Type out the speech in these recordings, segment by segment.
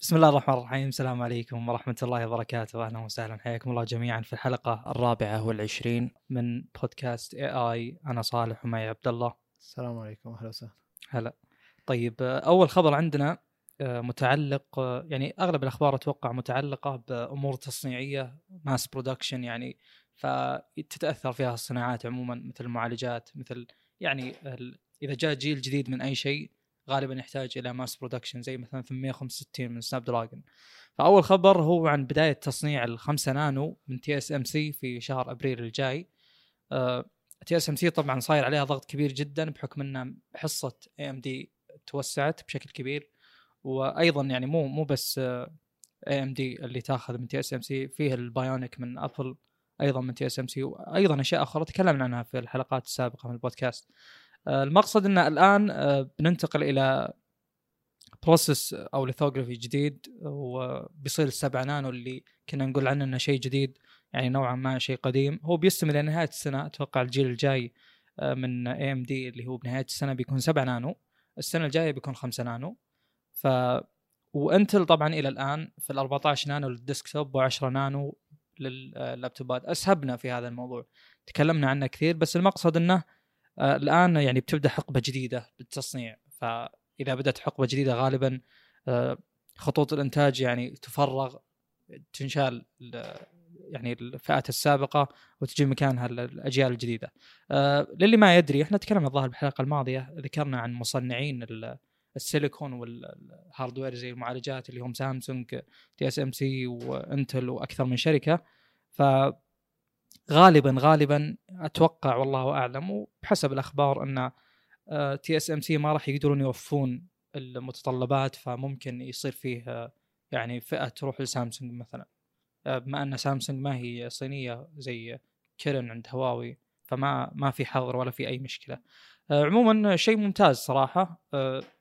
بسم الله الرحمن الرحيم. السلام عليكم ورحمة الله وبركاته. أهلا وسهلا. حياكم الله جميعا في الحلقة الرابعة والعشرين من بودكاست اي اي أنا صالح ومعي عبد الله. السلام عليكم. أهلا وسهلا. هلا. طيب أول خبر عندنا آه، متعلق آه، يعني أغلب الأخبار أتوقع متعلقة بأمور تصنيعية mass production يعني فتتأثر فيها الصناعات عموما مثل المعالجات مثل يعني إذا جاء جيل جديد من أي شيء غالبا يحتاج إلى mass production زي مثلا 865 من سناب دراجون فأول خبر هو عن بداية تصنيع ال 5 نانو من TSMC في شهر أبريل الجاي. TSMC طبعا صاير عليها ضغط كبير جدا بحكم ان حصة AMD توسعت بشكل كبير. وأيضا يعني مو مو بس AMD اللي تاخذ من TSMC فيه البايونيك من ابل أيضا من TSMC وأيضا أشياء أخرى تكلمنا عنها في الحلقات السابقة من البودكاست. المقصد ان الآن آه، بننتقل إلى process أو lithography جديد وبيصير السبعة نانو اللي كنا نقول عنه إنه شيء جديد يعني نوعا ما شيء قديم. هو بيستمر إلى نهاية السنة أتوقع الجيل الجاي آه، من AMD اللي هو بنهاية السنة بيكون 7 نانو. السنة الجاية بيكون 5 نانو. ف وإنتل طبعا إلى الآن في ال 14 nano لل desktop و10 نانو لللابتوبات. أسهبنا في هذا الموضوع. تكلمنا عنه كثير بس المقصد إنه آه، الآن يعني بتبدأ حقبة جديدة بالتصنيع فإذا بدأت حقبة جديدة غالبا آه، خطوط الإنتاج يعني تفرغ تنشال ال- يعني الفئات السابقة وتجي مكانها ال- الأجيال الجديدة. آه، للي ما يدري إحنا تكلمنا الظاهر بالحلقة الماضية ذكرنا عن مصنعين ال- السيليكون وال hardware زي المعالجات اللي هم سامسونج TSMC وإنتل وأكثر من شركة ف غالبا غالبا أتوقع والله أعلم وبحسب الأخبار أن TSMC ما راح يقدرون يوفون المتطلبات فممكن يصير فيه آه، يعني فئة تروح لسامسونج مثلا. آه، بما أن سامسونج ما هي صينية زي Kirin عند هواوي فما ما في حظر ولا في أي مشكلة. آه، عموما شيء ممتاز صراحة.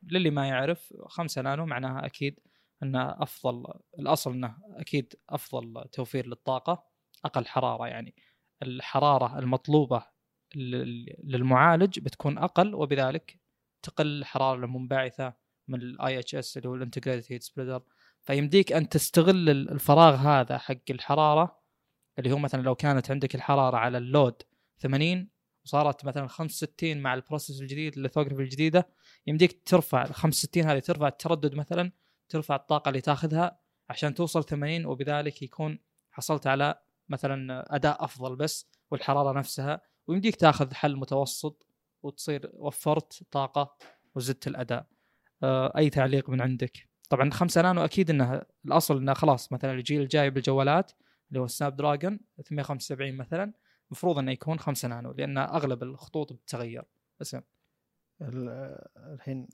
للي ما يعرف 5 نانو معناها أكيد انه أفضل الأصل أنه أكيد أفضل توفير للطاقة أقل حرارة يعني. الحرارة المطلوبة لل- للمعالج بتكون أقل وبذلك تقل الحرارة المنبعثة من ال IHS اللي هو ال integrated heat spreader فيمديك أن تستغل ال- الفراغ هذا حق الحرارة اللي هو مثلا لو كانت عندك الحرارة على ال load 80 وصارت مثلا 65 مع ال process الجديد ال lithography الجديدة يمديك ترفع ال 65 هذه ترفع التردد مثلا ترفع الطاقة اللي تاخذها عشان توصل 80 وبذلك يكون حصلت على مثلا أداء أفضل بس والحرارة نفسها ويمديك تاخذ حل متوسط وتصير وفرت طاقة وزدت الأداء. آه، أي تعليق من عندك؟ طبعا 5 نانو أكيد إنها الأصل إنها خلاص مثلا الجيل الجاي بالجوالات اللي هو السناب دراجون 875 مثلا المفروض إنه يكون 5 نانو لأن أغلب الخطوط بتتغير اسم ال- الحين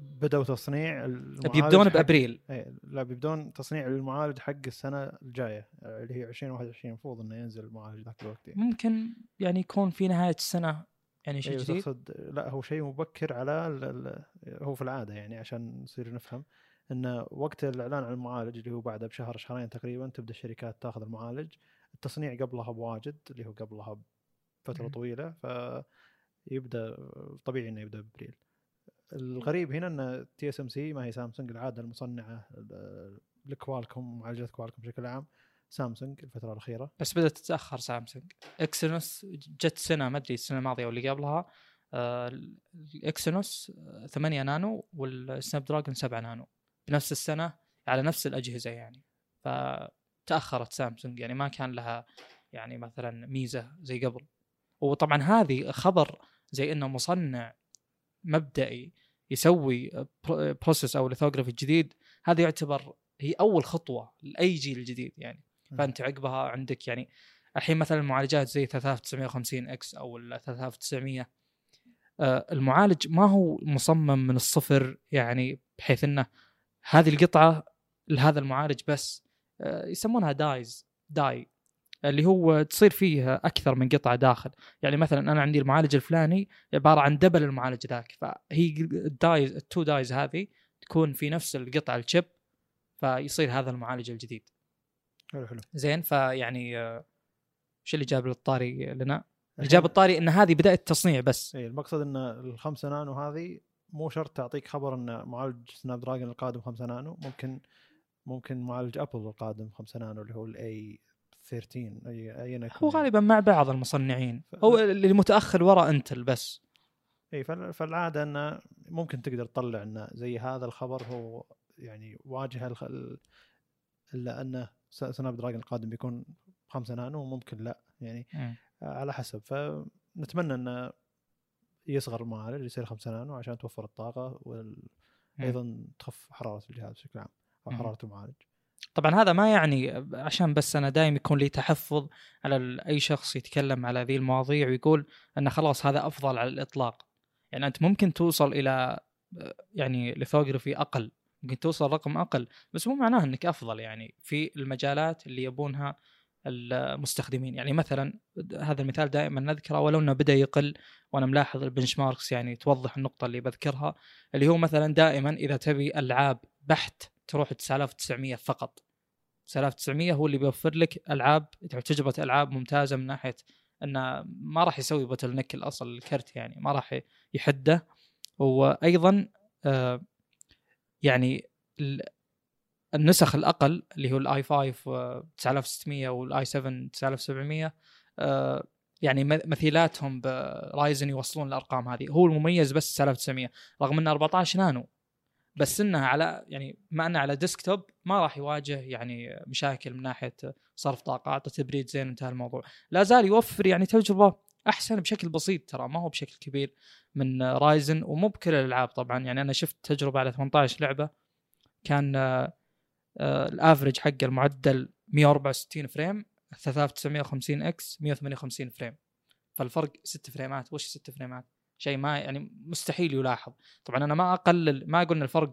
بدأوا تصنيع المعالج بيبدون بأبريل. إيه، لا بيبدون تصنيع المعالج حق السنة الجاية اللي هي 2021 المفروض إنه ينزل المعالج ذاك الوقت يعني. ممكن يعني يكون في نهاية السنة يعني شيء إيه، جديد؟ اقصد لا هو شيء مبكر على ال- ال- هو في العادة يعني عشان نصير نفهم إنه وقت الإعلان عن المعالج اللي هو بعده بشهر شهرين تقريبا تبدأ الشركات تاخذ المعالج. التصنيع قبلها بواجد اللي هو قبلها بفترة مم. طويلة فيبدأ طبيعي إنه يبدأ بأبريل. الغريب هنا إن TSMC ما هي سامسونج العادة المصنعة ل Qualcomm معالجات Qualcomm بشكل عام سامسونج الفترة الأخيرة. بس بدأت تتأخر سامسونج Exynos جت سنة ما أدري السنة الماضية واللي قبلها آه، ال Exynos 8 نانو وال Snapdragon 7 نانو. بنفس السنة على نفس الأجهزة يعني. فتأخرت سامسونج يعني ما كان لها يعني مثلا ميزة زي قبل. وطبعا هذه خبر زي إنه مصنع مبدئي يسوي process أو lithography جديد هذا يعتبر هي أول خطوة لأي جيل جديد يعني. فأنت عقبها عندك يعني الحين مثلا المعالجات زي 3950X أو ال 3900 آه، المعالج ما هو مصمم من الصفر يعني بحيث إنه هذه القطعة لهذا المعالج بس آه، يسمونها dies die. اللي هو تصير فيه أكثر من قطعة داخل. يعني مثلا أنا عندي المعالج الفلاني عبارة عن double المعالج ذاك فهي ال dies ال two dies هذه تكون في نفس القطعة ال chip فيصير هذا المعالج الجديد. حلو حلو. زين فيعني آه، وش اللي جاب الطاري لنا؟ اللي جاب الطاري إن هذه بدايه التصنيع بس. إي المقصد إن الخمسة نانو هذه مو شرط تعطيك خبر إن معالج Snapdragon القادم 5 نانو ممكن ممكن معالج أبل القادم 5 نانو اللي هو ال A13 اي هو غالبا مع بعض المصنعين. هو اللي متاخر وراء Intel بس. إي فالعادة إنه ممكن تقدر تطلع إنه زي هذا الخبر هو يعني واجهه الخ... إلا أنه سناب دراجون القادم بيكون 5 نانو وممكن لا يعني م. على حسب. فنتمنى إنه يصغر المعالج يصير 5 نانو عشان توفر الطاقة وأيضا تخف حرارة الجهاز بشكل عام أو حرارة المعالج. طبعا هذا ما يعني عشان بس أنا دائما يكون لي تحفظ على أي شخص يتكلم على ذي المواضيع ويقول إنه خلاص هذا أفضل على الإطلاق. يعني أنت ممكن توصل إلى يعني لثوغرافي أقل ممكن توصل رقم أقل بس مو معناه إنك أفضل يعني في المجالات اللي يبونها المستخدمين. يعني مثلا هذا المثال دائما نذكره ولو إنه بدأ يقل وأنا ملاحظ ال benchmarks يعني توضح النقطة اللي بذكرها اللي هو مثلا دائما إذا تبي ألعاب بحت تروح 9900 فقط. 9900 هو اللي بيوفر لك ألعاب تجربة ألعاب ممتازة من ناحية إنه ما راح يسوي bottleneck الأصل الكرت يعني ما راح يحده. وأيضا آه يعني النسخ الأقل اللي هو ال i5 9600 وال i7 9700 آه يعني مثيلاتهم ب Ryzen يوصلون الأرقام هذه. هو المميز بس 9900 رغم إنه 14 نانو. بس انها على يعني ما إنه على desktop ما راح يواجه يعني مشاكل من ناحية صرف طاقات وتبريد زين انتهى الموضوع. لا زال يوفر يعني تجربه أحسن بشكل بسيط ترى ما هو بشكل كبير من Ryzen ومو بكل الألعاب طبعا. يعني أنا شفت تجربة على 18 لعبة كان آه ال average حق المعدل 164 frame 3950X 158 frame. فالفرق 6 فريمات. وش 6 فريمات؟ شيء ما يعني مستحيل يلاحظ. طبعا أنا ما أقلل ما قلنا الفرق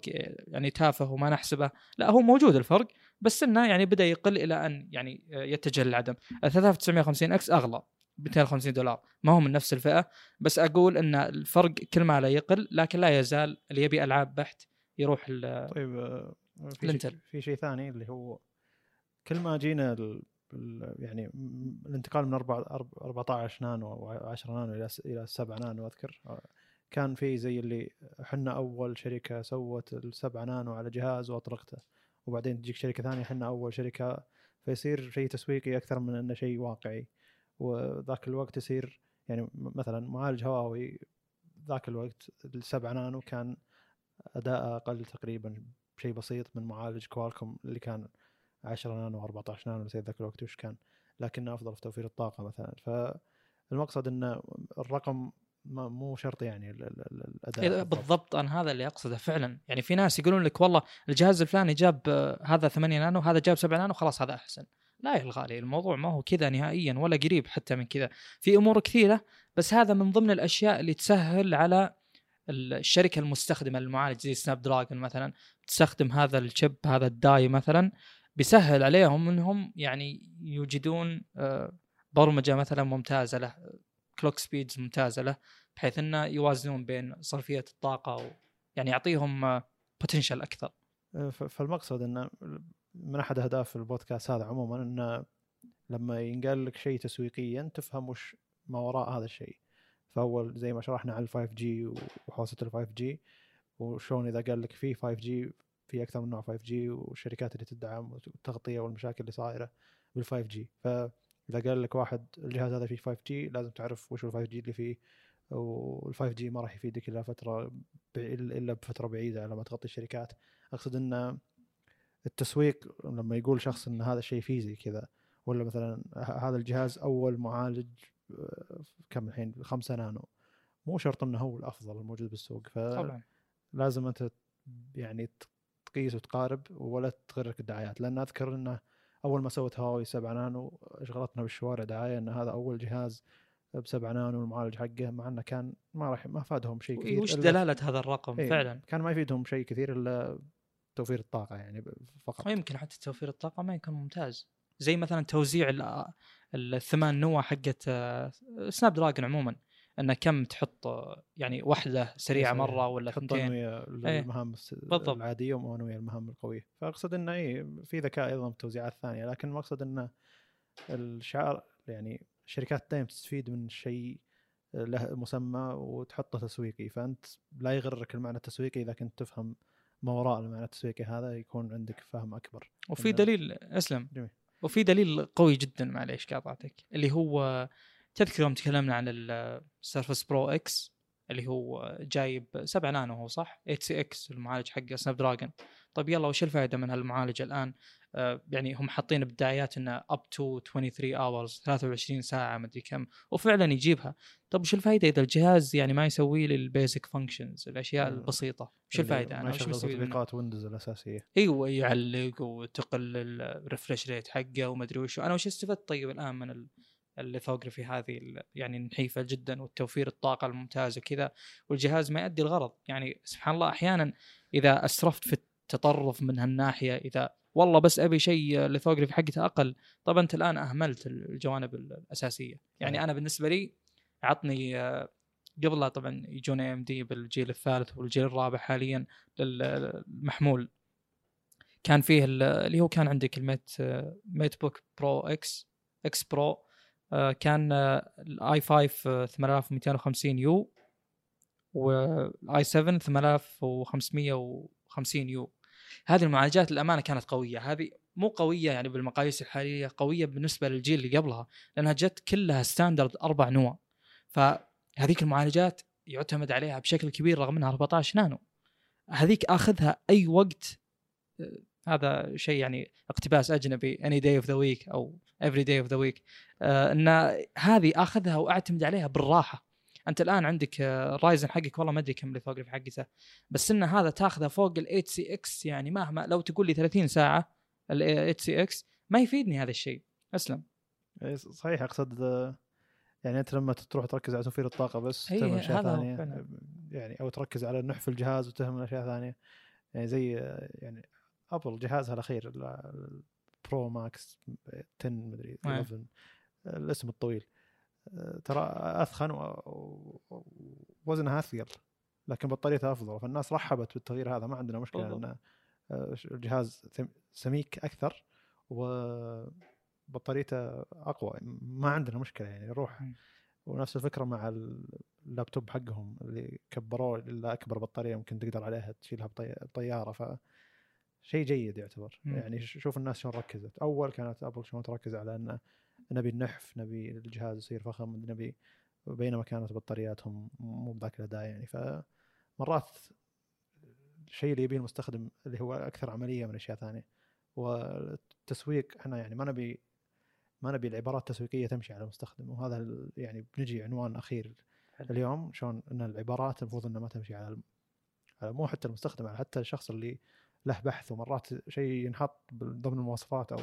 يعني تافه وما نحسبه. لا هو موجود الفرق بس إنه يعني بدأ يقل إلى أن يعني يتجه للعدم 3950X أغلى 250 دولار. ما هو من نفس الفئة بس أقول إن الفرق كل ما لا يقل لكن لا يزال اللي يبي ألعاب بحت يروح طيب آه، في شيء في شيء ثاني اللي هو كل ما جينا يعني الانتقال من 14 نانو أو 10 نانو إلى إلى 7 نانو أذكر. آه، كان في زي اللي إحنا أول شركة سوت السبعة نانو على جهاز وأطلقته. وبعدين تجيك شركة ثانية إحنا أول شركة فيصير شيء تسويقي أكثر من إنه شيء واقعي. وذاك الوقت يصير يعني مثلا معالج هواوي ذاك الوقت السبعة نانو كان أداء أقل تقريبا شيء بسيط من معالج كوالكوم اللي كان 10 نانو 14 نانو نسيت ذاك الوقت وش كان. لكنه أفضل في توفير الطاقة مثلا. فالمقصد إن الرقم ما مو شرط يعني الأداء إيه بالضبط. أنا هذا اللي أقصده فعلا. يعني في ناس يقولون لك والله الجهاز الفلاني جاب هذا 8 نانو هذا جاب 7 نانو خلاص هذا أحسن. لا يا الغالي الموضوع ما هو كذا نهائيا ولا قريب حتى من كذا. في أمور كثيرة بس هذا من ضمن الأشياء اللي تسهل على الشركة المستخدمة للمعالج زي Snapdragon مثلا. تستخدم هذا ال chip هذا ال die مثلا. بيسهل عليهم إنهم يعني يوجدون آه، برمجة مثلا ممتازة له clock speeds ممتازة له بحيث إنه يوازنون بين صرفية الطاقة و يعني يعطيهم potential آه، أكثر. آه، فالمقصد إنه من أحد أهداف البودكاست هذا عموما إنه لما ينقال لك شيء تسويقيا تفهم وش ما وراء هذا الشيء. فأول زي ما شرحنا على ال 5 جي وحوسه ال 5 جي وشلون إذا قال لك في 5G في أكثر من نوع 5G والشركات اللي تدعم والتغطيه والمشاكل اللي صايرة بال 5G فإذا قال لك واحد الجهاز هذا فيه 5G لازم تعرف وش ال 5G اللي فيه. وال 5G ما راح يفيدك إلا فترة إلا بفترة بعيدة على ما تغطي الشركات. أقصد إن التسويق لما يقول شخص إن هذا الشيء فيه زي كذا ولا مثلا هذا الجهاز أول معالج كم الحين؟ 5 نانو. مو شرط إنه هو الأفضل الموجود بالسوق. فلازم أنت يعني تقيس وتقارب ولا تغرك الدعايات. لأن أذكر انه أول ما سوت هواوي 7 نانو اشغلتنا بالشوارع دعاية إن هذا أول جهاز ب 7 نانو المعالج حقه مع إنه كان ما راح ما فادهم شيء كثير وش دلالة هذا الرقم؟ إيه فعلا. كان ما يفيدهم شيء كثير إلا توفير الطاقة يعني فقط. ويمكن حتى توفير الطاقة ما يكون ممتاز. زي مثلا توزيع الثمان نوع حقت سناب دراجون عموما. انه كم تحط يعني واحدة سريعة مرة ولا ثنتين المهام بالضبط. العادية وانويه المهام القوية. فأقصد إنه اي في ذكاء أيضا في التوزيعات الثانية لكن المقصد إنه الشعار يعني الشركات دائما تستفيد من شيء له مسمى وتحطه تسويقي. فأنت لا يغرك المعنى التسويقي إذا كنت تفهم ما وراء المعنى التسويقي هذا يكون عندك فهم أكبر. وفي دليل أسلم. جميل. وفي دليل قوي جدا معليش قاطعتك اللي هو تذكر يوم تكلمنا عن ال Surface Pro X اللي هو جايب 7 نانو هو صح؟ 8cx المعالج حقه Snapdragon طيب يلا وش الفائدة من هالمعالج الآن؟ آه، يعني هم حاطين بدايات إنه up to 23 hours 23 ساعة مدري كم وفعلا يجيبها. طب وش الفائدة إذا الجهاز يعني ما يسوي لي ال basic functions الأشياء مم. البسيطة؟ وش الفائدة ما أنا وش منه؟ تطبيقات ويندوز الأساسية. أيوه يعلق وتقل ال refresh rate حقه ومدري وش. أنا وش استفدت طيب الآن من ال lithography هذه يعني النحيفه جدا والتوفير الطاقة الممتازة وكذا والجهاز ما يؤدي الغرض. يعني سبحان الله أحيانا إذا أسرفت في التطرف من هالناحية إذا والله بس أبي شيء ال lithography حقته أقل طب أنت الآن أهملت الجوانب الأساسية. يعني صحيح. أنا بالنسبة لي عطني آه، قبلها طبعا يجون AMD بالجيل الثالث والجيل الرابع حاليا للمحمول. كان فيه ال- اللي هو كان عندك ال Mate MateBook Pro X X Pro كان ال i5 8250U وال i7 8550U. هذه المعالجات للأمانة كانت قوية. هذه مو قوية يعني بالمقاييس الحالية قوية بالنسبة للجيل اللي قبلها لأنها جت كلها standard أربع نوى. فهذيك المعالجات يعتمد عليها بشكل كبير رغم إنها 14 نانو. هذيك أخذها أي وقت آه، هذا شيء يعني اقتباس أجنبي any day of the week أو day of the week. آه إن هذه آخذها وأعتمد عليها بالراحة. أنت الآن عندك آه، Ryzen حقك والله ما أدري كم ال lithography حقته. بس إن هذا تاخذه فوق ال 8cx يعني مهما لو تقول لي 30 ساعة ال 8cx ما يفيدني هذا الشيء. أسلم. صحيح أقصد آه، يعني أنت لما تروح تركز على توفير الطاقة بس تهمل أشياء ثانية فعلاً. يعني أو تركز على نحف الجهاز وتهمل أشياء ثانية. يعني زي آه، يعني أبل جهازها الأخير ال Pro Max 10 مدري إيه. 11 الاسم الطويل آه، ترى أثخن ووزنها أثقل لكن بطاريتها أفضل فالناس رحبت بالتغيير هذا ما عندنا مشكلة بالضبط. ان آه، الجهاز سميك أكثر وبطاريته أقوى ما عندنا مشكلة يعني نروح مم. ونفس الفكرة مع اللابتوب حقهم اللي كبروه إلى أكبر بطارية ممكن تقدر عليها تشيلها بطي- بطيارة ف شيء جيد يعتبر. مم. يعني شوف الناس شلون ركزت. أول كانت أبل شلون تركز على إن نبي النحف نبي الجهاز يصير فخم نبي بينما كانت بطارياتهم مو بذاك الأداء يعني. فمرات الشيء اللي يبيه المستخدم اللي هو أكثر عملية من أشياء ثانية. والتسويق إحنا يعني ما نبي ما نبي العبارات التسويقية تمشي على المستخدم. وهذا يعني بنجي عنوان أخير حلو. اليوم شلون إن العبارات المفروض إنها ما تمشي على على مو حتى المستخدم على حتى الشخص اللي له بحث ومرات شيء ينحط ضمن المواصفات أو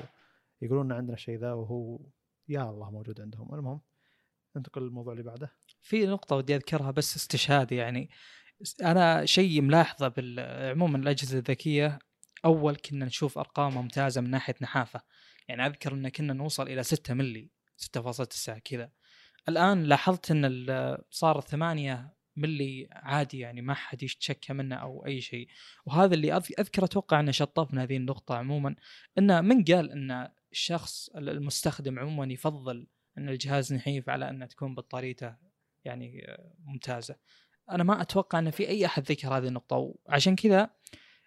يقولون ان عندنا الشيء ذا وهو يا الله موجود عندهم. المهم ننتقل للموضوع اللي بعده. في نقطة ودي أذكرها بس استشهاد يعني. أنا شيء ملاحظة بال- عموما الأجهزة الذكية أول كنا نشوف أرقام ممتازة من ناحية نحافة. يعني أذكر أن كنا نوصل إلى 6 ملي 6.9 كذا. الآن لاحظت ال- صار 8 ملي عادي يعني ما حد يشتكى منه أو أي شيء. وهذا اللي أذكر أتوقع أنه شطفنا هذه النقطة عموما أنه من قال أن الشخص المستخدم عموما يفضل أن الجهاز نحيف على أن تكون بطاريته يعني ممتازة. أنا ما أتوقع إن في أي أحد ذكر هذه النقطة وعشان كذا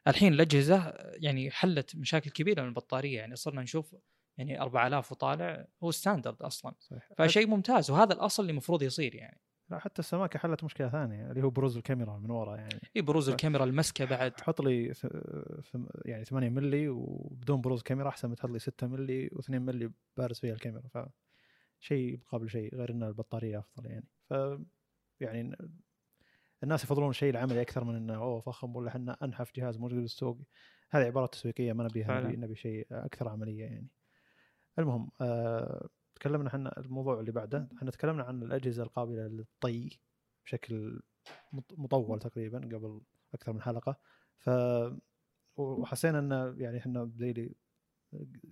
الحين الأجهزة يعني حلت مشاكل كبيرة من البطارية. يعني صرنا نشوف يعني 4000 وطالع هو ستاندرد أصلا. فشيء ممتاز وهذا الأصل اللي المفروض يصير يعني. لا حتى السماكة حلت مشكلة ثانية اللي هو بروز الكاميرا من ورا يعني. إي بروز الكاميرا المسكة بعد. حط لي يعني 8 ملي وبدون بروز كاميرا أحسن من تحط لي 6 ملي و2 ملي بارز فيها الكاميرا ف شيء مقابل شيء غير إن البطارية أفضل يعني. ف يعني الناس يفضلون الشيء العملي أكثر من إنه أوه فخم ولا إحنا أنحف جهاز موجود بالسوق. هذه عبارات تسويقية ما نبيها. نبي, نبي شيء أكثر عملية يعني. المهم آه تكلمنا إحنا الموضوع اللي بعده. إحنا تكلمنا عن الأجهزة القابلة للطي بشكل مط- مطول تقريبا قبل أكثر من حلقة. ف وحسينا إنه يعني إحنا اللي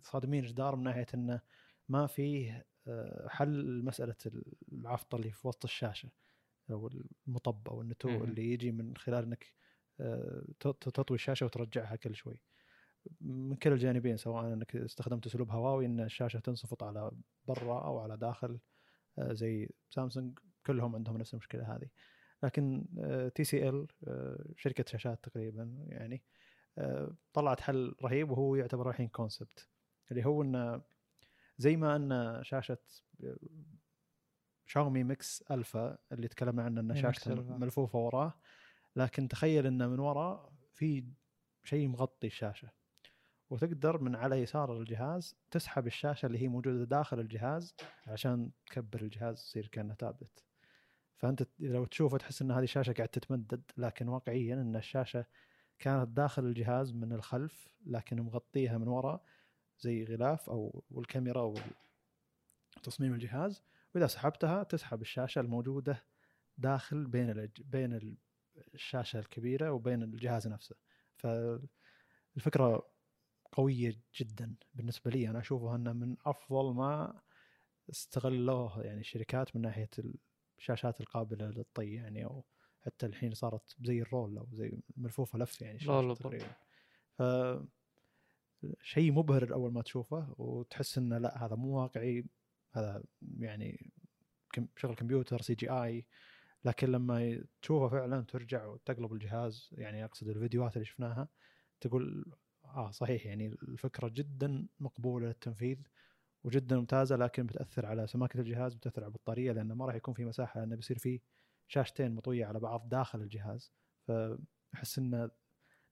صادمين جدار من ناحية إنه ما فيه آه، حل مساله العفطه اللي في وسط الشاشة أو المطب أو النتو مهم. اللي يجي من خلال إنك آه، تطوي الشاشة وترجعها كل شوي. من كلا الجانبين سواء إنك استخدمت أسلوب هواوي إن الشاشة تنصفط على برا أو على داخل آه، زي سامسونج كلهم عندهم نفس المشكلة هذه لكن TCL شركة شاشات تقريبا يعني آه، طلعت حل رهيب وهو يعتبر الحين concept اللي هو انه زي ما إن شاشة Xiaomi Mix Alpha اللي تكلمنا عنه إن إيه، شاشته. ملفوفة وراه لكن تخيل انه من ورا في شيء مغطي الشاشة وتقدر من على يسار الجهاز تسحب الشاشة اللي هي موجودة داخل الجهاز عشان تكبر الجهاز يصير كأنه تابلت فأنت لو تشوفه تحس إن هذه الشاشة قاعد تتمدد لكن واقعيا إن الشاشة كانت داخل الجهاز من الخلف لكن مغطيها من وراء زي غلاف أو والكاميرا وتصميم الجهاز وإذا سحبتها تسحب الشاشة الموجودة داخل بين. بين ال- الشاشة الكبيرة وبين الجهاز نفسه فالفكرة قوية جدا بالنسبة لي. أنا أشوفها إنها من أفضل ما استغلوه يعني الشركات من ناحية الشاشات القابلة للطي يعني أو حتى الحين صارت زي الرول أو زي ملفوفه لف يعني تقريبا ف شيء مبهر أول ما تشوفه وتحس إنه لا هذا مو واقعي هذا يعني شغل كمبيوتر CGI. لكن لما تشوفه فعلا ترجع وتقلب الجهاز يعني أقصد الفيديوهات اللي شفناها تقول آه صحيح. يعني الفكرة جدا مقبولة للتنفيذ وجدا ممتازة لكن بتأثر على سماكة الجهاز بتأثر على البطارية لأنه ما راح يكون في مساحة لأنه بيصير في شاشتين مطوية على بعض داخل الجهاز. فأحس انه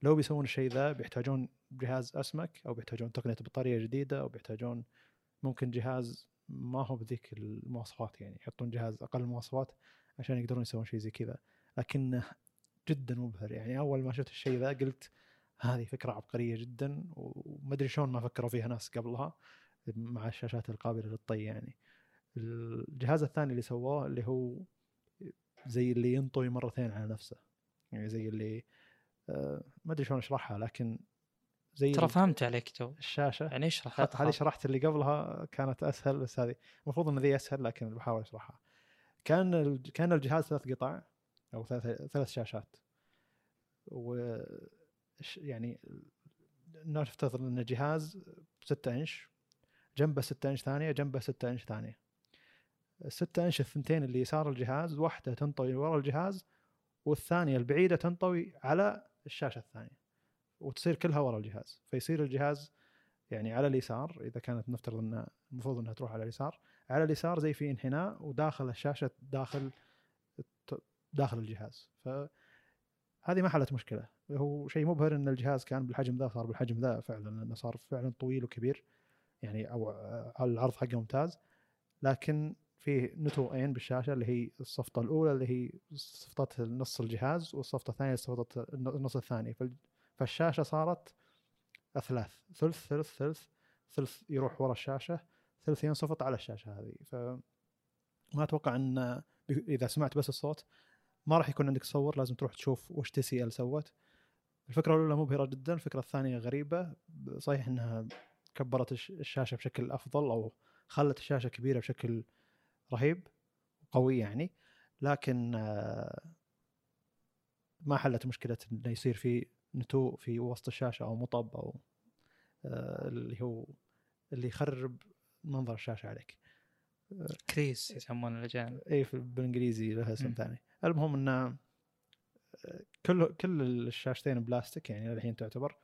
لو بيسوون الشيء ذا بيحتاجون جهاز أسمك أو بيحتاجون تقنية بطارية جديدة أو بيحتاجون ممكن جهاز ما هو بذيك المواصفات. يعني يحطون جهاز أقل مواصفات عشان يقدرون يسوون شيء زي كذا. لكنه جدا مبهر. يعني أول ما شفت الشيء ذا قلت هذه فكرة عبقرية جدا وما أدري شلون ما فكروا فيها ناس قبلها مع الشاشات القابلة للطي يعني. الجهاز الثاني اللي سووه اللي هو زي اللي ينطوي مرتين على نفسه يعني زي اللي آه، ما أدري شلون أشرحها لكن زي ترى فهمت عليك تو. الشاشة. يعني اشرح هذه شرحت اللي قبلها كانت أسهل بس هذه المفروض إن ذي أسهل لكن بحاول أشرحها. كان كان الجهاز ثلاث قطع أو ثلاث ثلاث شاشات و يعني نفترض ان الجهاز 6 إنش جنبه 6 إنش ثانية جنبه 6 إنش ثانية. الستة إنش الثنتين اللي يسار الجهاز واحدة تنطوي ورا الجهاز والثانية البعيدة تنطوي على الشاشة الثانية وتصير كلها ورا الجهاز. فيصير الجهاز يعني على اليسار إذا كانت نفترض ان المفروض إنها تروح على اليسار على اليسار زي في انحناء وداخل الشاشة داخل داخل الجهاز. فهذه ما حلت مشكلة. هو شيء مبهر إن الجهاز كان بالحجم ذا صار بالحجم ذا فعلا لأنه صار فعلا طويل وكبير يعني أو على العرض حقه ممتاز. لكن فيه نتوءين بالشاشة اللي هي الصفطة الأولى اللي هي صفطة نص الجهاز والصفطة الثانية صفطة النص الثاني. فال- فالشاشة صارت أثلاث ثلث ثلث ثلث ثلث يروح ورا الشاشة ثلث ينصفط على الشاشة هذه. ف ما أتوقع إن إذا سمعت بس الصوت ما راح يكون عندك تصور لازم تروح تشوف وش TCL سوت. الفكرة الأولى مبهرة جدا الفكرة الثانية غريبة. صحيح إنها كبرت الش- الشاشة بشكل أفضل أو خلت الشاشة كبيرة بشكل رهيب قوي يعني. لكن آه، ما حلت مشكلة انه يصير في نتوء في وسط الشاشة أو مطب أو آه، اللي هو اللي يخرب منظر الشاشة عليك. crease يسمونه الأجانب. اي بالإنجليزي لها اسم. ثاني. المهم إنه كل كل الشاشتين بلاستيك يعني الحين تعتبر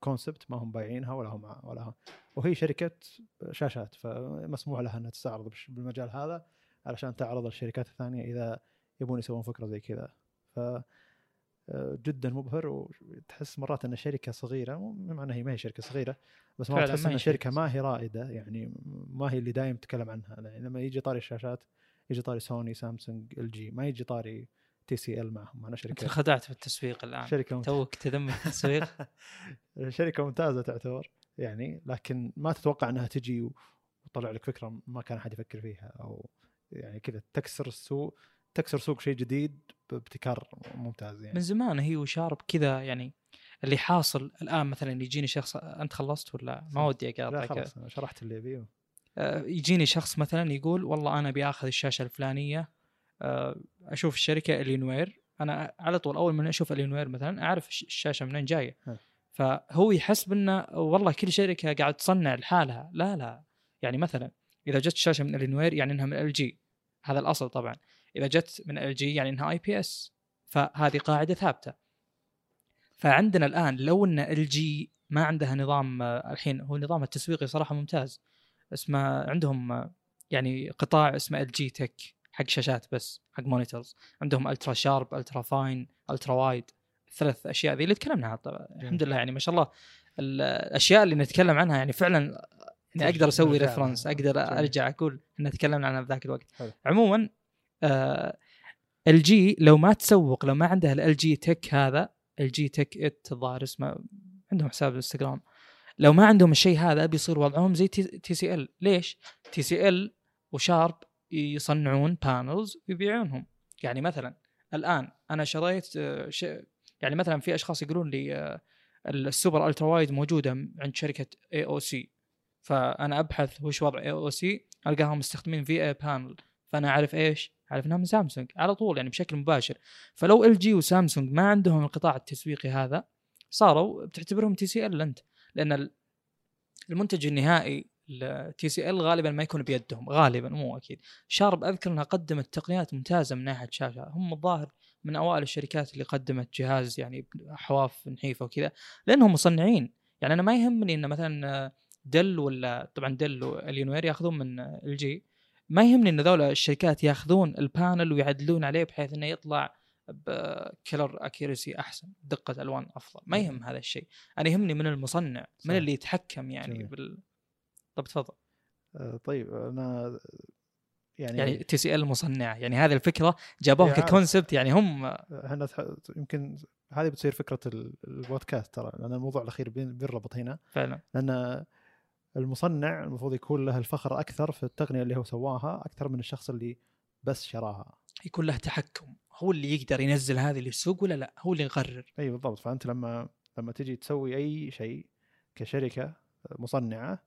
concept ما هم بايعينها ولا هم ولا هم. وهي شركة شاشات فمسموح لها إنها تستعرض بالمجال هذا علشان تعرض الشركات الثانية إذا يبون يسوون فكرة زي كذا. ف آه، جدا مبهر وتحس مرات إن شركة صغيرة مو معنى هي ما هي شركة صغيرة بس مرات تحس إن شركة ما هي رائدة يعني ما هي اللي دايم تتكلم عنها. يعني لما يجي طاري الشاشات يجي طاري سوني سامسونج LG ما يجي طاري TCL معهم أنا أنت شركه خدعت في التسويق الآن. شركة ممتازة. توك تذم التسويق؟ شركة ممتازة تعتبر يعني لكن ما تتوقع إنها تجي وتطلع لك فكرة ما كان أحد يفكر فيها أو يعني كذا تكسر السوق تكسر سوق شيء جديد بابتكار ممتاز يعني. من زمان هي وشارب كذا يعني اللي حاصل الآن مثلا يجيني شخص أنت خلصت ولا؟ ما ودي لا اقاطعك خلاص أنا شرحت اللي ابيه آه، يجيني شخص مثلا يقول والله أنا أبي آخذ الشاشة الفلانية أشوف الشركة الينوير أنا على طول أول ما أشوف الينوير مثلا أعرف الش- الشاشة منين جاية. فهو يحسب إنه والله كل شركة قاعد تصنع لحالها. لا لا. يعني مثلا إذا جت شاشة من Alienware يعني إنها من LG هذا الأصل طبعا. إذا جت من LG يعني إنها IPS فهذه قاعدة ثابتة. فعندنا الآن لو إن LG ما عندها نظام آه، الحين هو نظام التسويقي صراحة ممتاز. اسمه عندهم آه، يعني قطاع اسمه LG Tech حق شاشات بس حق monitors عندهم UltraSharp UltraFine UltraWide الثلاث أشياء ذي اللي تكلمنا عنها طبعا الحمد لله يعني ما شاء الله الأشياء اللي نتكلم عنها يعني فعلا يعني أقدر أسوي reference لها. أقدر جميل. أرجع أقول إن تكلمنا عنها بذاك الوقت حلو. عموما آه LG لو ما تسوق لو ما عندها LG Tech هذا LG Tech IT الظاهر اسمه عندهم حساب انستغرام لو ما عندهم الشيء هذا بيصير وضعهم زي TCL ليش؟ TCL و Sharp يصنعون panels ويبيعونهم يعني مثلا الآن أنا شريت آه، يعني مثلا في أشخاص يقولون لي آه، ال super ultrawide موجودة عند شركة AOC فأنا أبحث وش وضع AOC ألقاهم مستخدمين VA panel فأنا أعرف إيش؟ أعرف انها من سامسونج على طول يعني بشكل مباشر. فلو LG وسامسونج ما عندهم القطاع التسويقي هذا صاروا بتعتبرهم TCL أنت. لأن ال- المنتج النهائي ال TCL غالبا ما يكون بيدهم غالبا مو أكيد. شارب أذكر إنها قدمت تقنيات ممتازة من ناحية شاشة. هم الظاهر من أوائل الشركات اللي قدمت جهاز يعني حواف نحيفة وكذا لأنهم مصنعين. يعني أنا ما يهمني إن مثلا دل ولا طبعا دل و Alienware يأخذون من LG ما يهمني إن ذولا الشركات يأخذون ال panel ويعدلون عليه بحيث إنه يطلع ب color accuracy أحسن دقة ألوان أفضل. ما يهم هذا الشيء. أنا يهمني من المصنع من. اللي يتحكم يعني جميل. بال طب تفضل. آه، طيب أنا يعني, يعني TCL مصنعه يعني هذه الفكرة جابوها إيه، عارف. ك concept يعني هم إحنا يمكن هذه بتصير فكرة ال- البودكاست ترى لأن الموضوع الأخير بين- بينربط هنا. فعلا. لأن المصنع المفروض يكون له الفخر أكثر في التقنية اللي هو سواها أكثر من الشخص اللي بس شراها. يكون له تحكم. هو اللي يقدر ينزل هذه للسوق ولا لا؟ هو اللي يقرر. إي بالضبط. فأنت لما لما تجي تسوي أي شيء كشركة مصنعة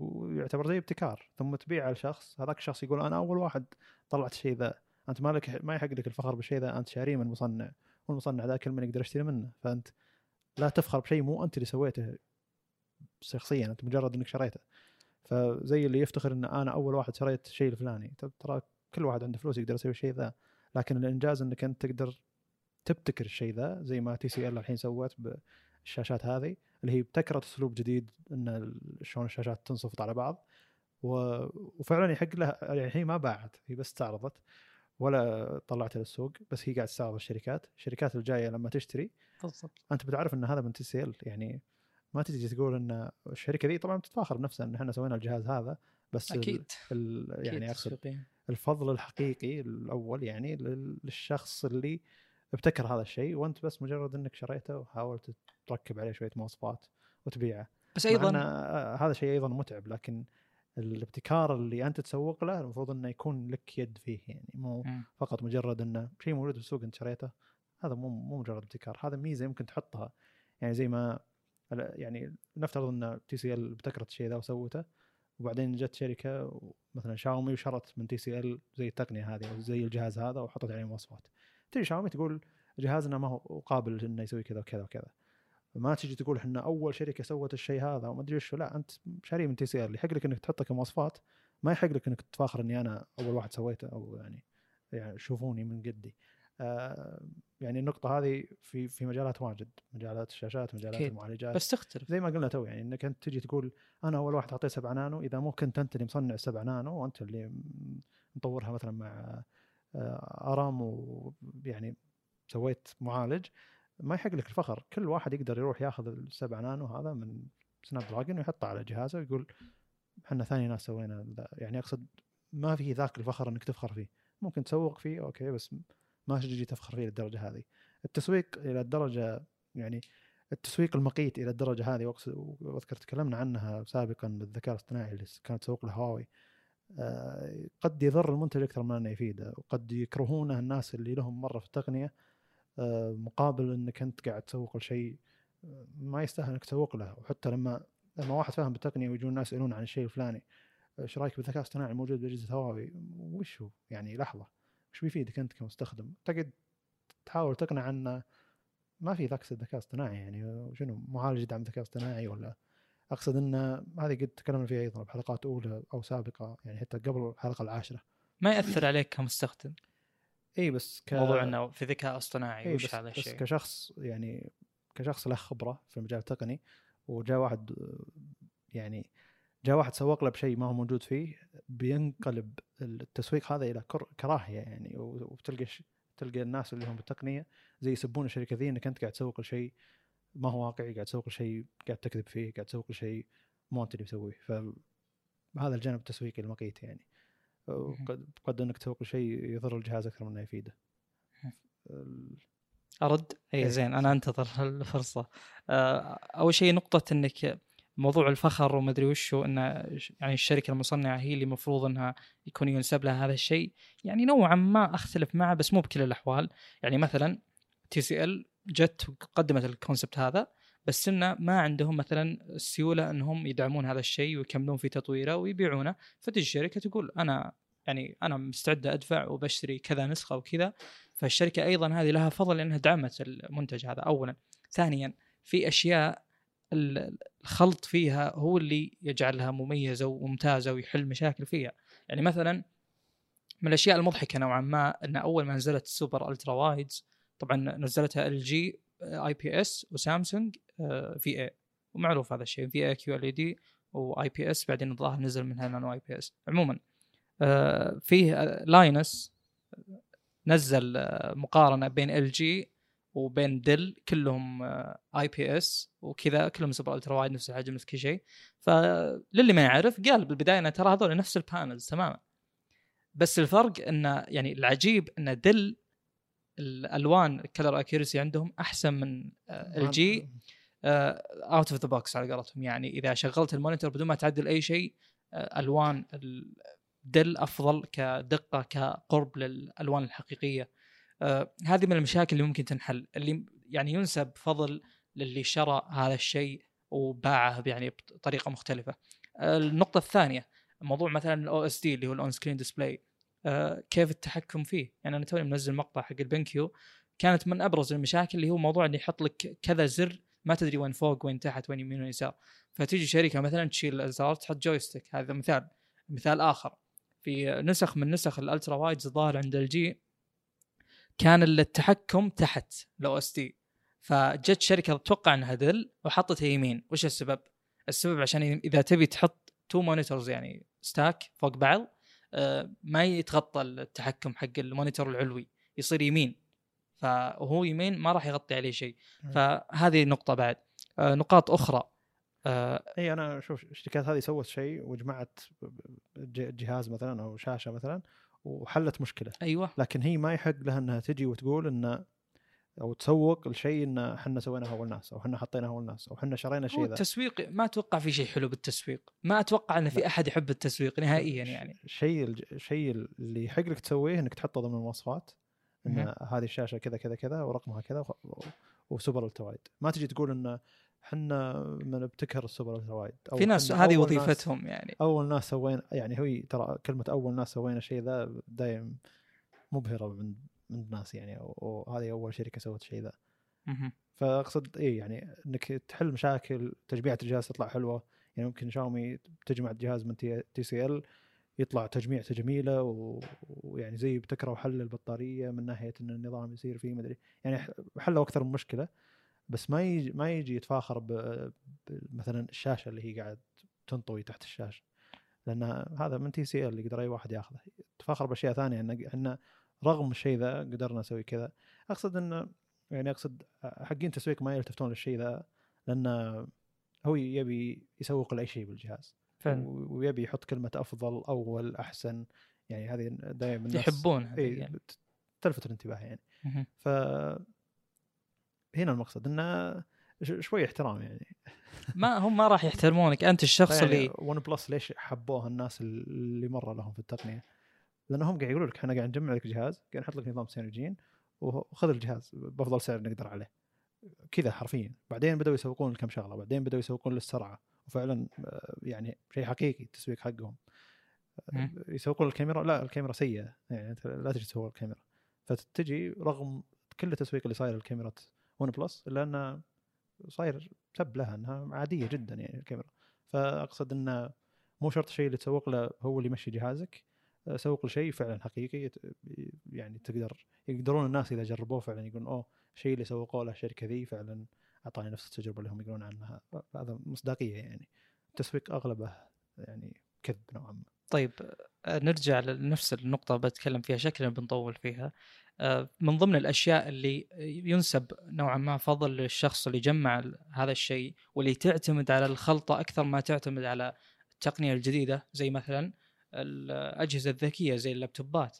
ويعتبر زي ابتكار ثم تبيعه لشخص هذاك الشخص يقول أنا أول واحد طلعت الشيء ذا أنت مالك ما يحق لك الفخر بالشيء ذا أنت شاريه من مصنع والمصنع ذا كل من يقدر يشتري منه. فأنت لا تفخر بشيء مو أنت اللي سويته شخصيا أنت مجرد إنك شريته. فزي اللي يفتخر إن أنا أول واحد شريت الشيء الفلاني ترى كل واحد عنده فلوس يقدر يسوي الشيء ذا. لكن الإنجاز إنك أنت تقدر تبتكر الشيء ذا زي ما TCL الحين سوت بالشاشات هذه اللي هي ابتكرت أسلوب جديد إن شلون الشاشات تنصفط على بعض. وفعلا يحق لها يعني الحين ما باعت هي بس استعرضت ولا طلعتها للسوق بس هي قاعد تستعرض الشركات الشركات الجاية لما تشتري بالضبط أنت بتعرف إن هذا من TCL يعني ما تجي تقول إن الشركة ذي طبعا بتتفاخر بنفسها إن إحنا سوينا الجهاز هذا بس أكيد ال... يعني أقصد. الفضل الحقيقي الأول يعني لل- للشخص اللي ابتكر هذا الشيء وأنت بس مجرد إنك شريته وحاولت تركب عليه شوية مواصفات وتبيعه. بس أيضا آه، هذا شيء أيضا متعب لكن الابتكار اللي أنت تسوق له المفروض إنه يكون لك يد فيه يعني مو مم. فقط مجرد إنه شيء موجود في السوق أنت شريته. هذا مو مو مجرد ابتكار هذا ميزة يمكن تحطها. يعني زي ما يعني نفترض إن TCL ابتكرت الشيء ذا وسوته وبعدين جت شركة مثلا شاومي وشرت من TCL زي التقنية هذه أو زي الجهاز هذا وحطت عليه مواصفات. تجي شاومي تقول جهازنا ما هو قابل إنه يسوي كذا وكذا وكذا. ما تجي تقول إحنا أول شركة سوت الشيء هذا وما أدري وش لا أنت شاري من TCL يحق لك إنك تحطه كمواصفات ما يحق لك إنك تتفاخر إني أنا أول واحد سويته أو يعني يعني شوفوني من قدي. آه يعني النقطة هذه في في مجالات واجد مجالات الشاشات مجالات أكيد. المعالجات. بس تختلف. زي ما قلنا تو يعني إنك أنت تجي تقول أنا أول واحد حطيت 7 نانو إذا مو كنت أنت اللي مصنع 7 نانو وأنت اللي مطورها مثلا مع ARM ويعني سويت معالج ما يحق لك الفخر. كل واحد يقدر يروح ياخذ السبع نانو هذا من Snapdragon ويحطه على جهازه ويقول إحنا ثاني ناس سوينا يعني أقصد ما في ذاك الفخر إنك تفخر فيه. ممكن تسوق فيه أوكي بس ما تجي تفخر فيه للدرجة هذه. التسويق إلى الدرجة يعني التسويق المقيت إلى الدرجة هذه وأذكر تكلمنا عنها سابقا بالذكاء الاصطناعي اللي كانت تسوق له هواوي آه، قد يضر المنتج أكثر من انه يفيده وقد يكرهونه الناس اللي لهم مرة في التقنية آه، مقابل إنك أنت قاعد تسوق لشيء آه، ما يستاهل إنك تسوق له وحتى لما لما واحد فاهم بالتقنية ويجون الناس يسألون عن الشيء الفلاني إيش رأيك بالذكاء الاصطناعي الموجود بأجهزة هواوي؟ وش هو؟ يعني لحظة وش بيفيدك أنت كمستخدم؟ تقعد تحاول تقنع أنه ما في ذاك الذكاء اصطناعي يعني شنو معالج يدعم ذكاء اصطناعي ولا أقصد إن هذه قد تكلمنا فيها أيضا بحلقات أولى أو سابقة يعني حتى قبل الحلقة العاشرة. ما يأثر عليك كمستخدم؟ إي بس ك... موضوع إنه في ذكاء اصطناعي إيه وش بس, هذا بس الشيء؟ كشخص يعني كشخص له خبرة في المجال التقني وجاء واحد يعني جاء واحد سوق له بشيء ما هو موجود فيه بينقلب التسويق هذا إلى كر- كراهية يعني وتلقى تلقى الناس اللي هم بالتقنية زي يسبون الشركة ذي إنك أنت قاعد تسوق لشيء ما هو واقعي قاعد تسوق لشيء قاعد تكذب فيه قاعد تسوق لشيء مو أنت اللي مسويه فهذا الجانب التسويقي المقيت يعني. وقد قد أنك تسوق لشيء يضر الجهاز أكثر من إنه يفيده. أرد؟ اي إيه. زين أنا أنتظر الفرصة. آه، أول شيء نقطة إنك موضوع الفخر ومدري وشو إن يعني الشركة المصنعة هي اللي المفروض إنها يكون ينسب لها هذا الشيء. يعني نوعا ما أختلف معه بس مو بكل الأحوال. يعني مثلا TCL جت وقدمت ال concept هذا بس إنه ما عندهم مثلا السيوله إنهم يدعمون هذا الشيء ويكملون في تطويره ويبيعونه. فتجي الشركة تقول أنا يعني أنا مستعده أدفع وبشتري كذا نسخة وكذا. فالشركة أيضا هذه لها فضل لانها دعمت المنتج هذا اولا. ثانيا في أشياء ال- الخلط فيها هو اللي يجعلها مميزة وممتازة ويحل مشاكل فيها. يعني مثلا من الأشياء المضحكة نوعا ما إن أول ما نزلت ال super ultrawides طبعا نزلتها LG IPS وسامسونج VA ومعروف هذا الشيء VA QLED و IPS بعدين الظاهر نزل منها Nano IPS عموما آه، فيه آه، Linus نزل آه، مقارنة بين LG وبين دل كلهم IPS وكذا كلهم super ultrawide نفس الحجم نفس كل شيء. فللي ما يعرف قال بالبداية انه ترى هذول نفس ال panels تماما. بس الفرق انه يعني العجيب إن دل الألوان ال color accuracy عندهم أحسن من LG out of the box على قولتهم. يعني إذا شغلت ال monitor بدون ما تعدل أي شيء آه، ألوان الدل أفضل كدقة كقرب للألوان الحقيقية. آه، هذه من المشاكل اللي ممكن تنحل. اللي يعني ينسب فضل للي شرى هذا الشيء وباعه يعني بطريقة مختلفة. آه، النقطة الثانية موضوع مثلا ال OSD اللي هو ال on-screen display كيف التحكم فيه. يعني أنا توني منزل مقطع حق ال BenQ كانت من أبرز المشاكل اللي هو موضوع إنه يحط لك كذا زر ما تدري وين فوق وين تحت وين يمين وين يسار. فتيجي شركة مثلا تشيل الازرار تحط joystick هذا مثال مثال آخر. في نسخ من نسخ ال ultrawides الظاهر عند LG كان التحكم تحت ال OSD فجت شركة أتوقع إنها دل وحطتها يمين. وش السبب؟ السبب عشان إذا تبي تحط two monitors يعني stack فوق بعض آه، ما يتغطى التحكم حق ال monitor العلوي يصير يمين. فهو يمين ما راح يغطي عليه شيء. فهذه نقطة بعد. آه، نقاط أخرى. آه، إي أنا أشوف الشركات هذه سوت شيء وجمعت جهاز مثلا أو شاشة مثلا وحلت مشكلة. أيوه. لكن هي ما يحق لها إنها تجي وتقول إن أو تسوق لشيء إن إحنا سويناه أول ناس أو إحنا حطيناه أول ناس أو إحنا شرينا الشيء ذا. التسويق ما أتوقع في شيء حلو بالتسويق. ما أتوقع إن في. أحد يحب التسويق نهائيا يعني. الشيء الشيء اللي يحق لك تسويه إنك تحطه ضمن المواصفات إن. هذه الشاشة كذا كذا كذا ورقمها كذا و super ultra wide ما تجي تقول إن إحنا من ابتكر ال super ultra wide أو في ناس هذه ناس- وظيفتهم يعني. أول ناس سوينا يعني هي ترى كلمة أول ناس سوينا الشيء ذا دايم مبهرة من من الناس يعني وهذه أول شركة سوت الشيء ذا. فأقصد اي يعني إنك تحل مشاكل تجميعة الجهاز تطلع حلوة. يعني ممكن شاومي تجمع الجهاز من TCL يطلع تجميعته جميله ويعني زي ابتكروا حل البطارية من ناحية إن النظام يصير فيه مدري يعني حلوا أكثر من مشكلة بس ما يجي ما يجي يتفاخر مثلا الشاشة اللي هي قاعد تنطوي تحت الشاشة. لأن هذا من TCL يقدر أي واحد ياخذه. تفاخر بأشياء ثانية ان إحنا رغم الشيء ذا قدرنا نسوي كذا أقصد إنه يعني أقصد حقين تسويق ما يلتفتون للشيء ذا لأن هو يبي يسوق لأي شيء بالجهاز فعلا ويبي يحط كلمة أفضل أول أحسن يعني هذه دائما الناس يحبون هذه إي يعني. تلفت الانتباه يعني. ف هنا المقصد إنه شوي احترام يعني ما هم ما راح يحترمونك أنت الشخص يعني اللي OnePlus ليش حبوها الناس اللي مرة لهم في التقنية؟ لأنهم قاعد يقولوا لك إحنا قاعد نجمع لك جهاز قاعد نحط لك نظام Cyanogen وخذ الجهاز بأفضل سعر نقدر عليه. كذا حرفيا. بعدين بدأوا يسوقون لكم شغلة بعدين بدأوا يسوقون للسرعة. وفعلا آه، يعني شيء حقيقي التسويق حقهم. آه،. يسوقون الكاميرا؟ لا الكاميرا سيئة. يعني أنت لا تجي تسوق الكاميرا. فتجي رغم كل التسويق اللي صاير للكاميرا ون بلس إلا أنه صاير سب لها أنها عادية جدا يعني الكاميرا. فأقصد إنه مو شرط الشيء اللي تسوق له هو اللي يمشي جهازك. اسوق لشيء فعلا حقيقي يعني تقدر يقدرون الناس إذا جربوه فعلا يقولون أوه الشيء اللي سوقوه له الشركة ذي فعلا أعطاني نفس التجربة اللي هم يقولون عنها. هذا مصداقية يعني. التسويق أغلبه يعني كذب نوعا ما. طيب آه، نرجع لنفس النقطة بتكلم فيها شكلنا بنطول فيها. آه، من ضمن الأشياء اللي ينسب نوعا ما فضل للشخص اللي جمع هذا الشيء واللي تعتمد على الخلطة أكثر ما تعتمد على التقنية الجديدة زي مثلا الأجهزة الذكية زي اللابتوبات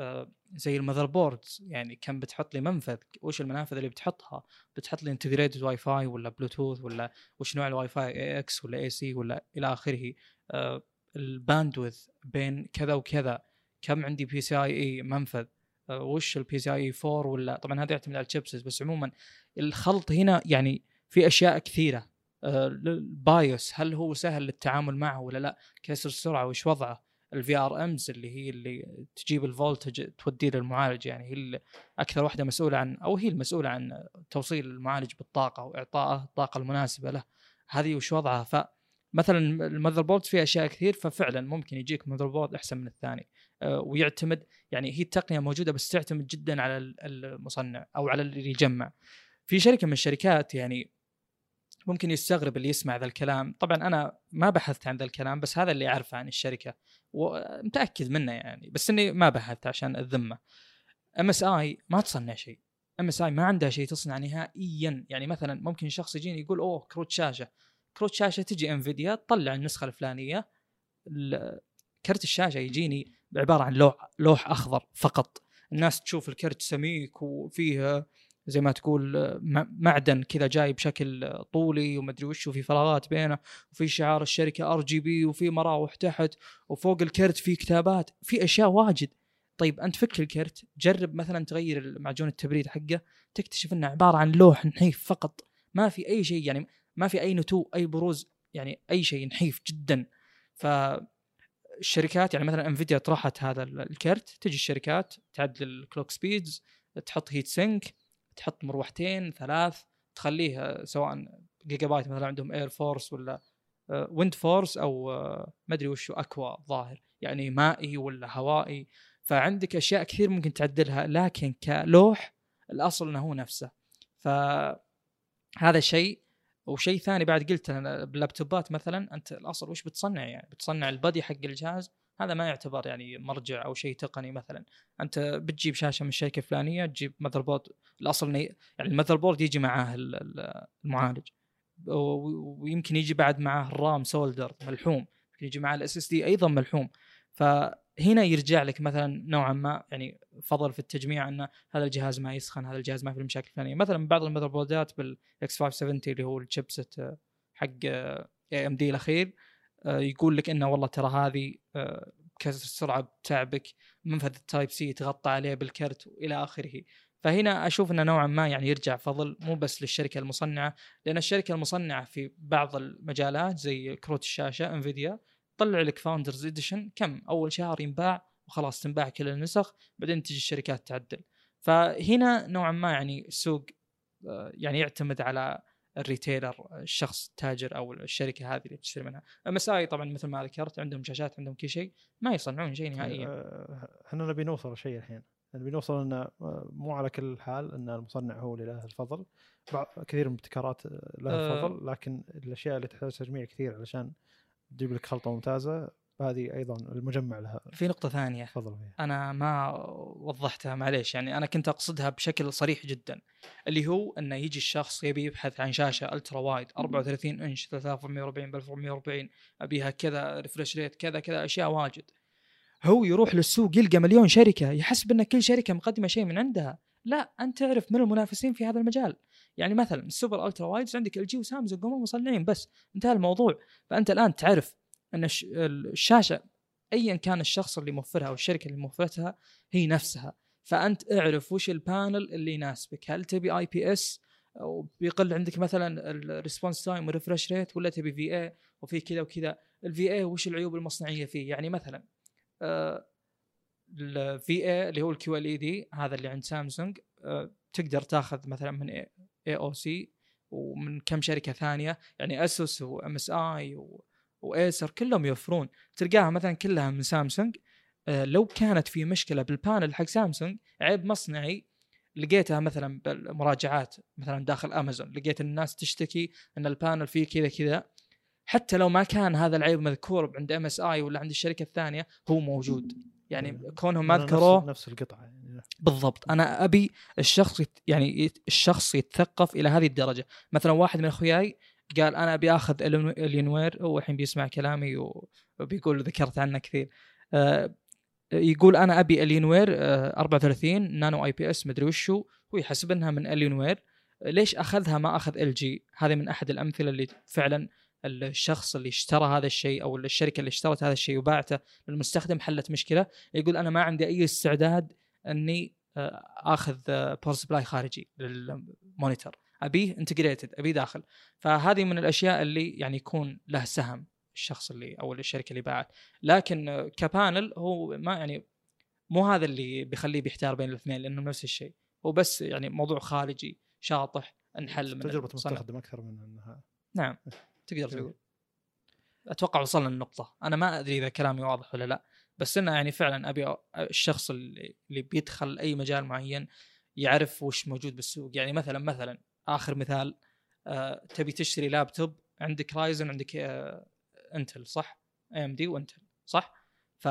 آه، زي ال motherboards يعني كم بتحط لي منفذ وش المنافذ اللي بتحطها؟ بتحط لي integrated Wi-Fi ولا بلوتوث ولا وش نوع الواي فاي اي إكس ولا اي سي ولا إلى آخره. آه، ال bandwidth بين كذا وكذا. كم عندي PCIe منفذ؟ آه، وش ال PCIe 4 ولا؟ طبعا هذا يعتمد على ال chipsets بس عموما الخلط هنا يعني في أشياء كثيرة. ال BIOS هل هو سهل للتعامل معه ولا لا؟ كسر السرعة وش وضعه؟ ال VRMs اللي هي اللي تجيب ال voltage توديه للمعالج يعني هي أكثر واحدة مسؤولة عن أو هي المسؤولة عن توصيل المعالج بالطاقة واعطائه الطاقة المناسبة له. هذه وش وضعها؟ فمثلا ال motherboard فيها أشياء كثير ففعلا ممكن يجيك motherboard أحسن من الثاني. آه، ويعتمد يعني هي التقنية موجودة بس تعتمد جدا على ال- المصنع أو على اللي يجمع. في شركة من الشركات يعني ممكن يستغرب اللي يسمع ذا الكلام. طبعا أنا ما بحثت عن ذا الكلام بس هذا اللي أعرفه عن الشركة ومتأكد منه يعني بس إني ما بحثت عشان الذمة. MSI ما تصنع شيء. MSI ما عندها شيء تصنع نهائيا. يعني مثلا ممكن شخص يجيني يقول أوه كروت شاشة. كروت شاشة تجي انفيديا تطلع النسخة الفلانية ال- كرت الشاشة يجيني عبارة عن لوح لوح أخضر فقط. الناس تشوف الكرت سميك وفيه زي ما تقول معدن كذا جاي بشكل طولي ومدري وش وفي فراغات بينه وفي شعار الشركة RGB وفي مراوح تحت وفوق الكرت في كتابات في أشياء واجد. طيب أنت فك الكرت جرب مثلا تغير معجون التبريد حقه تكتشف إنه عبارة عن لوح نحيف فقط. ما في أي شيء يعني ما في أي نتوء أي بروز يعني أي شيء نحيف جدا. ف الشركات يعني مثلا انفيديا طرحت هذا ال- الكرت تجي الشركات تعدل ال clock speeds تحط heat sink تحط مروحتين ثلاث تخليه آه، سواء جيجا بايت مثلا عندهم Air Force ولا WindForce أو آه، ما أدري وش Aqua ظاهر يعني مائي ولا هوائي. فعندك أشياء كثير ممكن تعدلها لكن كلوح الأصل إنه هو نفسه. فهذا شيء. وشيء ثاني بعد قلت أنا باللابتوبات مثلا أنت الأصل وش بتصنع يعني؟ بتصنع ال body حق الجهاز هذا ما يعتبر يعني مرجع أو شيء تقني مثلا. أنت بتجيب شاشة من الشركة الفلانية تجيب motherboard الأصل إنه ي- يعني ال motherboard يجي معاه ال- ال- المعالج. ويمكن يجي بعد معاه ال RAM solder ملحوم. يمكن يجي معاه ال SSD أيضا ملحوم. فهنا يرجع لك مثلا نوعا ما يعني فضل في التجميع ان هذا الجهاز ما يسخن هذا الجهاز ما في المشاكل الفلانيه مثلا بعض ال motherboard ات بال X570 اللي هو ال chipset حق AMD الأخير يقول لك إنه والله ترى هذه آه، كسر السرعه بتعبك منفذ ال Type-C تغطى عليه بالكرت وإلى آخره. فهنا أشوف إنه نوعا ما يعني يرجع فضل مو بس للشركة المصنعة لأن الشركة المصنعة في بعض المجالات زي كروت الشاشة انفيديا طلع لك Founders Edition كم؟ أول شهر ينباع وخلاص تنباع كل النسخ بعدين تجي الشركات تعدل. فهنا نوعا ما يعني السوق آه، يعني يعتمد على الريتيلر الشخص التاجر أو الشركة هذه اللي تشتري منها. ام طبعا مثل ما ذكرت عندهم شاشات عندهم كل شيء ما يصنعون شيء نهائيا. آه، إحنا نبي نوصل لشيء الحين. نبي نوصل إن آه، مو على كل حال إن المصنع هو اللي له الفضل. بعض- كثير من الابتكارات لها آه. الفضل لكن الأشياء اللي تحتاج تجميع كثير علشان تجيب لك خلطة ممتازة هذه أيضا المجمع لها. في نقطة ثانية. فضل فيها. أنا ما وضحتها معليش. يعني أنا كنت أقصدها بشكل صريح جدا اللي هو إنه يجي الشخص يبي يبحث عن شاشة ultra wide 34 إنش 3440 ب 1440 أبيها كذا refresh rate كذا كذا أشياء واجد. هو يروح للسوق يلقى مليون شركة يحسب إن كل شركة مقدمة شيء من عندها. لا أنت تعرف من المنافسين في هذا المجال. يعني مثلا ال super ultra wides عندك LG وسامسونج هم مصنعين بس. انتهى الموضوع. فأنت الآن تعرف أن الش- الشاشة ايا كان الشخص اللي موفرها أو الشركة اللي موفرتها هي نفسها. فأنت اعرف وش ال panel اللي يناسبك. هل تبي IPS أو بيقل عندك مثلا ال response time وال refresh rate ولا تبي VA وفي كذا وكذا. ال VA وش العيوب المصنعية فيه؟ يعني مثلا ال VA اللي هو ال QLED هذا اللي عند سامسونج آه، تقدر تاخذ مثلا من AOC ومن كم شركة ثانية. يعني ASUS و MSI و Acer كلهم يوفرون. تلقاها مثلا كلها من سامسونج. آه، لو كانت في مشكلة بال panel حق سامسونج عيب مصنعي. لقيتها مثلا بالمراجعات مثلا داخل امازون لقيت الناس تشتكي إن ال panel فيه كذا كذا. حتى لو ما كان هذا العيب مذكور عند MSI ولا عند الشركة الثانية هو موجود. يعني كونهم ما ذكروه نفس القطعة يعني بالضبط. أنا أبي الشخص يعني الشخص يتثقف إلى هذه الدرجة. مثلا واحد من أخوياي قال أنا أبي آخذ Alienware هو الحين بيسمع كلامي وبيقول ذكرت عنه كثير. آه، يقول أنا أبي Alienware آه، 34 nano IPS مدري وشو هو يحسب إنها من Alienware. ليش أخذها ما أخذ LG؟ هذه من أحد الأمثلة اللي فعلا الشخص اللي اشترى هذا الشيء أو الشركة اللي اشترت هذا الشيء وباعته للمستخدم حلت مشكلة. يقول أنا ما عندي أي استعداد إني آه، آخذ power supply خارجي لل monitor. أبيه انتجريتد أبيه داخل. فهذه من الأشياء اللي يعني يكون له سهم الشخص اللي أو الشركة اللي باعت لكن كبانل هو ما يعني مو هذا اللي بيخليه بيحتار بين الاثنين لأنه نفس الشيء. هو بس يعني موضوع خارجي شاطح انحل من تجربة. المستخدم أكثر من إنها نعم. تقدر. تقول. أتوقع وصلنا للنقطة. أنا ما أدري إذا كلامي واضح ولا لا. بس إنه يعني فعلا أبي الشخص اللي بيدخل أي مجال معين يعرف وش موجود بالسوق. يعني مثلا مثلا آخر مثال آه، تبي تشتري لابتوب عندك Ryzen عندك آه، انتل صح؟ AMD وانتل صح؟ ف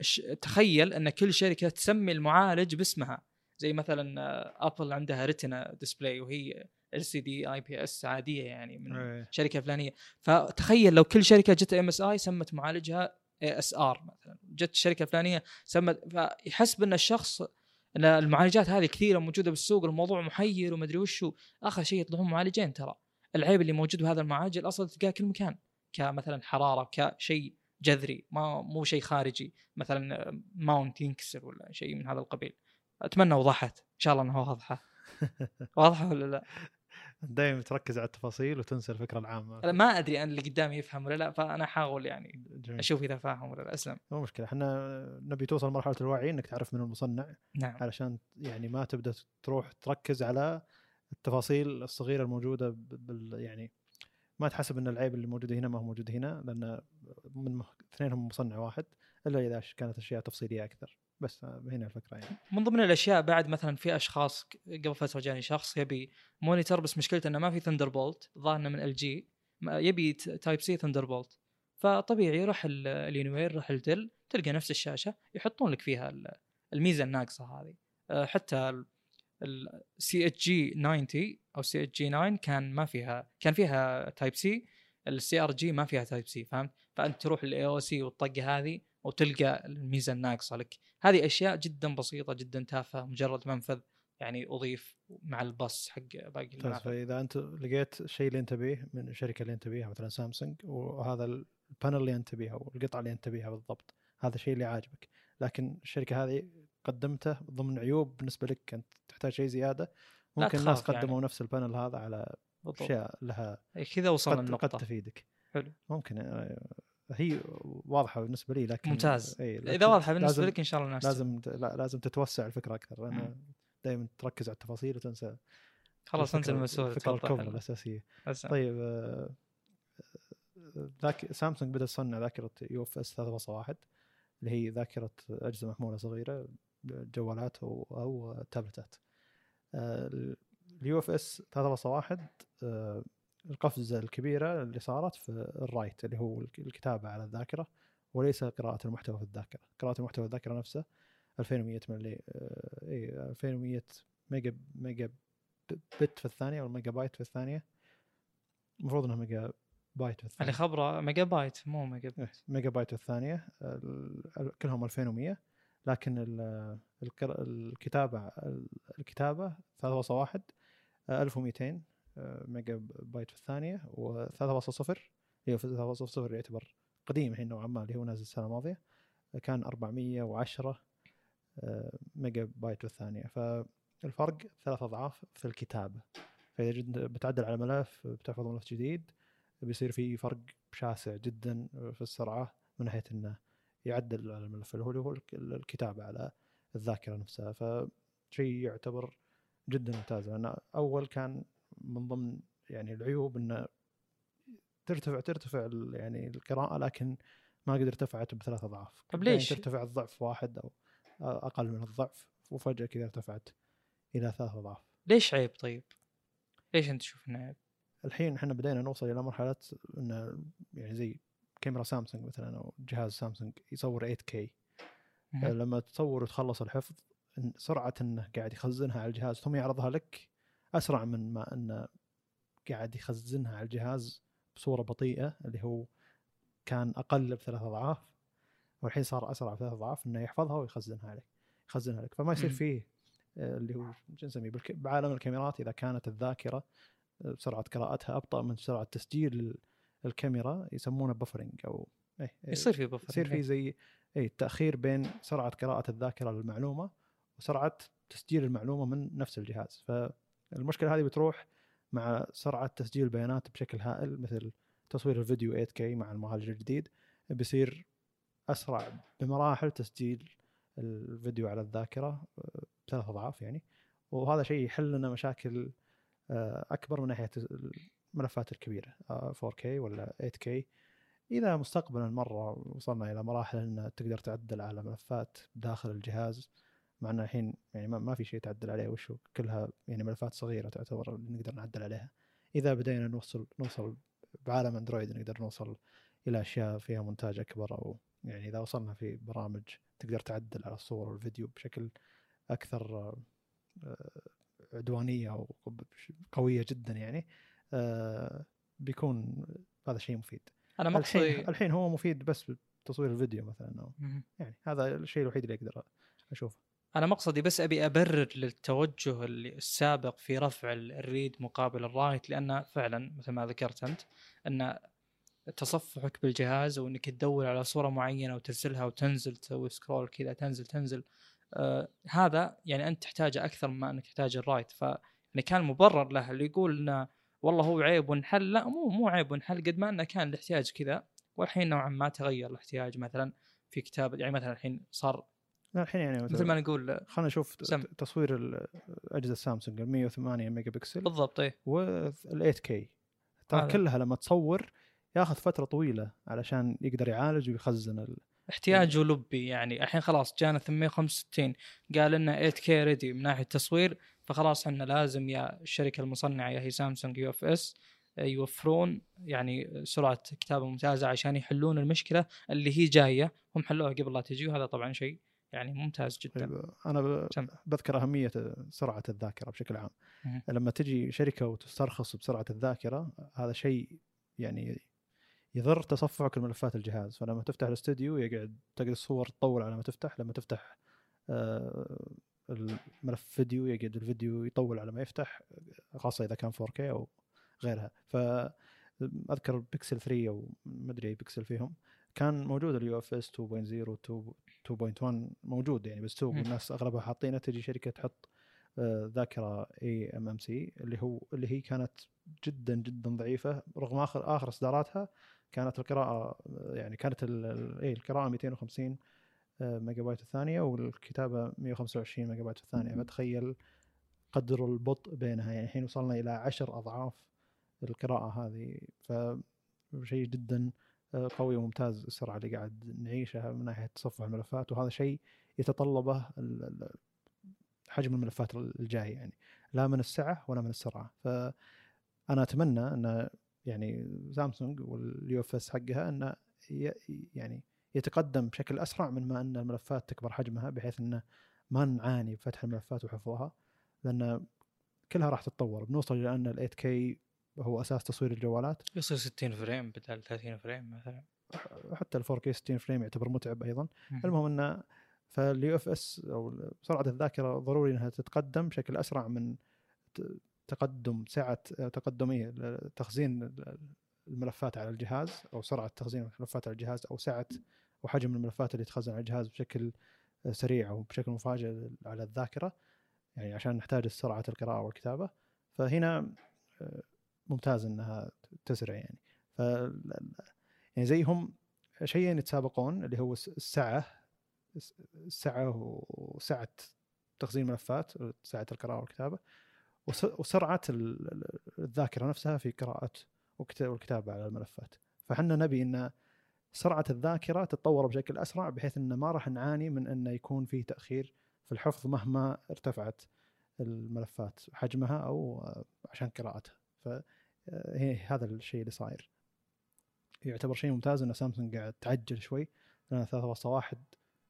ش- تخيل إن كل شركة تسمي المعالج باسمها. زي مثلا آه، ابل عندها Retina Display وهي ال سي دي اي بي اس عادية يعني من إيه. شركة فلانية. فتخيل لو كل شركة جت MSI سمت معالجها SR مثلا. جت الشركة الفلانيه سمت فيحسب إن الشخص إن المعالجات هذه كثيرة موجودة بالسوق الموضوع محير ومدري وشو آخر شيء يطلعون معالجين ترى. العيب اللي موجود بهذا المعالج الاصل تلقاه كل مكان. كمثلا حرارة كشيء جذري ما مو شيء خارجي. مثلا ماونت ينكسر ولا شيء من هذا القبيل. أتمنى وضحت. إن شاء الله إنها واضحة. واضحة ولا لا؟ دائما تركز على التفاصيل وتنسى الفكرة العامة. ما أدري ان اللي قدامي يفهم ولا لا فأنا احاول يعني جميل. أشوف إذا فاهم ولا لا أسلم. مو مشكلة. إحنا نبي توصل مرحله الوعي إنك تعرف من المصنع نعم. علشان يعني ما تبدأ تروح تركز على التفاصيل الصغيرة الموجودة بال يعني ما تحسب إن العيب اللي موجود هنا ما هو موجود هنا لأن من اثنينهم مصنع واحد إلا إذا كانت أشياء تفصيلية أكثر. بس هنا الفكرة يعني. من ضمن الأشياء بعد مثلا في أشخاص قبل فترة جاني شخص يبي monitor بس مشكلته إنه ما في Thunderbolt ظاهر من LG يبي Type-C Thunderbolt فطبيعي روح ال- Alienware روح ال Dell تلقى نفس الشاشة يحطون لك فيها ال- الميزة الناقصة هذه. أه، حتى ال CHG 90 أو CHG 9 كان ما فيها كان فيها Type-C ال CRG ما فيها Type-C فهمت؟ فأنت تروح لل AOC والطقه هذه وتلقى الميزة الناقصة لك. هذه أشياء جدا بسيطة جدا تافهة مجرد منفذ يعني أضيف مع الباص حق باقي المنافذ فإذا أنت لقيت الشيء اللي أنت تبيه من الشركة اللي أنت تبيها مثلا سامسونج وهذا ال panel اللي أنت تبيها والقطعة اللي أنت تبيها بالضبط هذا الشيء اللي عاجبك. لكن الشركة هذه قدمته ضمن عيوب بالنسبة لك أنت تحتاج شيء زيادة ممكن الناس تخاف يعني. قدموا نفس ال panel هذا على أشياء لها إيه، كذا وصلنا قد, قد النقطة. تفيدك. حلو. ممكن آه، هي واضحة بالنسبة لي لكن ممتاز. إيه إذا لكن واضحة بالنسبة لك إن شاء الله الناس لازم لا لازم تتوسع الفكرة أكثر لأن. دائما تركز على التفاصيل وتنسى خلاص انزل المسؤول الفكرة. الكبرى الأساسية أسلم. طيب آه، ذاك سامسونج بدأ تصنع ذاكرة UFS 3.1 اللي هي ذاكرة أجهزة محمولة صغيرة جوالات أو أو تابلتات ال UFS 3.1 القفزة الكبيرة اللي صارت في ال write اللي هو الكتابة على الذاكرة وليس قراءة المحتوى في الذاكرة. قراءة المحتوى في الذاكرة نفسه 2100 ملي آه، اي 2100 ميجا ميجا بت في الثانية أو ميجا بايت في الثانية. المفروض إنها ميجا بايت في اللي الثانية. خبرة ميجا بايت مو ميجا إيه، بايت. ميجا بايت في الثانية ال- ال- كلهم 2100 لكن ال- القر- الكتابة الكتابة 3.1 آه، 1200 آه، ميجا بايت في الثانية و3.0 هي في 3.0 يعتبر قديم الحين نوعا ما اللي هو نازل السنة الماضية. آه، كان 410 آه، ميجا بايت في الثانية. فالفرق ثلاث أضعاف في الكتابة فإذا جد بتعدل على ملف بتحفظ ملف جديد بيصير في فرق شاسع جدا في السرعة من ناحية إنه يعدل على الملف اللي هو اللي هو الك- الكتابة على الذاكرة نفسها. فشيء يعتبر جدا ممتاز. لأن أول كان من ضمن يعني العيوب إنه ترتفع ترتفع يعني القراءة لكن ما قد ارتفعت بثلاث أضعاف طب يعني ليش؟ ترتفع الضعف واحد أو أقل من الضعف وفجأة كذا ارتفعت إلى ثلاث أضعاف ليش عيب طيب؟ ليش أنت تشوف إنه عيب؟ الحين إحنا بدينا نوصل إلى مرحلة انه يعني زي كاميرا سامسونج مثلا أو جهاز سامسونج يصور 8K مهم. لما تصور وتخلص الحفظ سرعة إنه قاعد يخزنها على الجهاز ثم يعرضها لك أسرع من ما انه قاعد يخزنها على الجهاز بصورة بطيئة اللي هو كان أقل بثلاث أضعاف والحين صار أسرع بثلاث أضعاف إنه يحفظها ويخزنها عليك يخزنها لك فما يصير. فيه آه، اللي هو شو نسميه بعالم الكاميرات إذا كانت الذاكرة آه، سرعه قراءتها أبطأ من سرعة تسجيل ال- الكاميرا يسمونه بفرنج أو إيه إيه، يصير في بفر يصير في زي اي تاخير بين سرعة قراءة الذاكرة للمعلومة وسرعة تسجيل المعلومة من نفس الجهاز. فالمشكلة هذه بتروح مع سرعة تسجيل البيانات بشكل هائل مثل تصوير الفيديو 8K مع المعالج الجديد. بيصير أسرع بمراحل تسجيل الفيديو على الذاكرة آه، ثلاث أضعاف يعني. وهذا شيء يحل لنا مشاكل آه، أكبر من ناحية الملفات الكبيرة آه، 4K ولا 8K إذا مستقبلا مرة وصلنا إلى مراحل إن تقدر تعدل على ملفات داخل الجهاز مع ان الحين يعني ما- ما في شيء تعدل عليه وشو كلها يعني ملفات صغيرة تعتبر اللي نقدر نعدل عليها. إذا بدينا نوصل نوصل بعالم أندرويد نقدر نوصل إلى أشياء فيها مونتاج أكبر أو يعني إذا وصلنا في برامج تقدر تعدل على الصور والفيديو بشكل أكثر آه، عدوانية أو قوية جدا يعني آه، بيكون هذا شيء مفيد. أنا الحين مقصدي الحين هو مفيد بس بتصوير الفيديو مثلا أو. يعني هذا الشيء الوحيد اللي أقدر أشوفه. أنا مقصدي بس أبي أبرر للتوجه السابق في رفع ال- ال read مقابل ال write لأن فعلا مثل ما ذكرت أنت أن تصفحك بالجهاز وانك تدور على صورة معينة وترسلها وتنزل تسوي scroll كذا تنزل تنزل آه هذا يعني أنت تحتاجه أكثر مما أنك تحتاج ال write. ف يعني كان مبرر له اللي يقول إنه والله هو عيب وانحل لا مو مو عيب وانحل قد ما أنه كان الاحتياج كذا والحين نوعا ما تغير الاحتياج. مثلا في كتابه يعني مثلا الحين صار لا الحين يعني مثل ما نقول خلينا نشوف سم. تصوير اجهزه سامسونج ال 108 ميجا بكسل بالضبط إيه وال 8K ترى. كلها لما تصور ياخذ فترة طويلة علشان يقدر يعالج ويخزن ال... احتياجه لبي يعني الحين خلاص جانا 865 قال لنا 8K ready من ناحية تصوير فخلاص إحنا لازم يا الشركة المصنعة يا هي سامسونج UFS يوفرون يعني سرعة كتابة ممتازة عشان يحلون المشكلة اللي هي جاية هم حلوها قبل لا تجي وهذا طبعا شيء يعني ممتاز جدا. أنا. بذكر أهمية سرعة الذاكرة بشكل عام. لما تجي شركة وتسترخص بسرعة الذاكرة هذا شيء يعني يضر تصفحك الملفات الجهاز. فلما تفتح الاستوديو يقعد تقعد الصور تطول على ما تفتح. لما تفتح آه، الملف فيديو يقعد الفيديو يطول على ما يفتح خاصة إذا كان 4K أو غيرها. فاذكر بيكسل 3 أو ما أدري أي بيكسل فيهم. كان موجود ال UFS 2.0 2.1 موجود يعني بالسوق مم. والناس أغلبها حاطينه. تجي شركة تحط آه، ذاكرة eMMC اللي هو اللي هي كانت جدا جدا ضعيفة رغم آخر آخر إصداراتها كانت القراءة آه، يعني كانت اي القراءة 250 آه، ميجا بايت الثانية والكتابة 125 ميجا بايت الثانية. فتخيل قدر البطء بينها. يعني الحين وصلنا إلى عشر أضعاف القراءة هذه. فشيء جدا قوي وممتاز السرعة اللي قاعد نعيشها من ناحية تصفح الملفات وهذا شيء يتطلبه حجم الملفات الجاي يعني. لا من السعة ولا من السرعة. فأنا أتمنى أن يعني سامسونج وال UFS حقها انه يعني يتقدم بشكل أسرع من ما أن الملفات تكبر حجمها بحيث أنه ما نعاني بفتح الملفات وحفظها لأن كلها راح تتطور. بنوصل إلى أن ال 8K هو أساس تصوير الجوالات. يصير 60 frame بدل 30 frame مثلا. حتى ال 4K 60 frame يعتبر متعب أيضا. مهم. المهم إنه ف ال UFS أو سرعة الذاكرة ضروري إنها تتقدم بشكل أسرع من تقدم سعة تقدم إيه، تخزين الملفات على الجهاز أو سرعة تخزين الملفات على الجهاز أو سعة وحجم الملفات اللي تخزن على الجهاز بشكل سريع أو بشكل مفاجئ على الذاكرة. يعني عشان نحتاج سرعة القراءة والكتابة. فهنا آه، ممتاز إنها تسرع يعني. ف يعني زيهم شيئين يتسابقون اللي هو السعة السعة وسعة تخزين الملفات سعة القراءة والكتابة وس- وسرعة ال- ال- الذاكرة نفسها في قراءة وكت- والكتابة على الملفات. فحنا نبي إن سرعة الذاكرة تتطور بشكل أسرع بحيث إن ما راح نعاني من انه يكون في تأخير في الحفظ مهما ارتفعت الملفات حجمها أو آه، عشان قراءتها. هذا الشيء اللي صاير. يعتبر شيء ممتاز ان سامسونج قاعد تعجل شوي لأن 3.1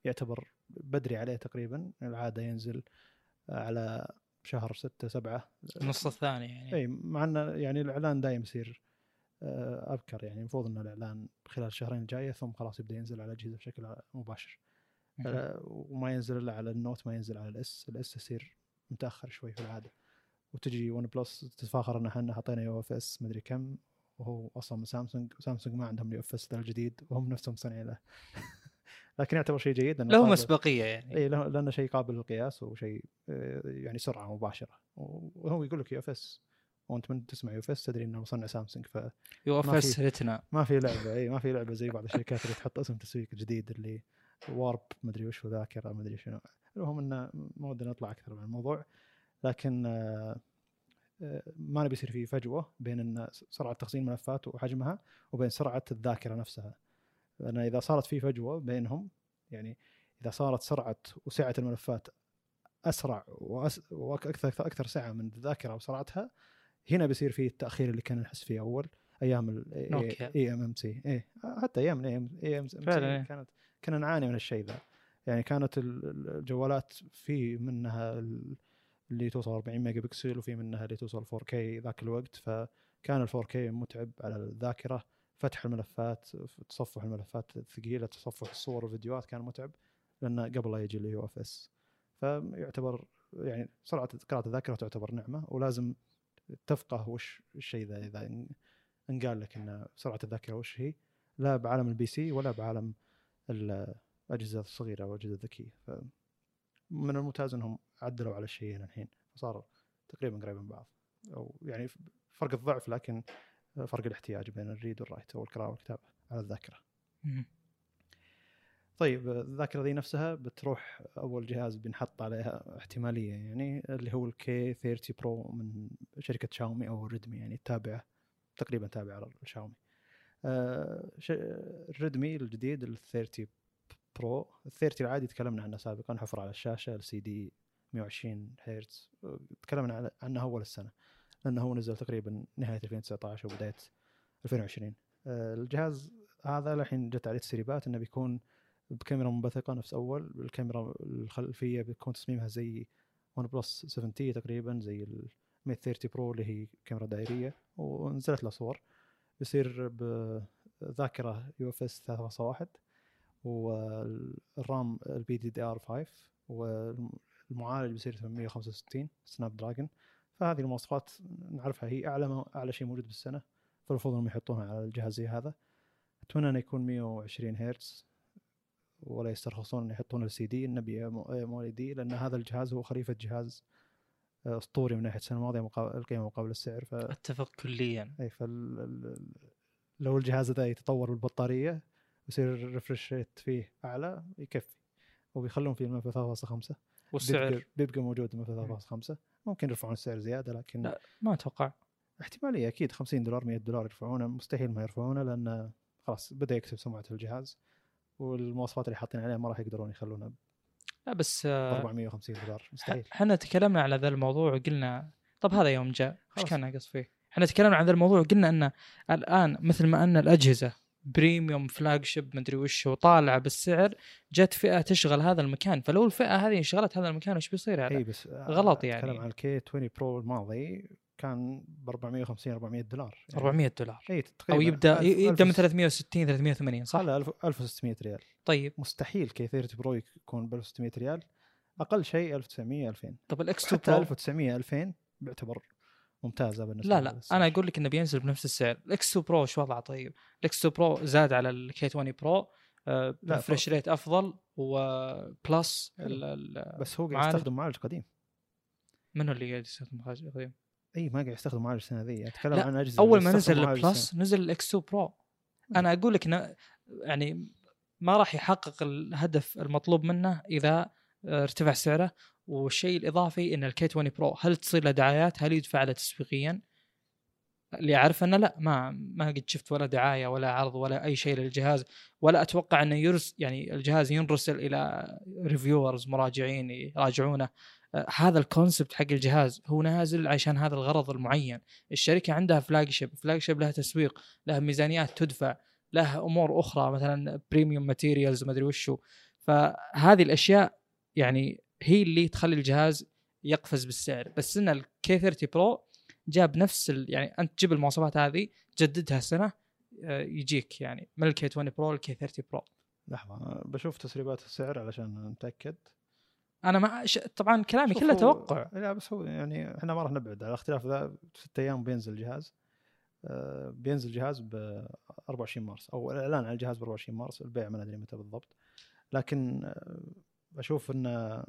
يعتبر بدري عليه تقريبا. العادة ينزل على شهر 6 7 النص الثاني يعني. إي مع إنه يعني الإعلان دايم يصير آه، أبكر يعني. المفروض إن الإعلان خلال الشهرين الجاية ثم خلاص يبدأ ينزل على الاجهزه بشكل مباشر. آه، وما ينزل إلا على ال Note ما ينزل على ال S ال S يصير متأخر شوي في العادة. وتجي OnePlus تتفاخر ان إحنا حطينا UFS مدري كم وهو أصلا من سامسونج سامسونج ما عندهم ال UFS الجديد وهم نفسهم مصنعين له. لكن يعتبر شيء جيد له مسبقيه يعني. اي لأنه شيء قابل للقياس وشيء آه، يعني سرعة مباشرة. وهو يقول لك UFS وأنت من تسمع UFS تدري إنه مصنع سامسونج ف UFS ريتنا ما في لعبة اي ما في لعبة زي بعض الشركات اللي تحط اسم تسويق جديد اللي Warp مدري وش ذاكرة مدري شنو. المهم إنه ما ودنا نطلع أكثر من الموضوع. لكن آه، آه، ما نبي يصير في فجوة بين سرعة تخزين الملفات وحجمها وبين سرعة الذاكرة نفسها. لأن إذا صارت في فجوة بينهم يعني إذا صارت سرعة وسعة الملفات أسرع وأس... وأكثر أكثر سعة من الذاكره وسرعتها هنا بيصير في التأخير اللي كنا نحس فيه أول أيام ال eMMC اي حتى أيام ال eMMC إيه. كانت كنا نعاني من الشيء ذا. يعني كانت الجوالات في منها اللي توصل 40 ميجا بكسل وفي منها اللي توصل 4K ذاك الوقت. فكان ال 4K متعب على الذاكرة. فتح الملفات تصفح الملفات الثقيلة تصفح الصور والفيديوهات كان متعب لأنه قبل لا يجي ال UFS. فيعتبر يعني سرعه قراءة الذاكرة تعتبر نعمة ولازم تفقه وش الشيء ذا إذا انقال لك إن سرعه الذاكرة وش هي. لا بعالم ال PC ولا بعالم الاجهزه الصغيرة والاجهزه الذكية. من الممتاز إنهم عدلوا على الشيئين الحين فصار تقريبا قريب من بعض أو يعني فرق الضعف لكن فرق الاحتياج بين ال read وال write أو القراءة والكتابة على الذاكرة. طيب الذاكرة ذي نفسها بتروح أول جهاز بنحط عليها احتمالية يعني اللي هو ال K30 Pro من شركة شاومي أو ريدمي يعني تابعه تقريبا تابعة لشاومي. آه الريدمي الجديد ال 30 Pro ال 30 العادي تكلمنا عنه سابقا حفر على الشاشة LCD 120 هرتز. تكلمنا عنه أول السنة لأنه هو نزل تقريبا نهاية 2019 وبداية 2020 آه، الجهاز هذا الحين جت عليه تسريبات إنه بيكون بكاميرا منبثقة نفس أول. الكاميرا الخلفية بيكون تصميمها زي OnePlus 7T تقريبا زي ال 130 Pro اللي هي كاميرا دائرية. ونزلت له صور. بيصير بذاكرة UFS 3.1 وال RAM LPDDR5 والمعالج بيصير 865 سناب دراجون. فهذه المواصفات نعرفها هي أعلى أعلى شيء موجود بالسنة. فالمفروض إنهم يحطونها على الجهاز زي هذا. أتمنى إنه يكون 120 هرتز. ولا يسترخصون إن يحطون السي دي. النبي ام دي. لأن هذا الجهاز هو خليفة جهاز آه، أسطوري من ناحية السنة. الماضيه مقابل القيمة مقابل السعر. ف أتفق كليا. اي فال لو الجهاز ذا يتطور بالبطارية يصير ال refresh rate فيه أعلى يكفي. وبيخلون فيه الملف 3.5 والسعر؟ بيبقى, بيبقى موجود الملف 3.5 ممكن يرفعون السعر زيادة لكن لا ما أتوقع. احتمالية أكيد. 50 دولار 100 دولار يرفعونه. مستحيل ما يرفعونه لأن خلاص بدأ يكسب سمعة الجهاز. والمواصفات اللي حاطين عليه ما راح يقدرون يخلونه لا بس 450 دولار. مستحيل. إحنا تكلمنا على ذا الموضوع وقلنا طب هذا يوم جاء إيش كان ناقص فيه؟ إحنا تكلمنا عن ذا الموضوع وقلنا أن الآن مثل ما أن الأجهزة premium flagship مدري وش وطالعه بالسعر جت فئة تشغل هذا المكان. فلو الفئة هذه شغلت هذا المكان وش بيصير يعني؟ إي بس غلط يعني. أتكلم عن ال K20 Pro الماضي كان ب 450 400 دولار. يعني 400 دولار. إي أو يبدأ يبدأ من 360 380 صح؟ لا 1600 ريال. طيب. مستحيل K30 Pro يكون ب 1600 ريال. أقل شيء 1900 2000 طب ال X2 Pro 1900 2000 بيعتبر ممتازه بالنسبة لا لا أنا أقول لك إنه بينزل بنفس السعر. ال X2 Pro إيش وضعه طيب؟ ال X2 Pro زاد على ال K20 Pro refresh rate أفضل و plus بس هو قاعد يستخدم معالج قديم. منو اللي قاعد يستخدم معالج قديم؟ إي ما قاعد يستخدم معالج السنة ذي. أتكلم عن أجهزة أول ما نزل ال plus نزل ال X2 Pro. أنا أقول لك إنه يعني ما راح يحقق الهدف المطلوب منه إذا ارتفع سعره. والشيء الإضافي إن ال K20 Pro هل تصير له دعايات؟ هل يدفع له تسويقيا؟ اللي اعرف إنه لا ما ما قد شفت ولا دعاية ولا عرض ولا أي شيء للجهاز. ولا أتوقع إنه يرس يعني الجهاز ينرسل إلى reviewers مراجعين يراجعونه. آه، هذا ال concept حق الجهاز هو نازل عشان هذا الغرض المعين. الشركة عندها flagship flagship لها تسويق لها ميزانيات تدفع لها أمور أخرى مثلا premium materials ما أدري وشو. فهذه الأشياء يعني هي اللي تخلي الجهاز يقفز بالسعر. بس إن الكي 30 برو جاب نفس ال... يعني أنت تجيب المواصفات هذه جددها سنة آه، يجيك يعني من الكي 20 برو للكي 30 برو لحظة بشوف تسريبات السعر علشان نتأكد. أنا ما ش... طبعا كلامي كله توقع. لا بس هو يعني إحنا ما راح نبعد على الاختلاف ذا ست أيام بينزل الجهاز. آه، بينزل الجهاز ب 24 مارس أو الإعلان عن الجهاز ب 24 مارس البيع ما ندري متى بالضبط. لكن آه، أشوف انه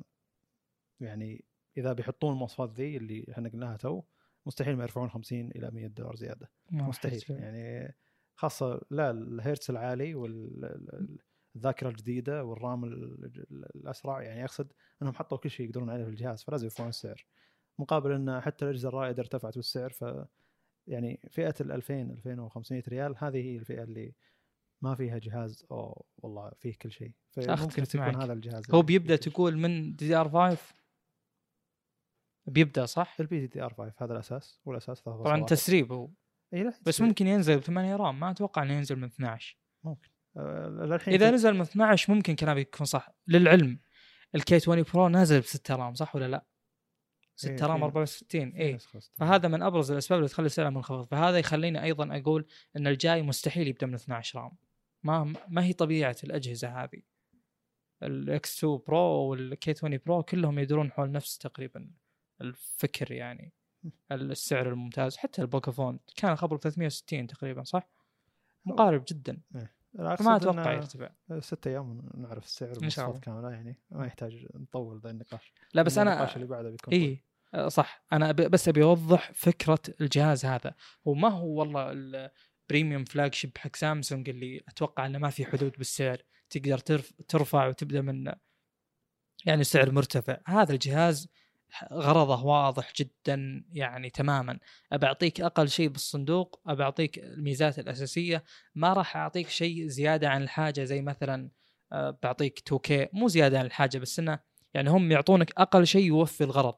يعني إذا بيحطون المواصفات ذي اللي إحنا قلناها تو مستحيل ما يرفعون 50 إلى 100 دولار زيادة. مستحيل. فيه. يعني خاصة لا الهيرتز العالي والذاكره الجديدة والرام ال- ال- الأسرع يعني أقصد إنهم حطوا كل شيء يقدرون عليه في الجهاز فلازم يرفعون السعر. مقابل إن حتى الأجهزة الرائدة ارتفعت بالسعر ف يعني فئة ال 2000 2500 ريال هذه هي الفئة اللي ما فيها جهاز أو والله فيه كل شيء فممكن معك. هذا الجهاز هو بيبدأ. تقول من DDR 5 بيبدأ صح؟ ال DDR 5 هذا الأساس والأساس 3.1. طبعا تسريب هو إي لا بس. ممكن ينزل ب 8 رام ما أتوقع إنه ينزل من 12 آه، للحين إذا نزل من 12 ممكن كلامي يكون صح للعلم الكي 20 برو نازل ب 6 رام صح ولا لا؟ 6 إيه، رام في- 64 في اي. فهذا من أبرز الأسباب اللي تخلي السعر منخفض فهذا يخليني أيضا أقول إن الجاي مستحيل يبدأ من 12 رام ما ما هي طبيعة الأجهزة هذه. الاكس 2 برو والكي 20 برو كلهم يدورون حول نفس تقريبا الفكر يعني السعر الممتاز. حتى البوكافون كان خبر 360 تقريبا صح؟ مقارب جدا. أقصد فما أتوقع يرتفع. ست أيام نعرف السعر الله. كامله يعني ما يحتاج نطول ذا النقاش. لا بس أنا النقاش اللي بعده بيكون اي صح. أنا بس أبي أوضح فكرة الجهاز هذا. هو ما هو والله ال premium flagship حق سامسونج اللي أتوقع إنه ما في حدود بالسعر. تقدر ترف ترفع وتبدأ من يعني سعر مرتفع. هذا الجهاز غرضه واضح جدا يعني تماما. أبى أعطيك أقل شيء بالصندوق أبى أعطيك الميزات الأساسية. ما راح أعطيك شيء زيادة عن الحاجة زي مثلا آه، بعطيك 2K مو زيادة عن الحاجة بس إنه يعني هم يعطونك أقل شيء يوفي الغرض.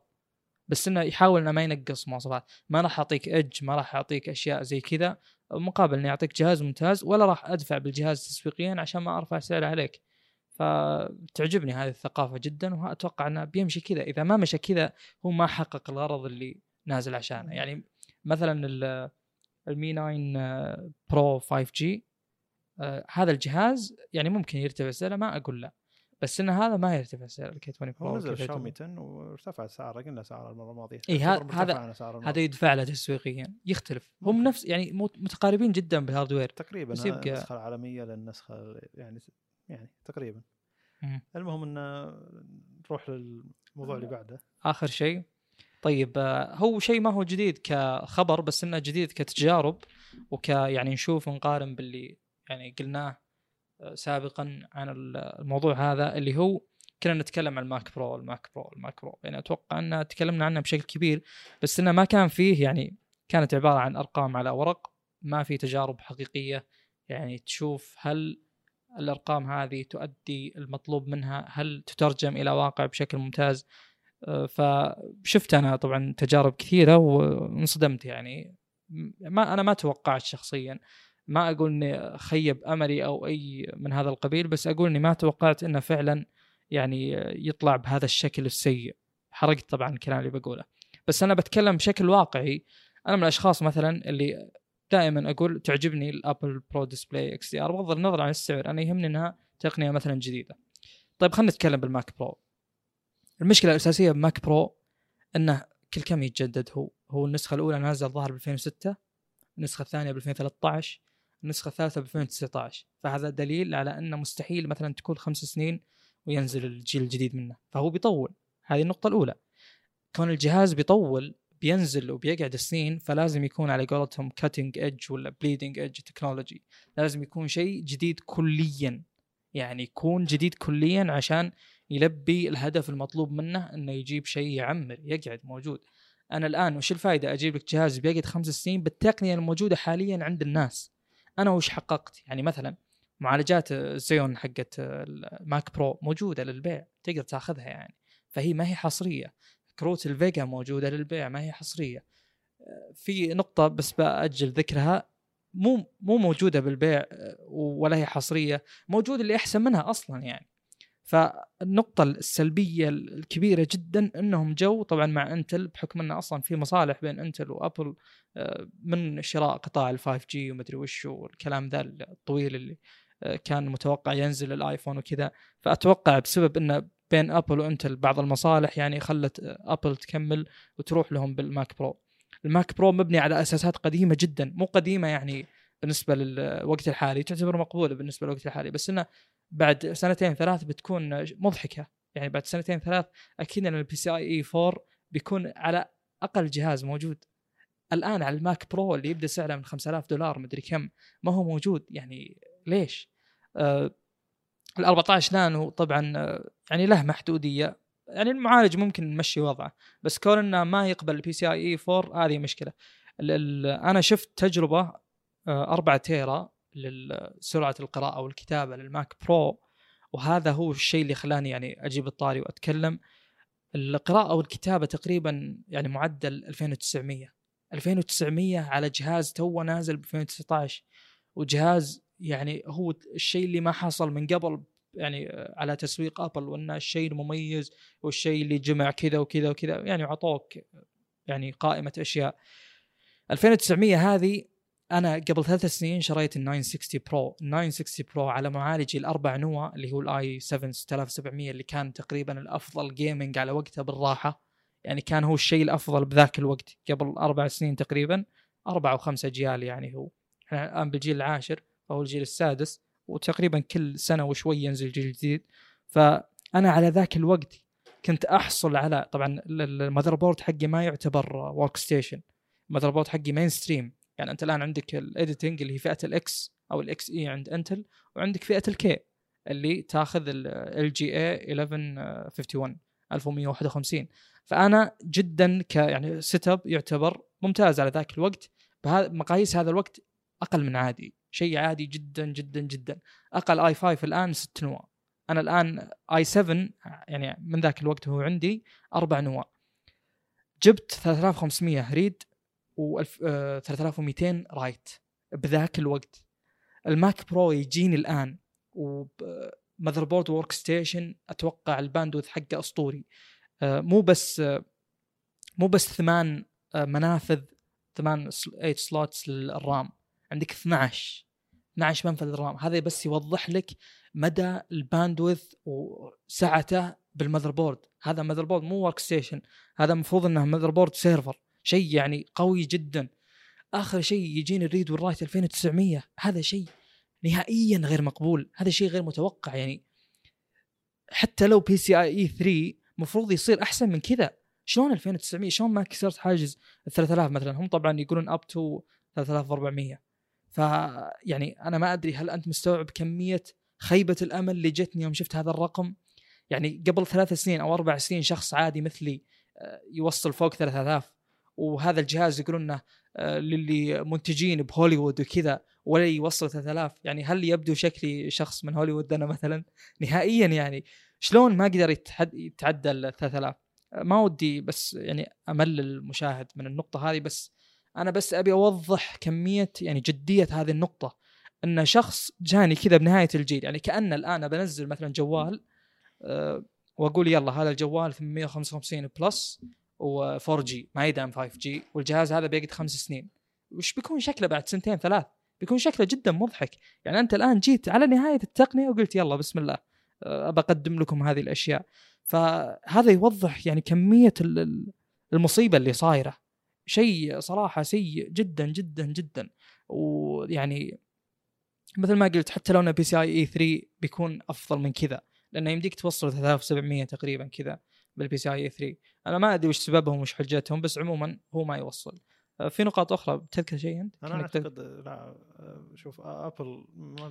بس إنه يحاول إنه ما ينقص مواصفات. ما راح أعطيك edge ما راح أعطيك أشياء زي كذا. مقابل اني اعطيك جهاز ممتاز ولا راح أدفع بالجهاز تسويقيا عشان ما أرفع سعره عليك. فتعجبني هذه الثقافة جدا وأتوقع إنه بيمشي كذا. إذا ما مشى كذا هو ما حقق الغرض اللي نازل عشانه. يعني مثلا ال- المي 9 برو 5G هذا الجهاز يعني ممكن يرتفع سعره ما أقول لا. بس إن هذا ما يرتفع سعر الكي 20 برو هو نزل والكي شاومي 30 10 وارتفع سعره قلنا سعره المرة الماضية. يعتبر هذا-. هذا يدفع له تسويقيا. يختلف. هم. نفس يعني مت- متقاربين جدا بال hardware تقريبا بس هذا يبقى- النسخه العالمية للنسخة يعني يعني تقريبا. مم. المهم إن نروح للموضوع اللي بعده. آخر شيء. طيب آه، هو شيء ما هو جديد كخبر بس إنه جديد كتجارب وك يعني نشوف ونقارن باللي يعني قلناه آه، سابقا عن ال- الموضوع هذا اللي هو كنا نتكلم عن الماك برو الماك برو الماك برو. يعني أتوقع أن تكلمنا عنه بشكل كبير بس إنه ما كان فيه يعني كانت عبارة عن أرقام على ورق ما في تجارب حقيقية. يعني تشوف هل الأرقام هذه تؤدي المطلوب منها هل تترجم إلى واقع بشكل ممتاز. آه، فشفت أنا طبعا تجارب كثيرة وانصدمت يعني. ما أنا ما توقعت شخصيا ما أقول إني خيب أملي أو أي من هذا القبيل بس أقول إني ما توقعت إنه فعلا يعني يطلع بهذا الشكل السيء. حرقت طبعا الكلام اللي بقوله. بس أنا بتكلم بشكل واقعي. أنا من الأشخاص مثلا اللي دائما أقول تعجبني الابل Pro Display XDR بغض النظر عن السعر أنا يهمني إنها تقنية مثلا جديدة. طيب خلينا نتكلم بالماك برو المشكلة الأساسية بماك برو إنه كل كم يتجدد هو. هو النسخة الأولى نازلة الظاهر ب 2006 النسخة الثانية ب 2013 النسخه الثالثه ب 2019 فهذا دليل على انه مستحيل مثلا تكون خمس سنين وينزل الجيل الجديد منه. فهو بيطول. هذه النقطة الأولى. كون الجهاز بيطول بينزل وبيقعد سنين فلازم يكون على قولتهم cutting edge ولا bleeding edge technology لازم يكون شيء جديد كليا. يعني يكون جديد كليا عشان يلبي الهدف المطلوب منه إنه يجيب شيء يعمر يقعد موجود. أنا الآن وش الفائده أجيب لك جهاز بيقعد خمس سنين بالتقنية الموجودة حاليا عند الناس. أنا وش حققت؟ يعني مثلا معالجات زيون حقت الماك برو موجودة للبيع تقدر تأخذها يعني. فهي ما هي حصرية. كروت الفيجا موجودة للبيع ما هي حصرية. في نقطة بس بأجل ذكرها مو مو موجودة بالبيع ولا هي حصرية موجود اللي أحسن منها أصلا يعني. فالنقطة السلبية الكبيرة جدا إنهم جو طبعا مع إنتل بحكم إنه أصلا في مصالح بين إنتل وأبل آه، من شراء قطاع ال 5G ومدري وش والكلام ذا الطويل اللي آه، كان متوقع ينزل الآيفون وكذا. فأتوقع بسبب إنه بين أبل وإنتل بعض المصالح يعني خلت أبل تكمل وتروح لهم بالماك برو. الماك برو مبني على أساسات قديمة جدا مو قديمة يعني بالنسبة للوقت الحالي تعتبر مقبولة بالنسبة للوقت الحالي بس إنه بعد سنتين ثلاث بتكون مضحكة. يعني بعد سنتين ثلاث أكيد إن ال PCIe 4 بيكون على أقل جهاز موجود. الآن على الماك برو اللي يبدأ سعره من 5000 دولار مدري كم ما هو موجود. يعني ليش؟ آه ال 14 نانو طبعا آه يعني له محدودية. يعني المعالج ممكن نمشي وضعه بس كون إنه ما يقبل ال PCIe 4 هذه مشكلة. أنا شفت تجربة 4 آه، تيرا لسرعة القراءة والكتابة للماك برو وهذا هو الشيء اللي خلاني يعني أجيب الطاري وأتكلم. القراءة والكتابة تقريبا يعني معدل 2900 2900 على جهاز تو نازل ب 2019 وجهاز يعني هو الشيء اللي ما حصل من قبل يعني على تسويق أبل وإنه الشيء المميز والشيء اللي جمع كذا وكذا وكذا يعني اعطوك يعني قائمة أشياء. 2900 هذه أنا قبل ثلاث سنين شريت ال 960 Pro. ال 960 Pro على معالجي الأربع نواة اللي هو ال i7 6700 اللي كان تقريبا الأفضل gaming على وقته بالراحة. يعني كان هو الشيء الأفضل بذاك الوقت. قبل أربع سنين تقريبا أربع أو خمس اجيال يعني هو. إحنا الآن بالجيل العاشر فهو الجيل السادس وتقريبا كل سنة وشوي ينزل جيل جديد. فأنا على ذاك الوقت كنت أحصل على طبعا ال motherboard حقي ما يعتبر workstation ال motherboard حقي mainstream يعني أنت الآن عندك ال editing اللي هي فئة الاكس أو الاكس اي عند انتل وعندك فئة ال K اللي تاخذ ال LGA 1151 1151 فأنا جدا ك يعني setup يعتبر ممتاز على ذاك الوقت. بهذا مقاييس هذا الوقت أقل من عادي شيء عادي جدا جدا جدا. أقل i5 الآن 6 نواة. أنا الآن i7 يعني من ذاك الوقت هو عندي أربع نواة. جبت 3500 read و 3200 write بذاك الوقت. الماك برو يجيني الآن و motherboard workstation أتوقع ال bandwidth حقه أسطوري. آه، مو بس مو بس ثمان آه، منافذ ثمان 8 slots لل RAM. عندك 12 12 منفذ ال RAM هذا بس يوضح لك مدى ال bandwidth وسعته بال motherboard هذا motherboard مو workstation هذا المفروض إنه motherboard server. شيء يعني قوي جدا. آخر شيء يجيني ال read وال write 2900 هذا شيء نهائيا غير مقبول. هذا شيء غير متوقع يعني. حتى لو PCIe 3 المفروض يصير أحسن من كذا. شلون 2900 شلون ما كسرت حاجز ال 3000 مثلا؟ هم طبعا يقولون up to 3400 فيعني أنا ما أدري هل أنت مستوعب كمية خيبة الأمل اللي جتني يوم شفت هذا الرقم؟ يعني قبل ثلاث سنين أو أربع سنين شخص عادي مثلي آه، يوصل فوق 3000 وهذا الجهاز يقولون آه، للي منتجين بهوليوود وكذا ولا يوصل 3000 يعني هل يبدو شكلي شخص من هوليوود أنا مثلا؟ نهائيا يعني. شلون ما قدر يتعدى ال 3000 ما ودي بس يعني أمل المشاهد من النقطة هذه بس أنا بس أبي أوضح كمية يعني جدية هذه النقطة. إن شخص جاني كذا بنهاية الجيل يعني كأن الآن بنزل مثلا جوال أه وأقول يلا هذا الجوال 855 Plus و4G ما يدعم 5G والجهاز هذا بيقعد خمس سنين. وش بيكون شكله بعد سنتين ثلاث؟ بيكون شكله جدا مضحك. يعني أنت الآن جيت على نهاية التقنية وقلت يلا بسم الله أه، أبى أقدم لكم هذه الأشياء. فهذا يوضح يعني كمية المصيبة اللي صايرة. شيء صراحة سيء جدا جدا جدا. ويعني مثل ما قلت حتى لو إنه PCIe 3 بيكون أفضل من كذا لأنه يمديك توصل 3700 تقريبا كذا بال PCIe 3 أنا ما أدري وش سببهم وش حجتهم بس عموما هو ما يوصل. آه، في نقاط أخرى بتذكر شيء أنت؟ أنا أعتقد لا شوف أبل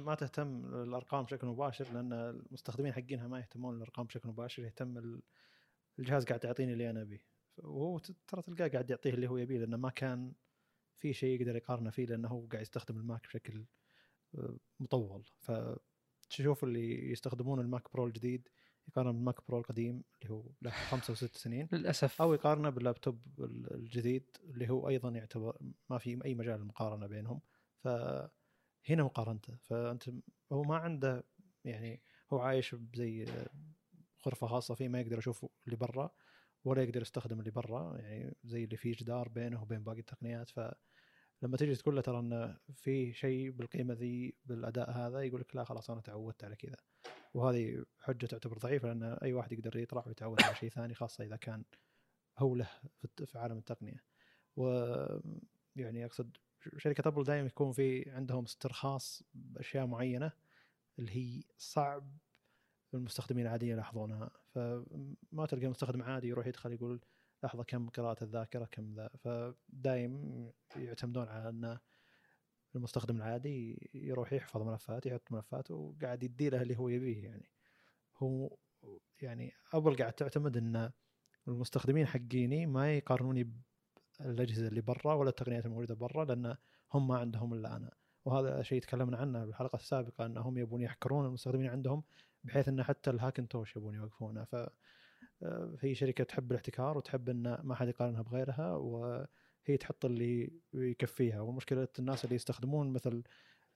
ما تهتم الارقام بشكل مباشر لأن المستخدمين حقينها ما يهتمون الارقام بشكل مباشر يهتم الجهاز قاعد يعطيني اللي أنا أبيه. وهو ترى تلقاه قاعد يعطيه اللي هو يبيه لأنه ما كان في شيء يقدر يقارنه فيه لأنه هو قاعد يستخدم الماك بشكل آه، مطول. فتشوف اللي يستخدمون الماك برو الجديد يقارن بالماك برو القديم اللي هو له خمسة وست سنين للأسف. أو يقارنه باللابتوب ال- الجديد اللي هو أيضا يعتبر ما في أي مجال للمقارنه بينهم. فهنا مقارنته. فأنت هو ما عنده يعني هو عايش زي غرفة خاصة فيه ما يقدر يشوف اللي برا ولا يقدر يستخدم اللي برا. يعني زي اللي فيه جدار بينه وبين باقي التقنيات. فلما تيجي تقول له ترى انه في شيء بالقيمة ذي بالأداء هذا يقول لك لا خلاص أنا تعودت على كذا. وهذه حجة تعتبر ضعيفة لأن أي واحد يقدر يطلع ويتعود على شيء ثاني خاصة إذا كان هو له في عالم التقنية. و يعني أقصد شركة أبل دائما يكون في عندهم استرخاص بأشياء معينة اللي هي صعب المستخدمين العاديين يلاحظونها. فما تلقى مستخدم عادي يروح يدخل يقول لحظة كم قراءة الذاكرة كم ذا فدايم يعتمدون على إن المستخدم العادي يروح يحفظ ملفات يحط ملفات وقاعد يدي له اللي هو يبيه يعني. هو يعني ابل قاعد تعتمد إن المستخدمين حقيني ما يقارنوني بالأجهزة اللي برا ولا التقنيات الموجودة برا لأن هم ما عندهم إلا أنا. وهذا شيء تكلمنا عنه بالحلقة السابقة إنهم يبون يحكرون المستخدمين عندهم بحيث إن حتى ال Hackintosh يبون يوقفونه. هي شركة تحب الاحتكار وتحب إن ما حد يقارنها بغيرها وهي تحط اللي يكفيها. ومشكله الناس اللي يستخدمون مثل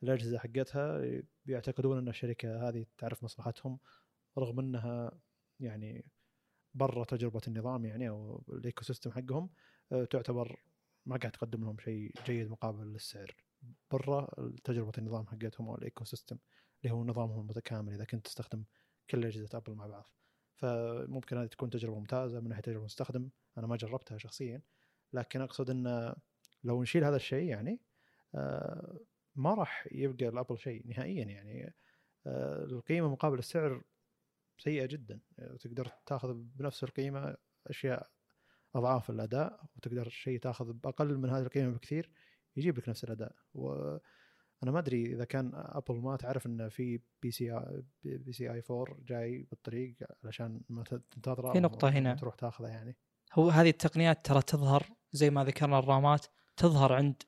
الأجهزة حقتها بيعتقدون إن الشركة هذه تعرف مصلحتهم رغم إنها يعني برا تجربة النظام يعني أو ال ecosystem حقهم آه، تعتبر ما قاعد تقدم لهم شيء جيد مقابل السعر. برا تجربة النظام حقتهم أو ال ecosystem اللي هو نظامهم المتكامل إذا كنت تستخدم كل اجهزه ابل مع بعض. فممكن هذه تكون تجربة ممتازة من ناحية تجربة المستخدم. أنا ما جربتها شخصيا لكن أقصد إن لو نشيل هذا الشيء يعني آه، ما راح يبقى الأبل شيء نهائيا يعني. آه، القيمة مقابل السعر سيئة جدا. تقدر تأخذ بنفس القيمة أشياء أضعاف الأداء وتقدر شيء تأخذ بأقل من هذه القيمة بكثير يجيب لك نفس الأداء. وأنا ما أدري إذا كان أبل ما تعرف إن في بي سي PCI 4 جاي بالطريق علشان ما تنتظره في نقطة هنا. تروح تاخذه يعني هو هذه التقنيات ترى تظهر زي ما ذكرنا الرامات تظهر عند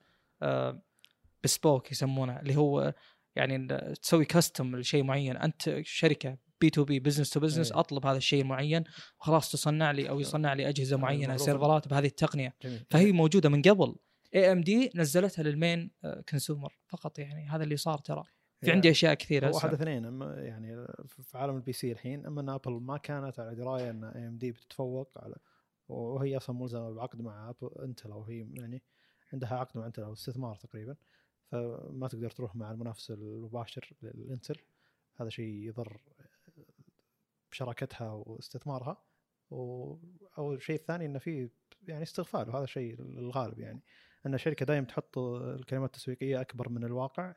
بسبوك يسمونه اللي هو يعني تسوي custom لشيء معين أنت شركة B2B business to business. أطلب هذا الشيء المعين وخلاص تصنع لي أو يصنع لي أجهزة أي، معينة. سيرفرات بهذه التقنية جميل فهي موجودة من قبل AMD نزلتها لل main consumer فقط يعني. هذا اللي صار ترى. في عندي أشياء كثيرة هو هسه. احد اثنين يعني في عالم ال PC الحين أما إن أبل ما كانت على دراية إن AMD بتتفوق على وهي أصلا ملزمة بعقد مع ابل انتل أو هي يعني عندها عقد مع انتل أو استثمار تقريبا. فما تقدر تروح مع المنافس المباشر للإنتل. هذا شيء يضر بشراكتها واستثمارها. و... أو الشيء الثاني انه في يعني استغفال وهذا شيء الغالب يعني. أن الشركة دائما تحط الكلمات التسويقية أكبر من الواقع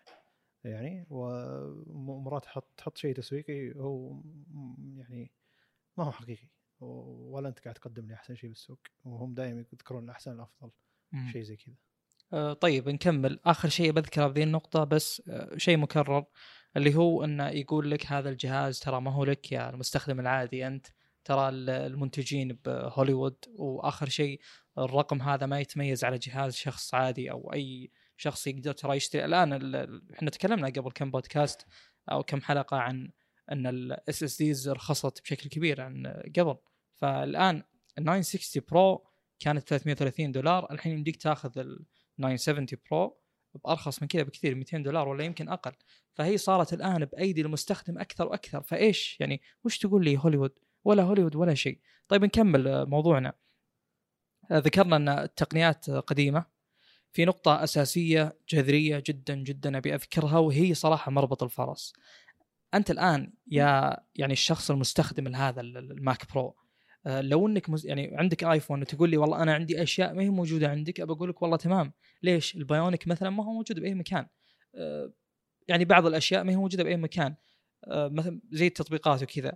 يعني ومرات تحط تحط شيء تسويقي هو يعني ما هو حقيقي ولا أنت قاعد تقدم لي أحسن شيء بالسوق وهم دائما يذكرون الأحسن الأفضل. شيء زي كذا. آه، طيب نكمل. آخر شيء بذكره بذي النقطة بس آه، شيء مكرر اللي هو أنه يقول لك هذا الجهاز ترى ما هو لك يا المستخدم العادي أنت ترى ال- المنتجين بهوليوود. وآخر شيء الرقم هذا ما يتميز على جهاز شخص عادي أو أي شخص يقدر ترى يشتري. الآن ال- ال- إحنا تكلمنا قبل كم بودكاست أو كم حلقة عن إن ال SSDs رخصت بشكل كبير عن قبل. فالآن ال 960 Pro كانت 330 دولار. الحين يمديك تاخذ ال 970 Pro بأرخص من كذا بكثير 200 دولار ولا يمكن أقل. فهي صارت الآن بأيدي المستخدم أكثر وأكثر. فإيش يعني؟ وش تقول لي هوليوود؟ ولا هوليوود ولا شيء. طيب نكمل موضوعنا. ذكرنا أن التقنيات قديمة. في نقطة أساسية جذرية جدا جدا أبي أذكرها وهي صراحة مربط الفرس. أنت الآن يا يعني الشخص المستخدم لهذا ال- ال- الماك برو آه، لو أنك مز... يعني عندك آيفون وتقول لي والله أنا عندي أشياء ما هي موجودة عندك ابى أقول لك والله تمام. ليش؟ ال Bionic مثلا ما هو موجود بأي مكان. آه، يعني بعض الأشياء ما هي موجودة بأي مكان. آه، مثلا زي التطبيقات وكذا.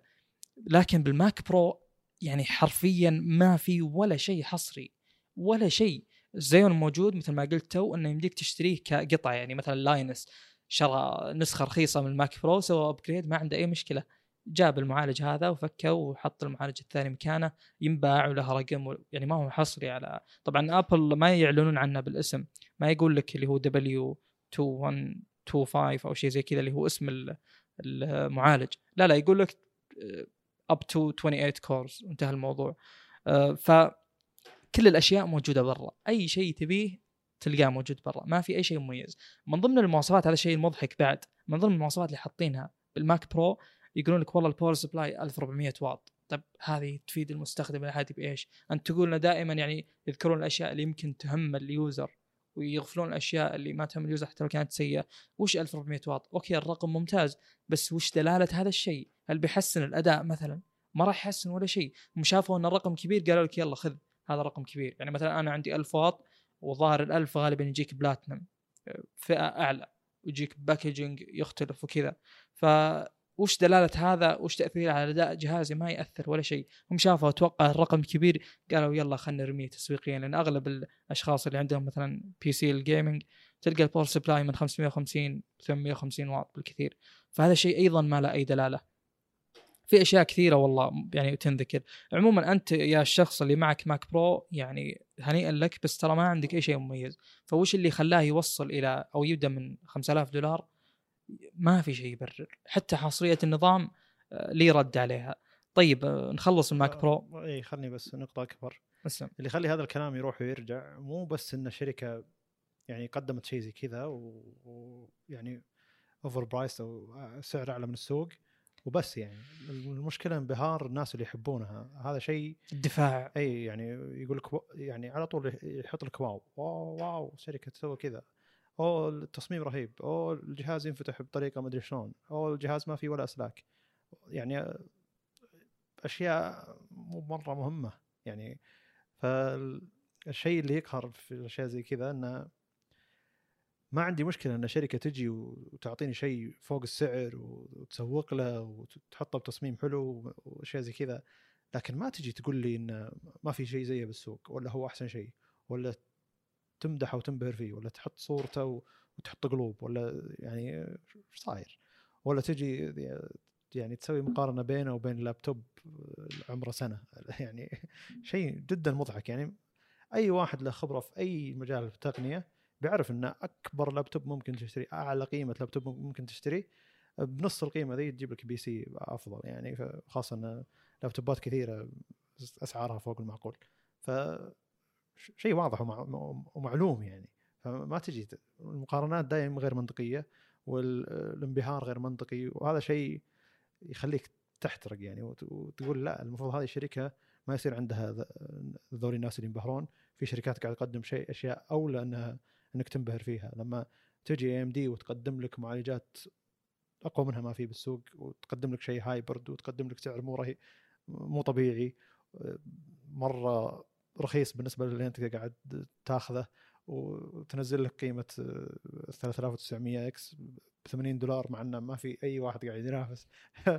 لكن بالماك برو يعني حرفيا ما في ولا شيء حصري ولا شيء. ال Xeon موجود مثل ما قلت تو إنه يمديك تشتريه كقطعة يعني مثلا Linus شرى نسخة رخيصة من الماك برو سوى upgrade ما عنده أي مشكلة. جاب المعالج هذا وفكه وحط المعالج الثاني مكانه ينباع وله رقم يعني ما هو حصري على. طبعا ابل ما يعلنون عنه بالاسم ما يقول لك اللي هو W 2125 أو شيء زي كذا اللي هو اسم ال- المعالج. لا لا يقول لك up to 28 cores انتهى الموضوع. آه، فكل الأشياء موجودة برا. أي شيء تبيه تلقاه موجود برا. ما في أي شيء مميز. من ضمن المواصفات هذا الشيء المضحك بعد. من ضمن المواصفات اللي حاطينها بالماك برو يقولون لك والله ال power supply 1400 واط. طيب هذه تفيد المستخدم العادي بإيش؟ انت تقول لنا دائما يعني يذكرون الأشياء اللي يمكن تهم ال user ويغفلون الأشياء اللي ما تهم ال user حتى لو كانت سيئة، وش 1400 واط؟ okay الرقم ممتاز بس وش دلالة هذا الشيء؟ هل بيحسن الأداء مثلا؟ ما راح يحسن ولا شيء، هم شافوا إن الرقم كبير قالوا لك يلا خذ هذا رقم كبير، يعني مثلا أنا عندي 1000 واط وظاهر ال1000 غالبا يجيك بلاتنم فئة أعلى ويجيك packaging يختلف وكذا. ف وش دلالة هذا؟ وش تاثيره على أداء جهازي؟ ما يأثر ولا شيء. هم شافوا أتوقع الرقم كبير قالوا يلا خلينا نرميه تسويقيا لأن أغلب الأشخاص اللي عندهم مثلا PC ال gaming تلقى ال power supply من 550 850 واط بالكثير. فهذا شيء أيضا ما له أي دلالة. في أشياء كثيرة والله يعني تنذكر. عموما أنت يا الشخص اللي معك ماك برو يعني هنيئا لك بس ترى ما عندك أي شيء مميز. فوش اللي خلاه يوصل إلى أو يبدأ من 5000 دولار ما في شيء يبرر. حتى حصرية النظام آه، لي رد عليها. طيب آه، نخلص الماك برو إي خلني بس نقطة أكبر. اسلم. اللي يخلي هذا الكلام يروح ويرجع مو بس إن الشركة يعني قدمت شيء زي كذا ويعني overprice أو سعر أعلى من السوق. وبس يعني. المشكلة انبهار الناس اللي يحبونها. هذا شيء الدفاع. أي يعني يقول لك يعني على طول يحط لك wow wow wow شركة تسوي كذا. أو التصميم رهيب. أو الجهاز ينفتح بطريقة ما أدري شلون. أو الجهاز ما فيه ولا أسلاك يعني أشياء مو مرة مهمة. يعني فالشيء اللي يقهر في الأشياء زي كذا إنه ما عندي مشكلة إن شركة تجي وتعطيني شيء فوق السعر وتسوق له وتحطه بتصميم حلو وأشياء زي كذا لكن ما تجي تقول لي إن ما في شيء زيه بالسوق ولا هو أحسن شيء ولا تمدحه وتنبهر فيه ولا تحط صورته وتحط قلوب ولا يعني إيش صاير. ولا تجي يعني تسوي مقارنة بينه وبين لابتوب عمره سنة. يعني شيء جدا مضحك. يعني أي واحد له خبرة في أي مجال في التقنية بيعرف ان أكبر لابتوب ممكن تشتري أعلى قيمة لابتوب ممكن تشتري بنص القيمة ذي تجيب لك PC أفضل يعني خاصة إن لابتوبات كثيرة أسعارها فوق المعقول. ف شيء واضح ومعلوم يعني. فما تجي المقارنات دائما غير منطقية والانبهار غير منطقي وهذا شيء يخليك تحترق يعني وتقول لا المفروض هذه الشركة ما يصير عندها ذول الناس اللي ينبهرون. في شركات قاعدة تقدم شيء أشياء أولى إنها إنك تنبهر فيها. لما تجي اي ام دي وتقدم لك معالجات أقوى منها ما في بالسوق وتقدم لك شيء هايبرد وتقدم لك سعر مو رهي مو طبيعي مرة رخيص بالنسبة للي أنت قاعد تاخذه وتنزل لك قيمة 3900X ب 80 دولار مع إنه ما في أي واحد قاعد ينافس.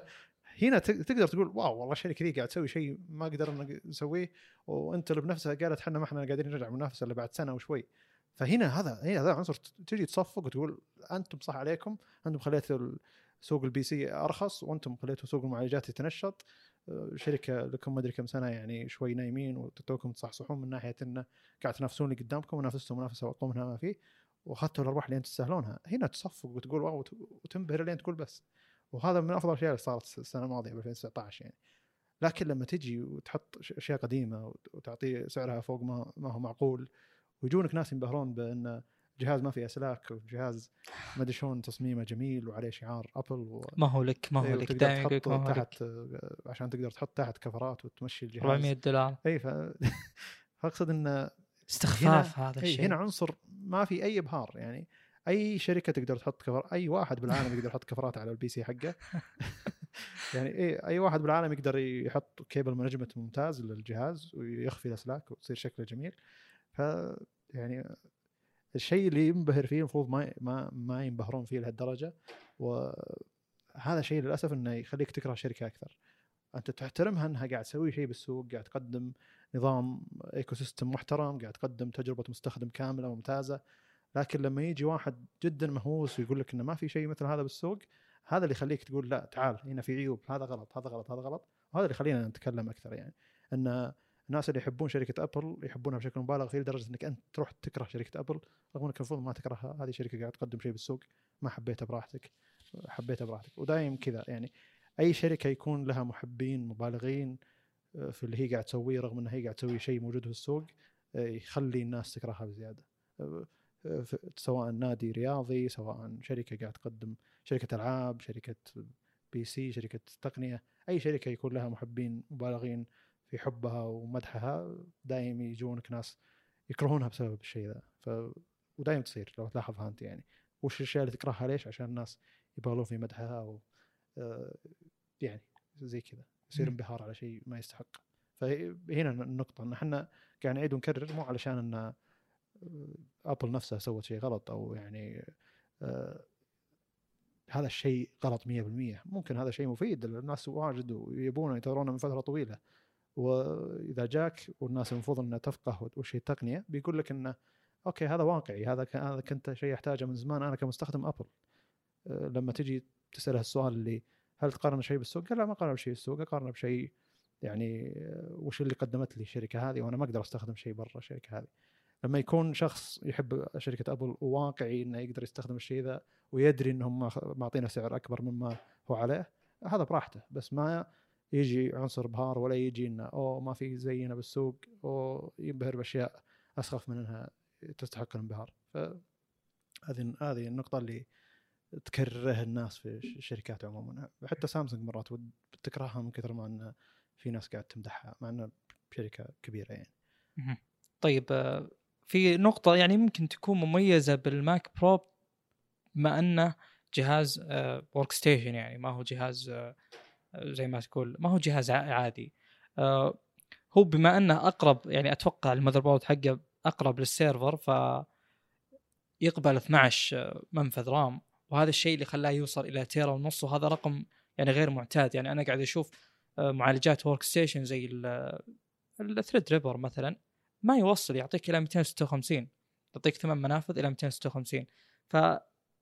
هنا تقدر تقول wow والله الشركة ذي قاعد تسوي شيء ما قدرنا نسويه وانتل بنفسها قالت إحنا ما إحنا قاعدين نرجع منافسة إلا بعد سنة وشوي. فهنا هذا هنا هذا عنصر تجي تصفق وتقول أنتم صح عليكم أنتم خليتوا سوق ال PC أرخص وأنتم خليتوا سوق المعالجات يتنشط شركة لكم ما أدري كم سنة يعني شوي نايمين وتوكم تصحصحون من ناحية انه قاعد تنافسون اللي قدامكم ونافستوا منافسة اقوى منها ما في. وأخذتوا الأرباح اللي أنتم تستاهلونها. هنا تصفق وتقول واو وتنبهر لين تقول بس. وهذا من أفضل الاشياء اللي صارت السنة الماضية ب 2019 يعني. لكن لما تجي وتحط أشياء قديمة وتعطيه سعرها فوق ما, ما هو معقول ويجونك ناس ينبهرون بأن جهاز ما فيه أسلاك وجهاز ما أدري شلون تصميمه جميل وعليه شعار أبل و... ما هو لك ما هو لك دائما تحط تحت عشان تقدر تحط تحت كفرات وتمشي الجهاز. 400 دولار. إي ف... فأقصد انه استخفاف هذا الشيء. هنا عنصر ما في أي إبهار يعني أي شركة تقدر تحط كفر أي واحد بالعالم يقدر يحط كفرات على ال PC حقه. يعني إي أي واحد بالعالم يقدر يحط cable management ممتاز للجهاز ويخفي الأسلاك وتصير شكله جميل. يعني الشيء اللي ينبهر فيه المفروض ما ما ما ينبهرون فيه لهالدرجة. وهذا شيء للأسف إنه يخليك تكره الشركة أكثر. أنت تحترمها إنها قاعد تسوي شيء بالسوق قاعد تقدم نظام ecosystem محترم قاعد تقدم تجربة مستخدم كاملة ممتازة. لكن لما يجي واحد جدا مهووس ويقول لك إنه ما في شيء مثل هذا بالسوق هذا اللي يخليك تقول لا تعال هنا في عيوب هذا غلط هذا غلط هذا غلط وهذا اللي يخلينا نتكلم أكثر يعني. ان الناس اللي يحبون شركة أبل يحبونها بشكل مبالغ فيه لدرجة إنك أنت تروح تكره شركة أبل. رغم إنك المفروض ما تكرهها هذه شركة قاعدة تقدم شيء بالسوق ما حبيتها براحتك حبيتها براحتك. ودايم كذا يعني أي شركة يكون لها محبين مبالغين آه، في اللي هي قاعد تسويه رغم إنها هي قاعد تسوي شيء موجود في السوق آه، يخلي الناس تكرهها بزيادة. آه، سواء نادي رياضي سواء شركة قاعد تقدم شركة ألعاب شركة بي سي شركة تقنية أي شركة يكون لها محبين مبالغين في حبها ومدحها دايم يجونك ناس يكرهونها بسبب الشيء ذا. ف ودايم تصير لو تلاحظها أنت يعني. وش الأشياء اللي تكرهها؟ ليش؟ عشان الناس يبالغون في مدحها أو آه، يعني زي كذا. يصير انبهار على شيء ما يستحق. فهنا النقطة إن إحنا قاعد نعيد ونكرر مو علشان إن ابل نفسها سوت شيء غلط أو يعني آه هذا الشيء غلط 100% ممكن هذا شيء مفيد الناس واجد ويبونه ينتظرونه من فترة طويلة. وإذا جاك والناس المفروض إنها تفقه وش هي التقنية بيقول لك إنه okay هذا واقعي هذا هذا كنت شيء أحتاجه من زمان أنا كمستخدم أبل آه لما تجي تسأله السؤال اللي هل تقارن شيء بالسوق؟ قال لا ما اقارن بشيء بالسوق أقارن بشيء يعني آه، وش اللي قدمت لي الشركة هذه وأنا ما أقدر أستخدم شيء برا الشركة هذه. لما يكون شخص يحب شركة أبل وواقعي إنه يقدر يستخدم الشيء ذا ويدري إنهم معطينا سعر أكبر مما هو عليه هذا براحته بس ما يجي عنصر بهار ولا يجي إنه أوه ما في زينا بالسوق أو ينبهر بأشياء أسخف من إنها تستحق الانبهار. فهذه هذه النقطة اللي تكرره الناس في الشركات عموما. حتى سامسونج مرات تكرهها من كثر ما إن في ناس قاعد تمدحها مع انها شركه كبيرة يعني. طيب في نقطة يعني ممكن تكون مميزة بالماك برو بما إنه جهاز work آه، station يعني ما هو جهاز آه، زي ما تقول ما هو جهاز عادي. آه، هو بما إنه أقرب يعني أتوقع ال motherboard حقه أقرب لل server ف يقبل 12 منفذ RAM. وهذا الشيء اللي خلاه يوصل إلى تيرا ونص وهذا رقم يعني غير معتاد. يعني أنا قاعد أشوف معالجات workstation زي ال Threadripper مثلا ما يوصل يعطيك إلى 256 يعطيك ثمان منافذ إلى 256 ف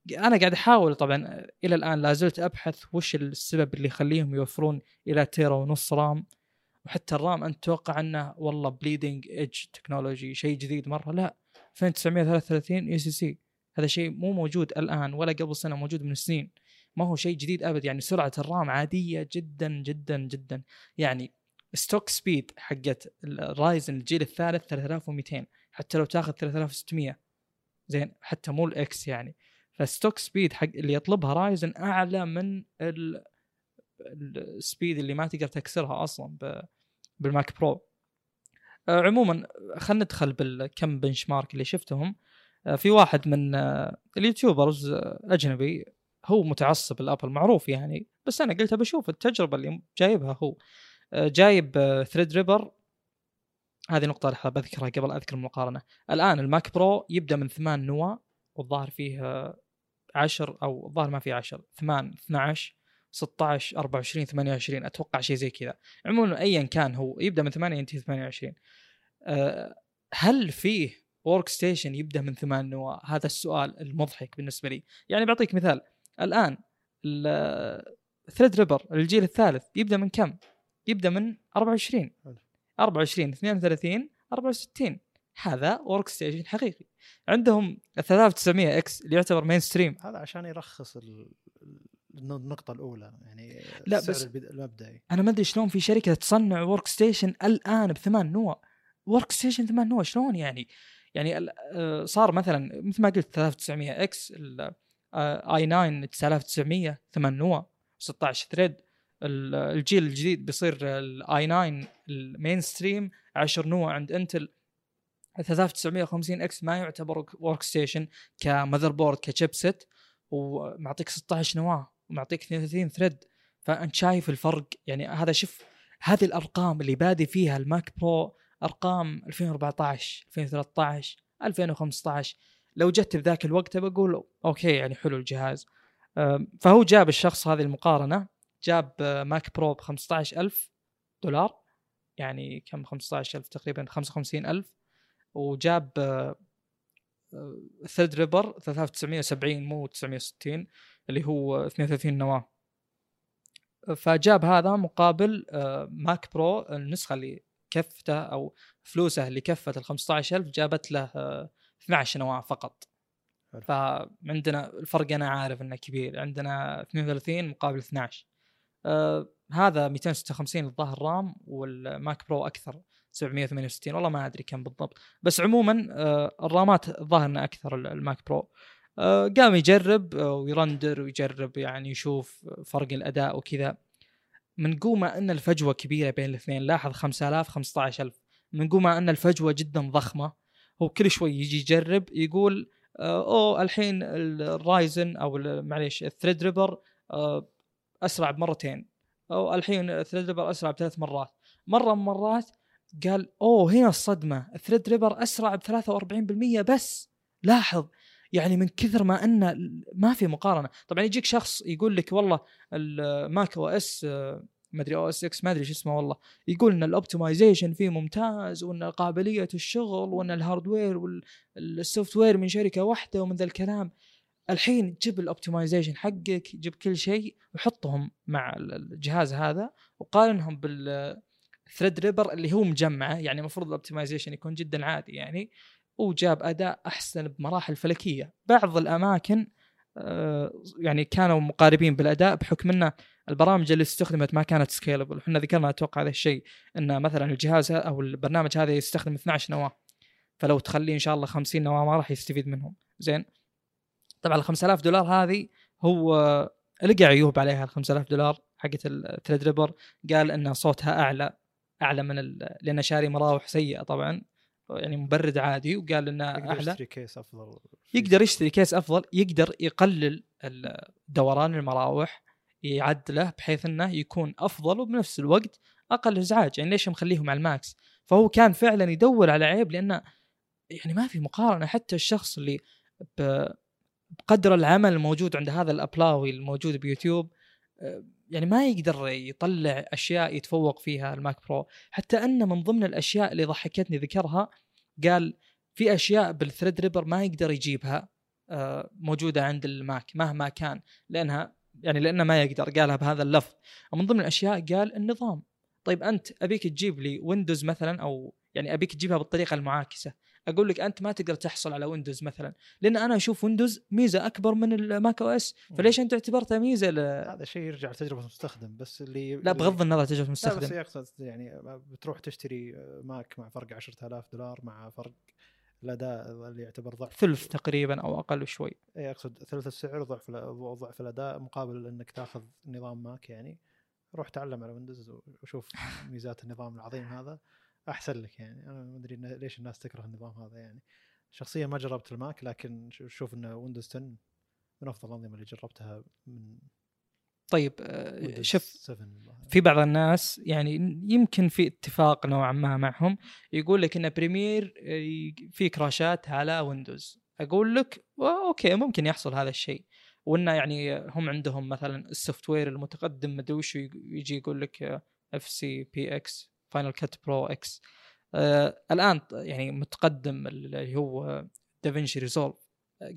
أنا قاعد أحاول طبعا إلى الآن لا زلت أبحث وش السبب اللي يخليهم يوفرون إلى تيرا ونص RAM. وحتى ال RAM أنت تتوقع أنه والله bleeding edge technology شيء جديد مرة؟ لا. 2933 ECC. هذا شيء مو موجود الآن ولا قبل سنة موجود من سنين. ما هو شيء جديد ابد يعني سرعة ال RAM عادية جدا جدا جدا. يعني stock speed حقت ال Ryzen الجيل الثالث 3200 حتى لو تاخذ 3600 زين. حتى مو ال X يعني. ف stock speed حق اللي يطلبها Ryzen أعلى من ال speed اللي ما تقدر تكسرها أصلا بال Mac Pro. آه، عموما خلينا ندخل بالكم benchmark اللي شفتهم. آه، في واحد من آه، ال YouTubers أجنبي هو متعصب لأبل معروف يعني بس أنا قلت بشوف التجربة اللي جايبها هو. جايب Threadripper هذه نقطة بذكرها قبل أذكر المقارنة، الآن ال Mac Pro يبدأ من ثمان نواة والظاهر فيه 10 أو الظاهر ما في 10 8 12 16 24 28 أتوقع شيء زي كذا. عموما ايا كان هو يبدأ من 8 ينتهي 28 أه هل فيه workstation يبدأ من ثمان نواة؟ هذا السؤال المضحك بالنسبة لي. يعني بعطيك مثال. الآن Threadripper الجيل الثالث يبدأ من كم؟ يبدأ من 24 24 32 64 هذا workstation حقيقي. عندهم 3900 X اللي يعتبر mainstream هذا عشان يرخص النقطة الأولى يعني لا بس المبدئي. أنا ما أدري شلون في شركة تصنع workstation الآن بثمان نوى. workstation ثمان نوى شلون يعني؟ يعني آه، صار مثلا مثل ما قلت 3900 X i9 9900 ثمان نوى 16 thread الجيل الجديد بيصير ال i9 ال mainstream 10 نوى عند انتل 3950 X ما يعتبر workstation ك motherboard ك chipset ومعطيك 16 نواة ومعطيك 32 thread فأنت شايف الفرق؟ يعني هذا شوف هذه الأرقام اللي بادي فيها ال Mac Pro أرقام 2014 2013 2015 لو جت بذاك الوقت بقول okay يعني حلو الجهاز. فهو جاب الشخص هذه المقارنة جاب Mac Pro ب 15000 دولار يعني كم؟ 15000 تقريبا 55000 وجاب Threadripper 3970 مو 960 اللي هو 32 نواة. فجاب هذا مقابل آه، Mac Pro النسخة اللي كفته أو فلوسه اللي كفت ال 15000 جابت له آه، 12 نواة فقط. فعندنا الفرق أنا عارف إنه كبير. عندنا 32 مقابل 12 آه هذا 256 الظاهر RAM وال Mac Pro أكثر. 768 والله ما أدري كم بالضبط. بس عموما آه الرامات الظاهر أكثر ال- ال Mac Pro. آه قام يجرب آه وي render ويجرب يعني يشوف فرق الأداء وكذا. من قومه إن الفجوة كبيرة بين الاثنين. لاحظ 5000 15000 من قومه إن الفجوة جدا ضخمة. هو كل شوي يجي يجرب يقول أوه الحين ال Ryzen أو معليش ال Threadripper أسرع بمرتين. أو الحين ال Threadripper أسرع بثلاث مرات. مرة من مرات قال أوه هنا الصدمة. ال Threadripper أسرع ب 43% بس. لاحظ يعني من كثر ما انه ما في مقارنة. طبعا يجيك شخص يقول لك والله الماك OS ما أدري OS X ما أدري شو اسمه والله. يقول إن ال optimization فيه ممتاز وإن قابلية الشغل وإن ال hardware وال software من شركة واحدة ومن ذا الكلام. الحين جيب ال optimization حقك جيب كل شيء وحطهم مع ال- الجهاز هذا وقارنهم بال Threadripper اللي هو مجمعه يعني المفروض ال optimization يكون جدا عادي يعني وجاب أداء أحسن بمراحل فلكية. بعض الأماكن آه، يعني كانوا مقاربين بالأداء بحكم إن البرامج اللي استخدمت ما كانت scalable إحنا ذكرنا أتوقع هذا الشيء إن مثلا الجهاز أو البرنامج هذا يستخدم 12 نواة. فلو تخليه إن شاء الله 50 نواة ما راح يستفيد منهم. زين؟ طبعا ال 5000 دولار هذه هو لقى عيوب عليها ال 5000 دولار حقت ال Threadripper قال إن صوتها أعلى. أعلى من ال... لأن شاري مراوح سيئة طبعا يعني مبرد عادي وقال إنه يقدر اعلى يشتري كيس أفضل يقدر يشتري كيس أفضل يقدر يقلل دوران المراوح يعدله بحيث إنه يكون أفضل وبنفس الوقت أقل إزعاج. يعني ليش مخليهم على الماكس؟ فهو كان فعلا يدور على عيب لأنه يعني ما في مقارنة حتى الشخص اللي بقدر العمل الموجود عند هذا الأبلاوي الموجود بيوتيوب يعني ما يقدر يطلع أشياء يتفوق فيها الماك Pro. حتى أن من ضمن الأشياء اللي ضحكتني ذكرها قال في أشياء بال Threadripper ما يقدر يجيبها آه، موجودة عند الماك مهما كان لأنها يعني لأنه ما يقدر قالها بهذا اللفظ. ومن ضمن الأشياء قال النظام. طيب أنت أبيك تجيب لي ويندوز مثلا أو يعني أبيك تجيبها بالطريقة المعاكسة. أقول لك أنت ما تقدر تحصل على ويندوز مثلا لأن أنا أشوف ويندوز ميزة أكبر من الماك OS فليش أنت اعتبرتها ميزة ل... هذا شيء يرجع لتجربة المستخدم بس اللي لا بغض النظر تجربة لا بس المستخدم. يقصد يعني بتروح تشتري ماك مع فرق 10000 دولار مع فرق الأداء اللي يعتبر ضعف ثلث تقريبا أو أقل شوي. إي أقصد ثلث السعر ضعف ضعف الأداء مقابل إنك تأخذ نظام ماك يعني. روح تعلم على ويندوز وشوف ميزات النظام العظيم هذا. أحسن لك يعني. أنا ما أدري ليش الناس تكره النظام هذا يعني. شخصيا ما جربت الماك لكن ش- شوف إن ويندوز 10 من أفضل الأنظمة اللي جربتها من طيب آه، شوف 7 الظاهر. في بعض الناس يعني يمكن في اتفاق نوعا ما معهم. يقول لك إن Premiere آه، في crashات على ويندوز أقول لك أوكي ممكن يحصل هذا الشيء. وانه يعني هم عندهم مثلا ال software المتقدم مدري وش يجي يقول لك FCPX Final Cut Pro X الآن يعني متقدم اللي هو DaVinci Resolve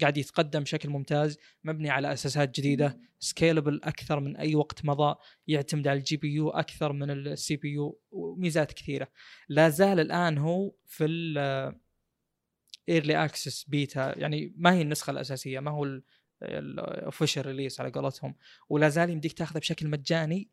قاعد يتقدم بشكل ممتاز مبني على أساسات جديدة scalable أكثر من أي وقت مضى يعتمد على ال GPU أكثر من ال CPU وميزات كثيرة. لا زال الآن هو في ال early access beta يعني ما هي النسخة الأساسية ما هو ال official release على قولتهم. ولا زال يمديك تاخذه بشكل مجاني.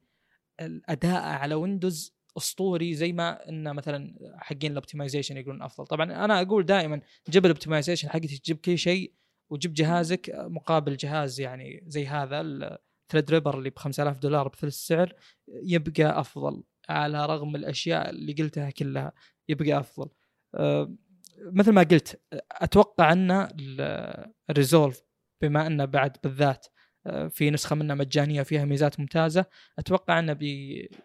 الأداء على ويندوز اسطوري زي ما إن مثلا حقين ال optimization يقولون أفضل. طبعا أنا أقول دائما جيب ال optimization حقتك تجيب كل شيء وجيب جهازك مقابل جهاز يعني زي هذا ال Threadripper اللي ب 5000 دولار بثلث السعر يبقى أفضل على رغم الأشياء اللي قلتها كلها يبقى أفضل. أه، مثل ما قلت أتوقع إن ال- ال Resolve بما إنه بعد بالذات في نسخة منه مجانية فيها ميزات ممتازة. أتوقع أنه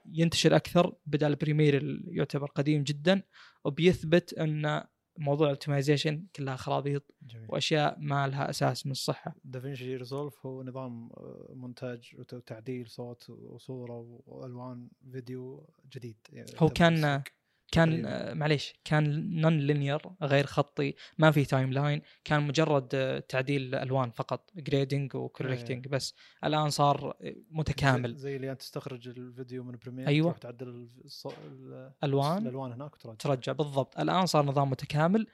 بينتشر أكثر بدل ال Premiere اللي يعتبر قديم جدا وبيثبت أن موضوع ال optimization كلها خرابيط جميل. وأشياء ما لها أساس من الصحة. DaVinci Resolve هو نظام آه، مونتاج وت- وتعديل صوت وصورة وألوان فيديو جديد يعني هو كان مسك. كان تقريباً. آه، معليش كان non-linear غير خطي ما في timeline كان مجرد آه، تعديل ألوان فقط grading و correcting بس. الآن صار آه، متكامل. زي, زي اللي أنت تستخرج الفيديو من Premiere أيوة. تروح تعدل الص... ال- ألوان. الألوان هناك وترجع. ترجع بالضبط. الآن صار نظام متكامل.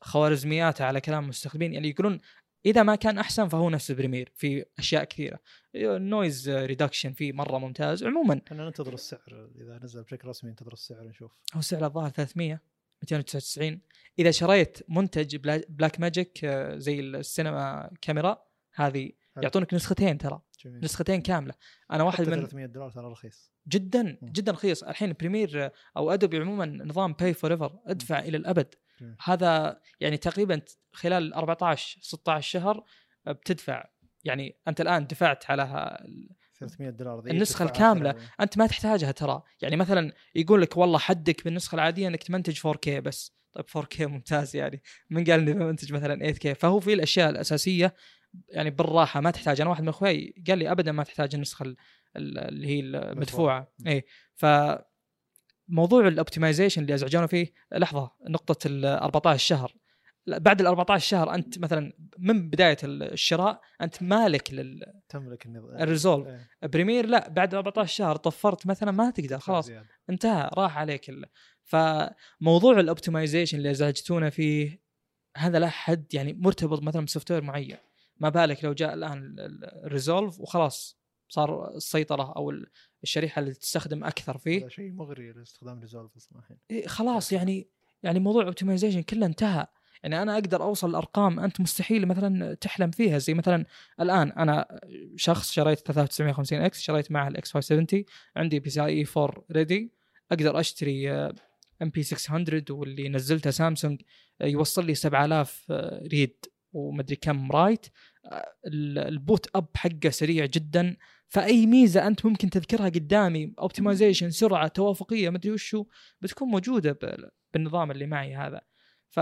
خوارزمياته على كلام المستخدمين يعني يقولون إذا ما كان أحسن فهو نفس Premiere في أشياء كثيرة. noise reduction فيه مرة ممتاز. عموما إحنا ننتظر السعر. إذا نزل بشكل رسمي ننتظر السعر نشوف. هو سعره الظاهر 300 299 إذا شريت منتج بلا- Blackmagic آه، زي ال cinema camera هذه. يعطونك نسختين ترى. جميل. نسختين كاملة. أنا واحد من 300 دولار ترى رخيص. جدا. جدا رخيص. الحين Premiere أو Adobe عموما نظام pay forever أدفع إلى الأبد. هذا يعني تقريبا خلال 14 16 شهر بتدفع. يعني أنت الآن دفعت على ها- 300 دولار ذي النسخة الكاملة. أنت ما تحتاجها ترى. يعني مثلا يقول لك والله حدك بالنسخة العادية إنك تمنتج 4K بس. طيب 4K ممتاز يعني. من قال اني بمنتج مثلا 8K فهو في الأشياء الأساسية يعني بالراحة ما تحتاج. أنا واحد من أخوي قال لي ابدا ما تحتاج النسخة ال- ال- اللي هي المدفوعة. اي ف موضوع ال optimization اللي ازعجونا فيه لحظة نقطة ال 14 شهر. بعد ال 14 شهر أنت مثلا من بداية الشراء أنت مالك لل Resolve تملك النظام إيه، Premiere لا بعد 14 شهر طفرت مثلا ما تقدر خلاص زيادة. انتهى راح عليك ال... فموضوع ال optimization اللي أزعجتونا فيه هذا له حد يعني مرتبط مثلا ب software معين. ما بالك لو جاء الآن ال Resolve وخلاص. صار السيطرة أو ال- الشريحة اللي تستخدم أكثر فيه. هذا شيء مغري لاستخدام Resolve أصلا الحين. إيه خلاص يعني يعني موضوع ال optimization كله انتهى. يعني أنا أقدر أوصل لارقام أنت مستحيل مثلا تحلم فيها. زي مثلا الآن أنا شخص شريت 3950 X شريت معه ال X 570 عندي PCIe 4 ready أقدر أشتري MP 600 واللي نزلته سامسونج آه، يوصل لي 7000 آه، read ومدري كم write آه، ال- ال boot up حقه سريع جدا. فأي ميزة أنت ممكن تذكرها قدامي؟ optimization سرعة توافقية مدري وشو بتكون موجودة بال- بالنظام اللي معي هذا. ف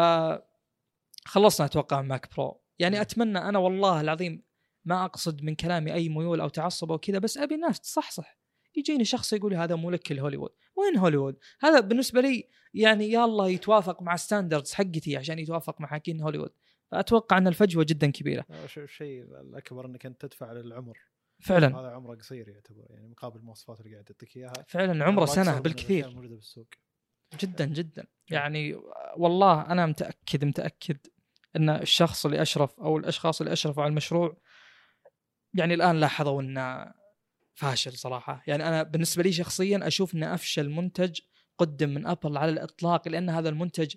خلصنا أتوقع Mac Pro يعني أتمنى أنا والله العظيم ما أقصد من كلامي أي ميول أو تعصب أو كذا بس أبي الناس تصحصح. يجيني شخص يقول هذا مو لك هوليوود وين هوليوود؟ هذا بالنسبة لي يعني يلا يتوافق مع standards حقتي عشان يتوافق مع حقين هوليوود. فأتوقع أن الفجوة جدا كبيرة. آه، ش- الشيء الأكبر إنك أنت تدفع للعمر. فعلا. هذا عمره قصير يعتبر يعني مقابل المواصفات اللي قاعد تعطيك إياها. فعلا عمره سنة بالكثير. الموجوده بالسوق. جدا جدا. يعني والله أنا متأكد متأكد أن الشخص اللي أشرف أو الأشخاص اللي أشرفوا على المشروع يعني الآن لاحظوا أنه فاشل صراحة. يعني أنا بالنسبة لي شخصيا أشوف أنه أفشل منتج قدم من أبل على الإطلاق لأن هذا المنتج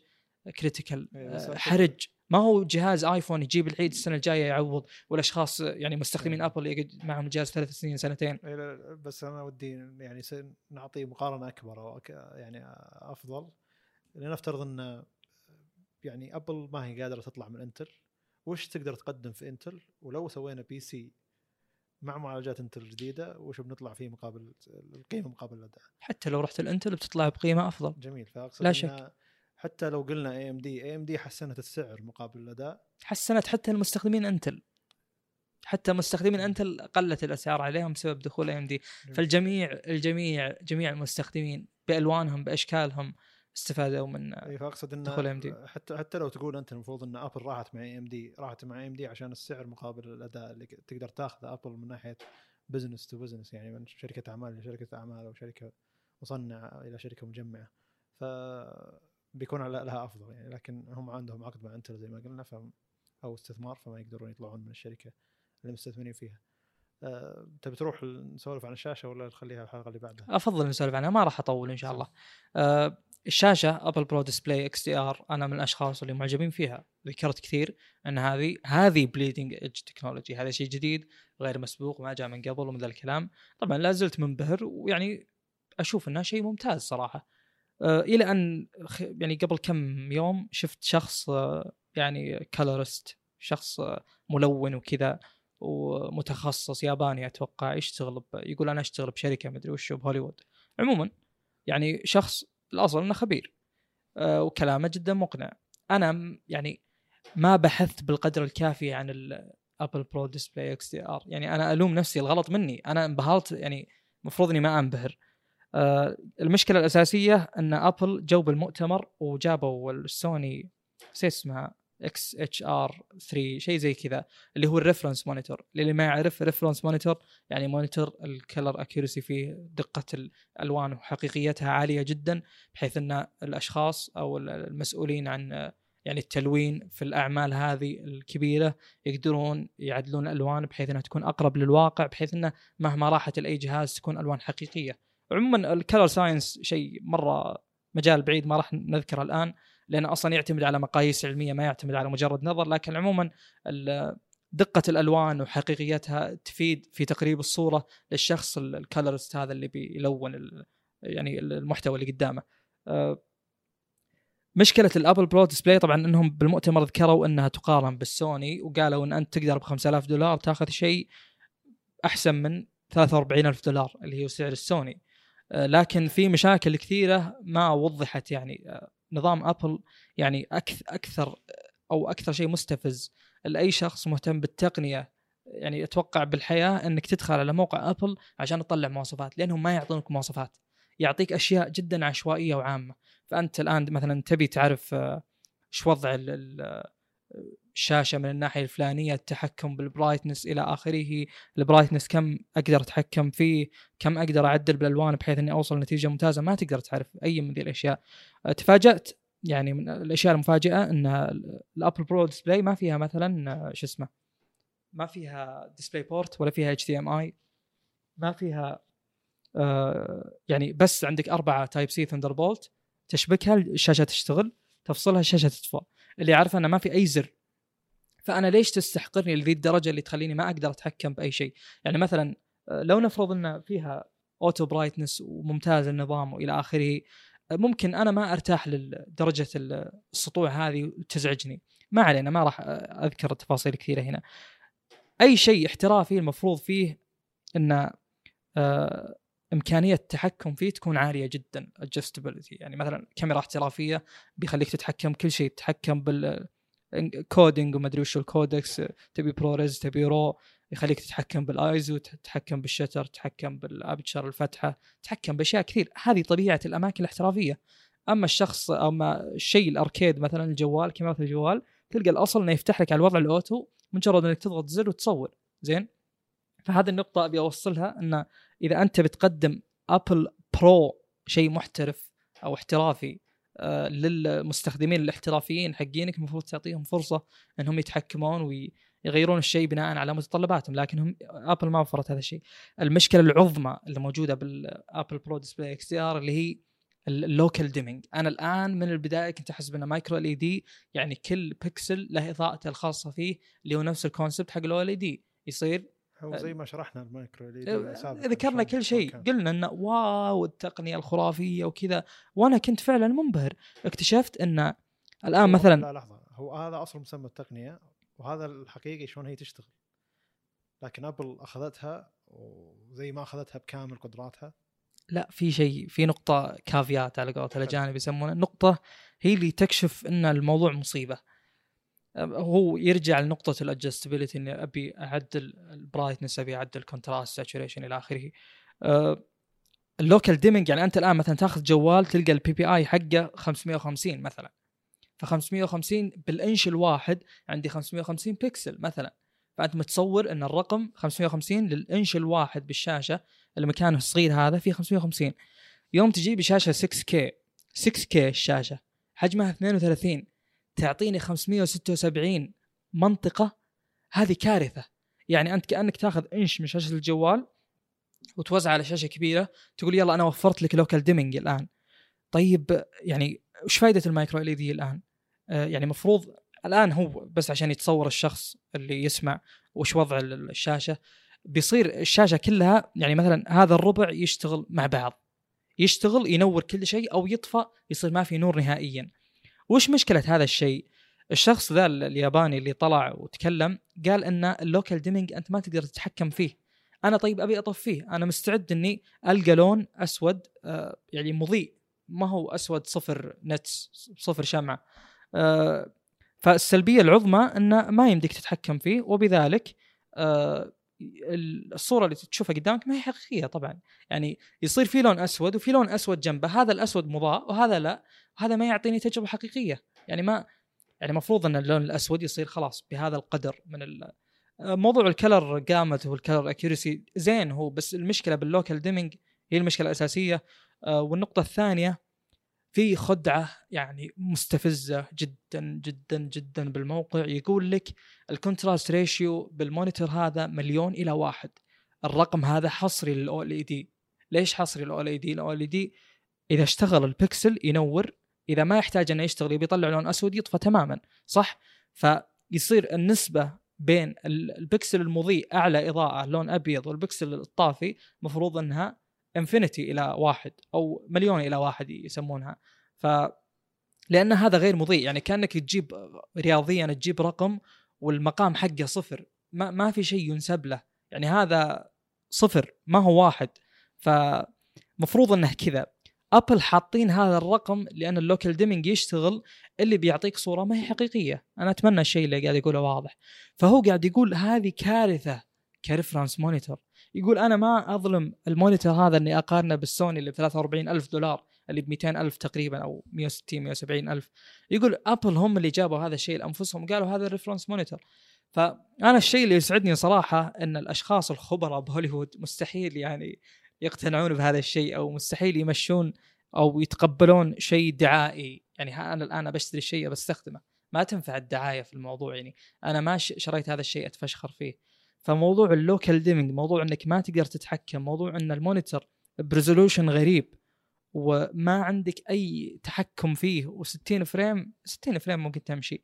critical إيه، أعتقد- حرج. ما هو جهاز آيفون يجيب العيد السنة الجاية يعوض والأشخاص يعني مستخدمين إيه. آبل يقعد معهم الجهاز ثلاث سنين سنتين. إيه، بس أنا ودي يعني نعطي مقارنة أكبر أو يعني أفضل. لنفترض إن يعني آبل ما هي قادرة تطلع من إنتل وش تقدر تقدم في إنتل؟ ولو سوينا PC مع معالجات إنتل الجديده وش بنطلع فيه مقابل القيمة مقابل الأداء؟ حتى لو رحت الانتل بتطلع بقيمة أفضل. جميل فأقصد لا شك. حتى لو قلنا اي AMD اي ام دي حسنت السعر مقابل الأداء. حسنت حتى المستخدمين أنتل. حتى مستخدمين أنتل قلت الأسعار عليهم بسبب دخول ام دي فالجميع الجميع جميع المستخدمين بألوانهم بأشكالهم استفادوا من اي فأقصد إن دخول AMD. حتى حتى لو تقول أنت المفروض إن ابل راحت مع AMD راحت مع AMD عشان السعر مقابل الأداء اللي تقدر تاخذه ابل من ناحية business to business يعني من شركة أعمال لشركه أعمال أو شركة مصنعة إلى شركة مجمعة. ف بيكون لها أفضل يعني لكن هم عندهم عقد مع انتل زي ما قلنا ف أو استثمار فما يقدرون يطلعون من الشركة اللي مستثمرين فيها. أه تبي تروح نسولف عن الشاشة ولا نخليها الحلقة اللي بعدها؟ أفضل نسولف عنها ما راح أطول إن شاء الله. آه الشاشة Apple Pro Display XDR أنا من الأشخاص اللي معجبين فيها. ذكرت كثير إن هذه هذه bleeding edge technology هذا شيء جديد غير مسبوق ما جاء من قبل ومن ذا الكلام. طبعا لا زلت منبهر ويعني أشوف انه شيء ممتاز صراحة. إلى أن يعني قبل كم يوم شفت شخص آه يعني colorist شخص آه ملون وكذا ومتخصص ياباني أتوقع يشتغل. يقول أنا أشتغل بشركة مدري وش بهوليوود. عموما يعني شخص الأصل إنه خبير وكلامه جدا مقنع. أنا يعني ما بحثت بالقدر الكافي عن ال Apple Pro Display XDR يعني أنا ألوم نفسي الغلط مني. أنا انبهرت يعني المفروض إني ما أنبهر. آه، المشكلة الأساسية أن أبل جو بالمؤتمر وجابوا السوني شو اسمها XHR 3 شيء زي كذا اللي هو ال reference monitor اللي ما يعرف reference monitor يعني monitor ال color accuracy فيه دقة الألوان وحقيقيتها عالية جدا بحيث أن الأشخاص أو المسؤولين عن يعني التلوين في الأعمال هذه الكبيرة يقدرون يعدلون الألوان بحيث أنها تكون أقرب للواقع بحيث انه مهما راحت لاي جهاز تكون ألوان حقيقية. عموما ال color science شيء مرة مجال بعيد ما راح نذكره الآن لأنه أصلا يعتمد على مقاييس علمية ما يعتمد على مجرد نظر لكن عموما دقة الألوان وحقيقيتها تفيد في تقريب الصورة للشخص ال colorist هذا اللي بيلون يعني المحتوى اللي قدامه. أه، مشكلة ال Apple Pro Display طبعا إنهم بالمؤتمر ذكروا إنها تقارن بالسوني وقالوا إن أنت تقدر ب 5000 دولار تاخذ شيء أحسن من 43000 دولار اللي هو سعر السوني لكن في مشاكل كثيرة ما وضحت يعني أه، نظام ابل يعني أكثر أكثر أو أكثر شيء مستفز. لأي شخص مهتم بالتقنية يعني أتوقع بالحياة إنك تدخل على موقع ابل عشان تطلع مواصفات لأنهم ما يعطونك مواصفات. يعطيك أشياء جدا عشوائية وعامة. فأنت الآن مثلا تبي تعرف إيش وضع الشاشه من الناحية الفلانية التحكم بال brightness إلى آخره. ال brightness كم أقدر أتحكم فيه؟ كم أقدر أعدل بالألوان بحيث إني أوصل لنتيجة ممتازة؟ ما تقدر تعرف أي من ذي الأشياء. تفاجأت يعني من الأشياء المفاجئة إن ال Apple Pro Display ما فيها مثلا شو اسمه ما فيها DisplayPort ولا فيها HDMI. ما فيها آه يعني بس عندك أربعة Type-C Thunderbolt تشبكها الشاشة تشتغل. تفصلها الشاشه تطفى اللي عارفه انه ما في أي زر. فأنا ليش تستحقرني لذي الدرجه اللي تخليني ما أقدر أتحكم بأي شيء؟ يعني مثلا آه، لو نفرض إن فيها auto brightness وممتاز النظام وإلى آخره آه، ممكن أنا ما أرتاح لدرجة السطوع هذه وتزعجني. ما علينا ما راح آه، أذكر التفاصيل كثيره هنا. أي شيء احترافي المفروض فيه إن إمكانية التحكم فيه تكون عالية جدا adjustability. يعني مثلا كاميرا احترافية بيخليك تتحكم كل شيء تتحكم بال coding وما أدري وش ال codecs تبي ProRes تبي RAW يخليك تتحكم بالايزو تتحكم بال shutter تتحكم بال aperture الفتحة تتحكم بأشياء كثير. هذه طبيعة الأماكن الاحترافية. أما الشخص أما الشيء الأركيد مثلا الجوال كاميرا الجوال تلقى الأصل إنه يفتح لك على الوضع ال auto مجرد إنك تضغط زر وتصور. زين؟ فهذه النقطة أبي أوصلها انه إذا أنت بتقدم Apple Pro شيء محترف أو احترافي آه، للمستخدمين الاحترافيين حقينك المفروض تعطيهم فرصة إنهم يتحكمون ويغيرون الشيء بناء على متطلباتهم لكن هم Apple ما وفرت هذا الشيء. المشكلة العظمى اللي موجودة بال Apple Pro Display XDR اللي هي ال local dimming أنا الآن من البداية كنت احسب انه micro LED يعني كل بكسل له إضاءته الخاصة فيه اللي هو نفس ال concept حق ال OLED يصير هو زي ما شرحنا المايكرو إيه، ذكرنا كل شيء. قلنا إنه wow التقنية الخرافية وكذا. وأنا كنت فعلا منبهر. اكتشفت إن الآن مثلا لا لحظة. هو هذا اصل مسمى التقنية وهذا الحقيقي شلون هي تشتغل. لكن Apple أخذتها وزي ما أخذتها بكامل قدراتها. لا في شيء في نقطة caveat على قولة الأجانب يسمونها النقطة هي اللي تكشف أن الموضوع مصيبة. هو يرجع لنقطة ال adjustability إني أبي أعدل ال brightness أبي أعدل ال contrast saturation إلى آخره. ال local dimming يعني أنت الآن مثلا تأخذ جوال تلقى ال PPI حقه 550 مثلا. ف 550 بالإنش الواحد عندي 550 بكسل مثلا. فأنت متصور إن الرقم 550 للإنش الواحد بالشاشة اللي مكانه الصغير هذا فيه 550 يوم تجيب شاشة 6K 6K الشاشة حجمها 32 تعطيني 576 منطقة هذه كارثة. يعني أنت كأنك تاخذ إنش من شاشة الجوال وتوزع على شاشة كبيرة تقول يلا أنا وفرت لك local dimming الآن. طيب يعني وش فائده ال micro LED الآن؟ آه يعني المفروض الآن هو بس عشان يتصور الشخص اللي يسمع وش وضع الشاشة. بيصير الشاشة كلها يعني مثلا هذا الربع يشتغل مع بعض. يشتغل ينور كل شيء أو يطفى يصير ما في نور نهائيا. وش مشكلة هذا الشيء؟ الشخص ذا الياباني اللي طلع وتكلم قال إن ال local dimming أنت ما تقدر تتحكم فيه. أنا طيب أبي اطفيه أنا مستعد إني ألقى لون أسود آه يعني مضيء. ما هو أسود صفر nits صفر شمعة. آه فالسلبية العظمى إنه ما يمديك تتحكم فيه. وبذلك آه الصورة اللي تشوفها قدامك ما هي حقيقية طبعا. يعني يصير في لون أسود وفي لون أسود جنبه هذا الأسود مضاء وهذا لا. وهذا ما يعطيني تجربة حقيقية. يعني ما يعني المفروض إن اللون الأسود يصير خلاص بهذا القدر من ال... موضوع ال color gamut وال color accuracy زين هو بس المشكلة بال local dimming هي المشكلة الأساسية. آه، والنقطة الثانية في خدعة يعني مستفزة جدا جدا جدا بالموقع. يقول لك ال contrast ratio بال monitor هذا مليون إلى واحد. الرقم هذا حصري لل OLED ليش حصري لل OLED ال OLED إذا اشتغل البكسل ينور. إذا ما يحتاج إنه يشتغل يبي يطلع لون أسود يطفى تماما صح؟ فيصير النسبة بين البكسل المضيء أعلى إضاءة لون أبيض والبكسل الطافي مفروض إنها infinity إلى واحد أو مليون إلى واحد يسمونها. ف لأن هذا غير مضيء يعني كأنك تجيب رياضيا تجيب رقم والمقام حقه صفر. ما ما في شيء ينسب له. يعني هذا صفر ما هو واحد. فمفروض إنه كذا. Apple حاطين هذا الرقم لأن ال local dimming يشتغل اللي بيعطيك صورة ما هي حقيقية. أنا أتمنى الشيء اللي قاعد يقوله واضح. فهو قاعد يقول هذه كارثة. ك reference monitor. يقول أنا ما أظلم ال monitor هذا إني أقارنه بالسوني اللي ب 43 ألف دولار اللي ب 200 ألف تقريبا أو 160 170 ألف. يقول Apple هم اللي جابوا هذا الشيء لأنفسهم قالوا هذا ال reference monitor. فأنا الشيء اللي يسعدني صراحة إن الأشخاص الخبراء بهوليوود مستحيل يعني يقتنعون بهذا الشيء أو مستحيل يمشون أو يتقبلون شيء دعائي. يعني أنا الآن بشتري شيء بستخدمه. ما تنفع الدعاية في الموضوع يعني. أنا ما شريت هذا الشيء أتفشخر فيه. فموضوع ال local dimming موضوع إنك ما تقدر تتحكم موضوع إن ال monitor ب resolution غريب وما عندك أي تحكم فيه و60 frame 60 frame ممكن تمشي.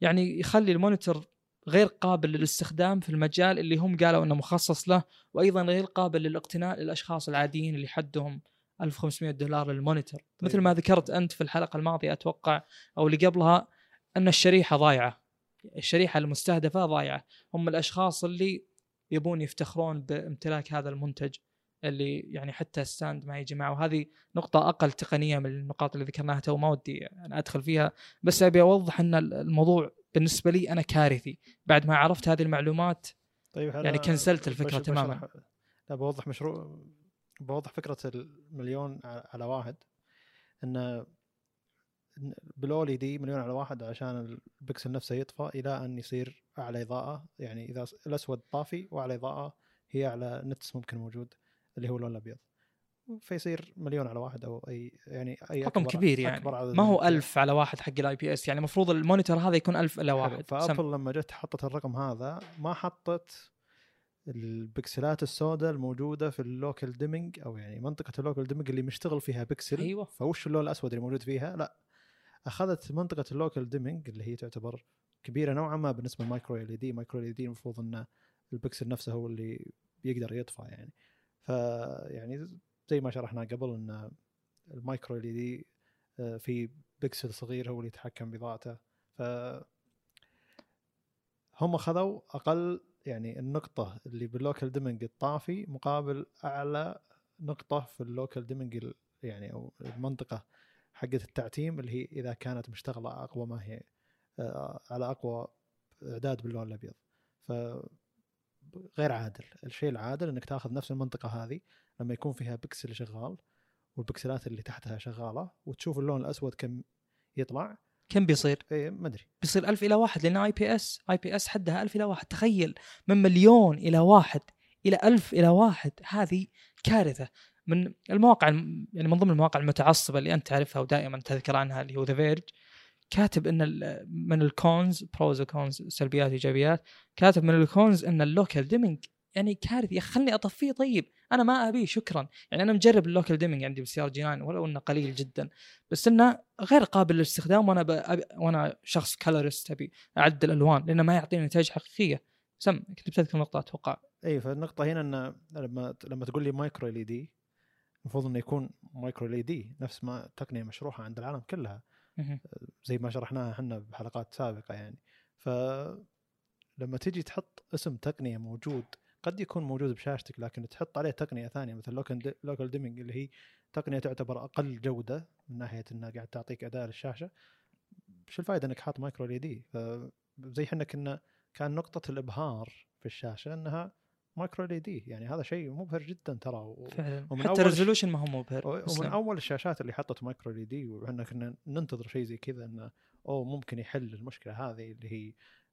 يعني يخلي ال monitor غير قابل للاستخدام في المجال اللي هم قالوا إنه مخصص له وأيضا غير قابل للاقتناء للأشخاص العاديين اللي حدهم 1500 دولار لل monitor طيب. مثل ما ذكرت أنت في الحلقة الماضية أتوقع أو اللي قبلها إن الشريحة ضايعة. الشريحة المستهدفة ضايعة. هم الأشخاص اللي يبون يفتخرون بامتلاك هذا المنتج اللي يعني حتى stand ما يجي معه. وهذه نقطة أقل تقنية من النقاط اللي ذكرناها تو. ما ودي أنا أدخل فيها. بس أبي أوضح أن الموضوع بالنسبة لي أنا كارثي. بعد ما عرفت هذه المعلومات طيب يعني كنسلت الفكرة بش تماما. لا بوضح مشروع بوضح فكرة المليون على واحد. أن بال OLED مليون على واحد عشان البكسل نفسه يطفى إلى أن يصير أعلى إضاءة. يعني إذا الأسود طافي وأعلى إضاءة هي أعلى nits ممكن موجود اللي هو اللون الأبيض. فيصير مليون على واحد أو أي يعني أي رقم كبير يعني. أكبر ما هو ألف على واحد حق ال IPS يعني المفروض ال monitor هذا يكون ألف إلى واحد. فأبل لما جت حطت الرقم هذا ما حطت البكسلات السوداء الموجودة في ال local dimming أو يعني منطقة ال local dimming اللي مشتغل فيها بكسل. أيوه. فوش اللون الأسود اللي موجود فيها؟ لا. أخذت منطقة ال local dimming اللي هي تعتبر كبيرة نوعا ما بالنسبة لل micro LED. micro LED المفروض انه البكسل نفسه هو اللي بيقدر يطفى يعني. فيعني زي ما شرحنا قبل إن ال micro LED آه، في بكسل صغير هو اللي يتحكم بإضاءته ف هم أخذوا أقل يعني النقطة اللي بال local dimming الطافي مقابل أعلى نقطة في ال local dimming يعني أو المنطقة. حقة التعتيم اللي هي إذا كانت مشتغلة أقوى ما هي آه، على أقوى إعداد باللون الأبيض. ف غير عادل. الشيء العادل إنك تأخذ نفس المنطقة هذه لما يكون فيها بكسل شغال والبكسلات اللي تحتها شغالة وتشوف اللون الأسود كم يطلع. كم بيصير؟ اي ما أدري. بيصير 1000 إلى واحد لأن اي بي اس اي بي اس حدها 1000 إلى واحد. تخيل من مليون إلى واحد إلى 1000 إلى واحد هذه كارثة. من المواقع يعني من ضمن المواقع المتعصبة اللي أنت تعرفها ودائما تذكر عنها اللي هو The Verge كاتب إن من ال cons pros و cons سلبيات وايجابيات كاتب من ال cons إن ال local dimming يعني أخي خلني أطفيه طيب أنا ما أبيه شكرا. يعني أنا مجرب ال local dimming عندي بال CRG 9 ولو إنه قليل جدا بس إنه غير قابل للاستخدام وأنا وأنا شخص colorist أبي أعدل الالوان لأنه ما يعطيني نتائج حقيقية. سم كنت بتذكر نقطة أتوقع. اي فالنقطة هنا إن لما لما تقول لي micro LED المفروض إنه يكون micro LED نفس ما تقنية مشروحة عند العالم كلها. زي ما شرحناها إحنا بحلقات سابقة يعني. ف لما تجي تحط اسم تقنية موجود قد يكون موجود بشاشتك لكن تحط عليه تقنية ثانية مثل local local dimming اللي هي تقنية تعتبر أقل جودة من ناحية إنها قاعد تعطيك أداء للشاشة. شو الفائده إنك حاط micro LED؟ فزي إحنا كنا كان نقطة الإبهار في الشاشة إنها micro LED يعني هذا شيء مبهر جدا ترى و... فعلا. ومن حتى ال resolution ما هو مبهر ومن مسلم. أول الشاشات اللي حطت micro LED وعندنا كنا ننتظر شيء زي كذا إنه أو ممكن يحل المشكلة هذه اللي هي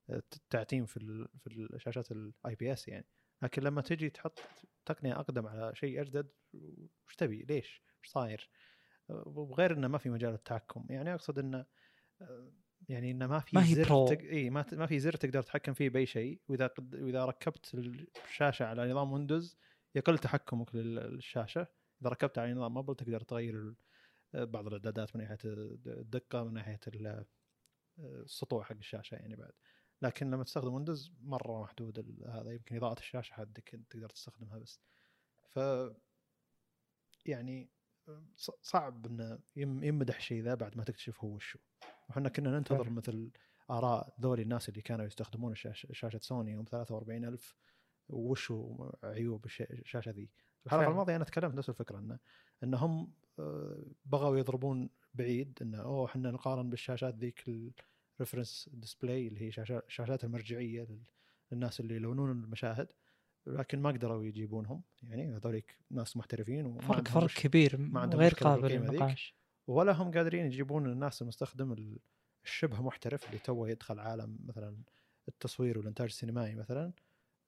التعتيم في ال... في الشاشات ال IPS يعني. لكن لما تجي تحط تقنية أقدم على شيء أجدد وش تبي؟ ليش؟ إيش صاير؟ وغير إنه ما في مجال التحكم. يعني أقصد إنه يعني إنه ما في ما هي زر pro. تق... اي ما, ت... ما في زر تقدر تتحكم فيه بأي شيء. وإذا قد... وإذا ركبت الشاشة على نظام Windows يقل تحكمك لل- للشاشة. إذا ركبت على نظام ابل تقدر تغير بعض الإعدادات من ناحية الدقة من ناحية ال- السطوع حق الشاشة يعني بعد. لكن لما تستخدم Windows مرة محدود هذا يمكن إضاءة الشاشة حدك تقدر تستخدمها بس. ف يعني صعب إنه يم- يمدح شيء ذا بعد ما تكتشف هو وشو. وحنا كنا ننتظر فعلا. مثل آراء ذولي الناس اللي كانوا يستخدمون شاشة سوني يوم 43000 وشو عيوب الش- الشاشة ذي الحلقة فعلا. الماضية أنا تكلمت نفس الفكرة انه إنهم آه، بغوا يضربون بعيد انه أوه إحنا نقارن بالشاشات ذيك ال reference display اللي هي شاشات المرجعية لل- للناس اللي يلونون المشاهد لكن ما قدروا يجيبونهم يعني هذوليك ناس محترفين وما فرق فرق كبير ما عندهم غير قابل. للنقاش ولا هم قادرين يجيبون الناس المستخدم ال- الشبه محترف اللي توه يدخل عالم مثلا التصوير والإنتاج السينمائي مثلا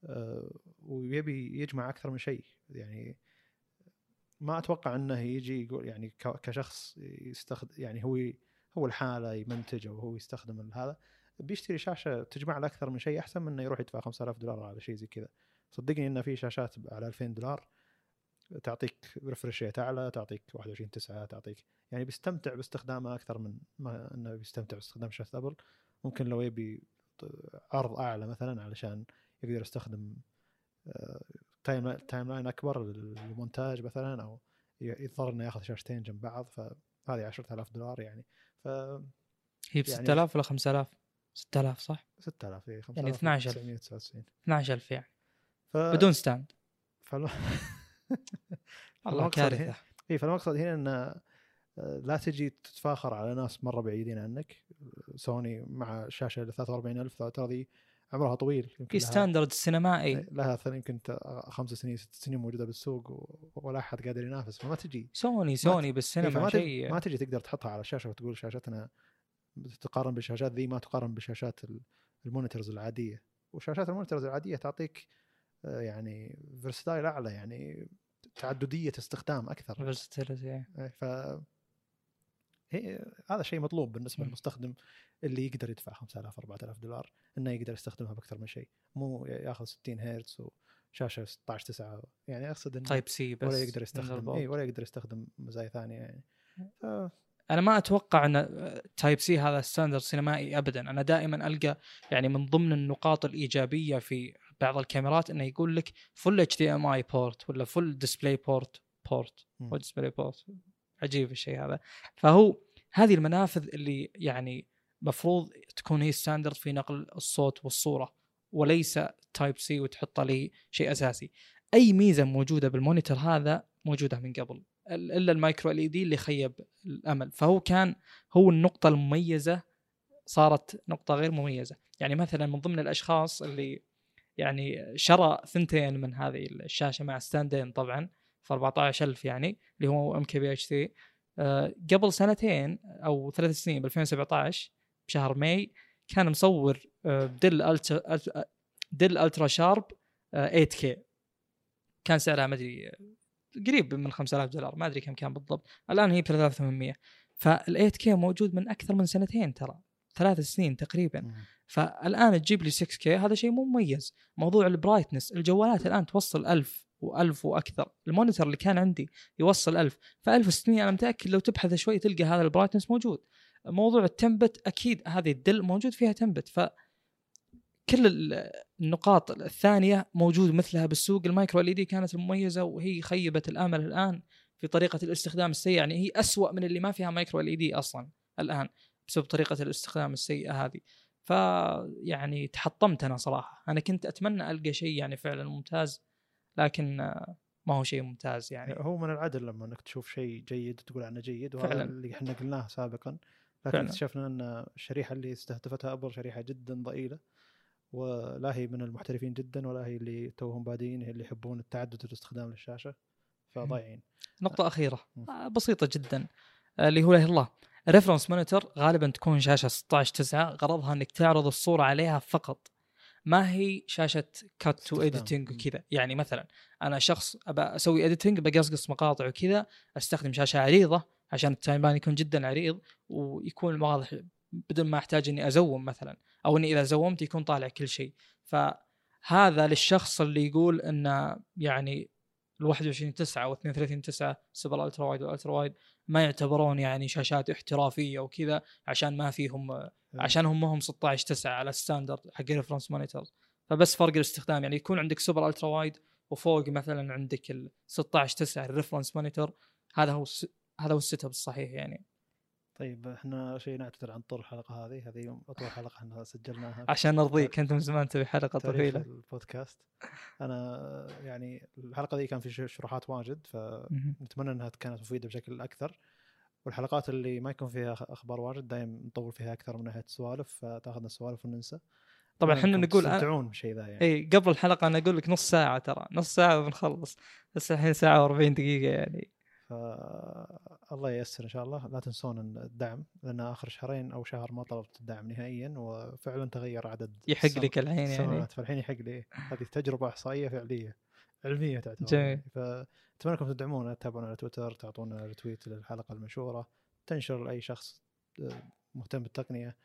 آه، ويبي يجمع أكثر من شيء. يعني ما أتوقع إنه يجي يقول يعني كشخص يستخدم يعني هو هو الحاله يمنتج أو هو يستخدم هذا. بيشتري شاشة تجمع له أكثر من شيء أحسن من إنه يروح يدفع 5000 دولار على شيء زي كذا. صدقني إن في شاشات على 2000 دولار تعطيك refresh rate أعلى تعطيك 21 9 تعطيك يعني بيستمتع باستخدامها أكثر من ما إنه بيستمتع باستخدام شاشه أبل. ممكن لو يبي عرض أعلى مثلا علشان يقدر يستخدم time timeline أكبر للمونتاج مثلا أو يضطر إنه ياخذ شاشتين جنب بعض فهذه 10000 دولار يعني. ف هي ب يعني- 6000 ولا 5000 6000 صح؟ 6000 اي يعني 12,000. 999 12000 يعني. ف... بدون stand. والله كارثه اي فالمقصد هنا إن لا تجي تتفاخر على ناس مرة بعيدين عنك. سوني مع شاشة ل 43000 ترى ذي عمرها طويل يمكن في standard سينمائي لها ثلاث يمكن ت- خمس سنين ست سنين موجودة بالسوق ولا أحد قادر ينافس فما تجي. سوني سوني إيه، بالسينما تجي شيء. ما تجي تقدر تحطها على الشاشة وتقول شاشتنا تقارن بالشاشات ذي ما تقارن بشاشات ال- ال monitors العادية. وشاشات ال monitors العادية تعطيك آه، يعني versatile أعلى يعني تعددية استخدام أكثر versatility. إيه، ف هي هذا شيء مطلوب بالنسبة. للمستخدم اللي يقدر يدفع 5000 4000 دولار إنه يقدر يستخدمها بأكثر من شيء مو ياخذ 60 هرتز وشاشة 16 9 يعني أقصد إنه Type-C بس ولا يقدر يستخدم. اي ولا يقدر يستخدم مزايا ثانية يعني ف... أنا ما أتوقع إن Type-C هذا standard سينمائي ابدا أنا دائما ألقى يعني من ضمن النقاط الإيجابية في بعض الكاميرات إنه يقول لك فل اتش دي ام اي بورت ولا فل ديسبلاي بورت بورت مم. أو DisplayPort عجيب الشيء هذا. فهو هذه المنافذ اللي يعني مفروض تكون هي standard في نقل الصوت والصورة وليس Type-C وتحط لي شيء أساسي. أي ميزة موجودة بال monitor هذا موجودة من قبل ال- إلا ال micro LED اللي خيب الأمل. فهو كان هو النقطة المميزة صارت نقطة غير مميزة. يعني مثلا من ضمن الأشخاص اللي يعني شرى ثنتين من هذه الشاشة مع stand ين طبعا ف 14000 يعني اللي هو ام كي بي اتش 3 قبل سنتين أو ثلاث سنين ب 2017 بشهر ماي كان مصور آه، بدل ultra Dell UltraSharp 8K كان سعرها ما أدري آه، قريب من 5000 دولار ما أدري كم كان بالضبط. الآن هي ب 3800 فال 8K موجود من أكثر من سنتين ترى. ثلاث سنين تقريبا. مم. فالآن تجيب لي 6K هذا شيء مو مميز. موضوع ال brightness الجوالات الآن توصل 1000 و1000 وأكثر. ال monitor اللي كان عندي يوصل 1000 ف 1600 أنا متأكد لو تبحث شوي تلقى هذا ال brightness موجود. موضوع التمبت أكيد هذه الدل موجود فيها تمبت. ف كل ال- النقاط الثانية موجود مثلها بالسوق. المايكرو ال دي كانت مميزه وهي خيبت الأمل الآن في طريقة الاستخدام السيئه يعني هي أسوأ من اللي ما فيها مايكرو ال دي أصلا الآن. بسبب طريقة الاستخدام السيئة هذه. ف يعني تحطمت أنا صراحة. أنا كنت أتمنى ألقى شيء يعني فعلا ممتاز لكن ما هو شيء ممتاز يعني. هو من العدل لما إنك تشوف شيء جيد تقول عنه جيد وهذا فعلاً. اللي إحنا قلناه سابقا. لكن فعلاً. اكتشفنا أن الشريحة اللي استهدفتها أبل شريحة جدا ضئيلة ولا هي من المحترفين جدا ولا هي اللي توهم بادئين هي اللي يحبون التعدد والاستخدام للشاشة. فضايعين. نقطة أخيرة. آه، بسيطة جدا. آه، اللي هو إلا الله. reference monitor غالبا تكون شاشة 16 9 غرضها إنك تعرض الصورة عليها فقط ما هي شاشة cut to. editing. وكذا يعني مثلا أنا شخص أبى أسوي editing بقصقص مقاطع وكذا أستخدم شاشة عريضة عشان ال timeline يكون جدا عريض ويكون واضح بدون ما أحتاج إني أ zoom مثلا أو إني إذا zoom ت يكون طالع كل شيء فهذا للشخص اللي يقول إنه يعني ال 21 9 و 32 9 super ultrawide وال ultrawide ما يعتبرون يعني شاشات احترافية وكذا عشان ما فيهم عشان هم هم 16 9 على ال standard حق reference monitors فبس فرق الاستخدام يعني يكون عندك super ultrawide وفوق مثلا عندك ال 16 9 ال reference monitor هذا هو. هذا هو ال setup الصحيح يعني طيب إحنا شيء نعتذر عن طول الحلقة هذه هذه أطول حلقة إحنا سجلناها عشان نرضيك أنت من زمان تبي حلقة طويلة. البودكاست. أنا يعني الحلقة دي كان في شروحات واجد. فنتمنى إنها كانت مفيدة بشكل أكثر. والحلقات اللي ما يكون فيها أخبار واجد دائما نطول فيها أكثر من ناحية السوالف فتأخذنا السوالف وننسى. طبعا إحنا نقول. تستمتعون بالشيء ذا يعني. إي قبل الحلقة أنا أقول لك نص ساعة ترى نص ساعة بنخلص بس الحين ساعة و40 دقيقة يعني. ف الله ييسر إن شاء الله. لا تنسون الدعم لأن آخر شهرين أو شهر ما طلبت الدعم نهائيا وفعلا تغير عدد يحق السم- لك الحين يعني. فالحين يحق لي. هذه تجربة إحصائية فعلية علمية تعتبر جميل. يعني. فأتمنى انكم تدعمونا تتابعونا على تويتر تعطونا retweet للحلقة المنشورة. تنشر لأي شخص آه، مهتم بالتقنية.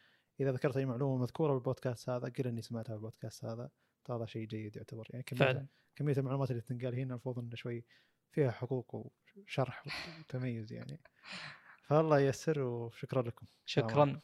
إذا ذكرت أي معلومة مذكورة بالبودكاست هذا قل إني سمعتها بالبودكاست هذا. هذا شيء جيد يعتبر. يعني كمية فعلا. كمية المعلومات اللي تنقال هنا المفروض انه شوي فيها حقوق وشرح وتميز يعني. فالله ييسر وشكرا لكم. شكرا.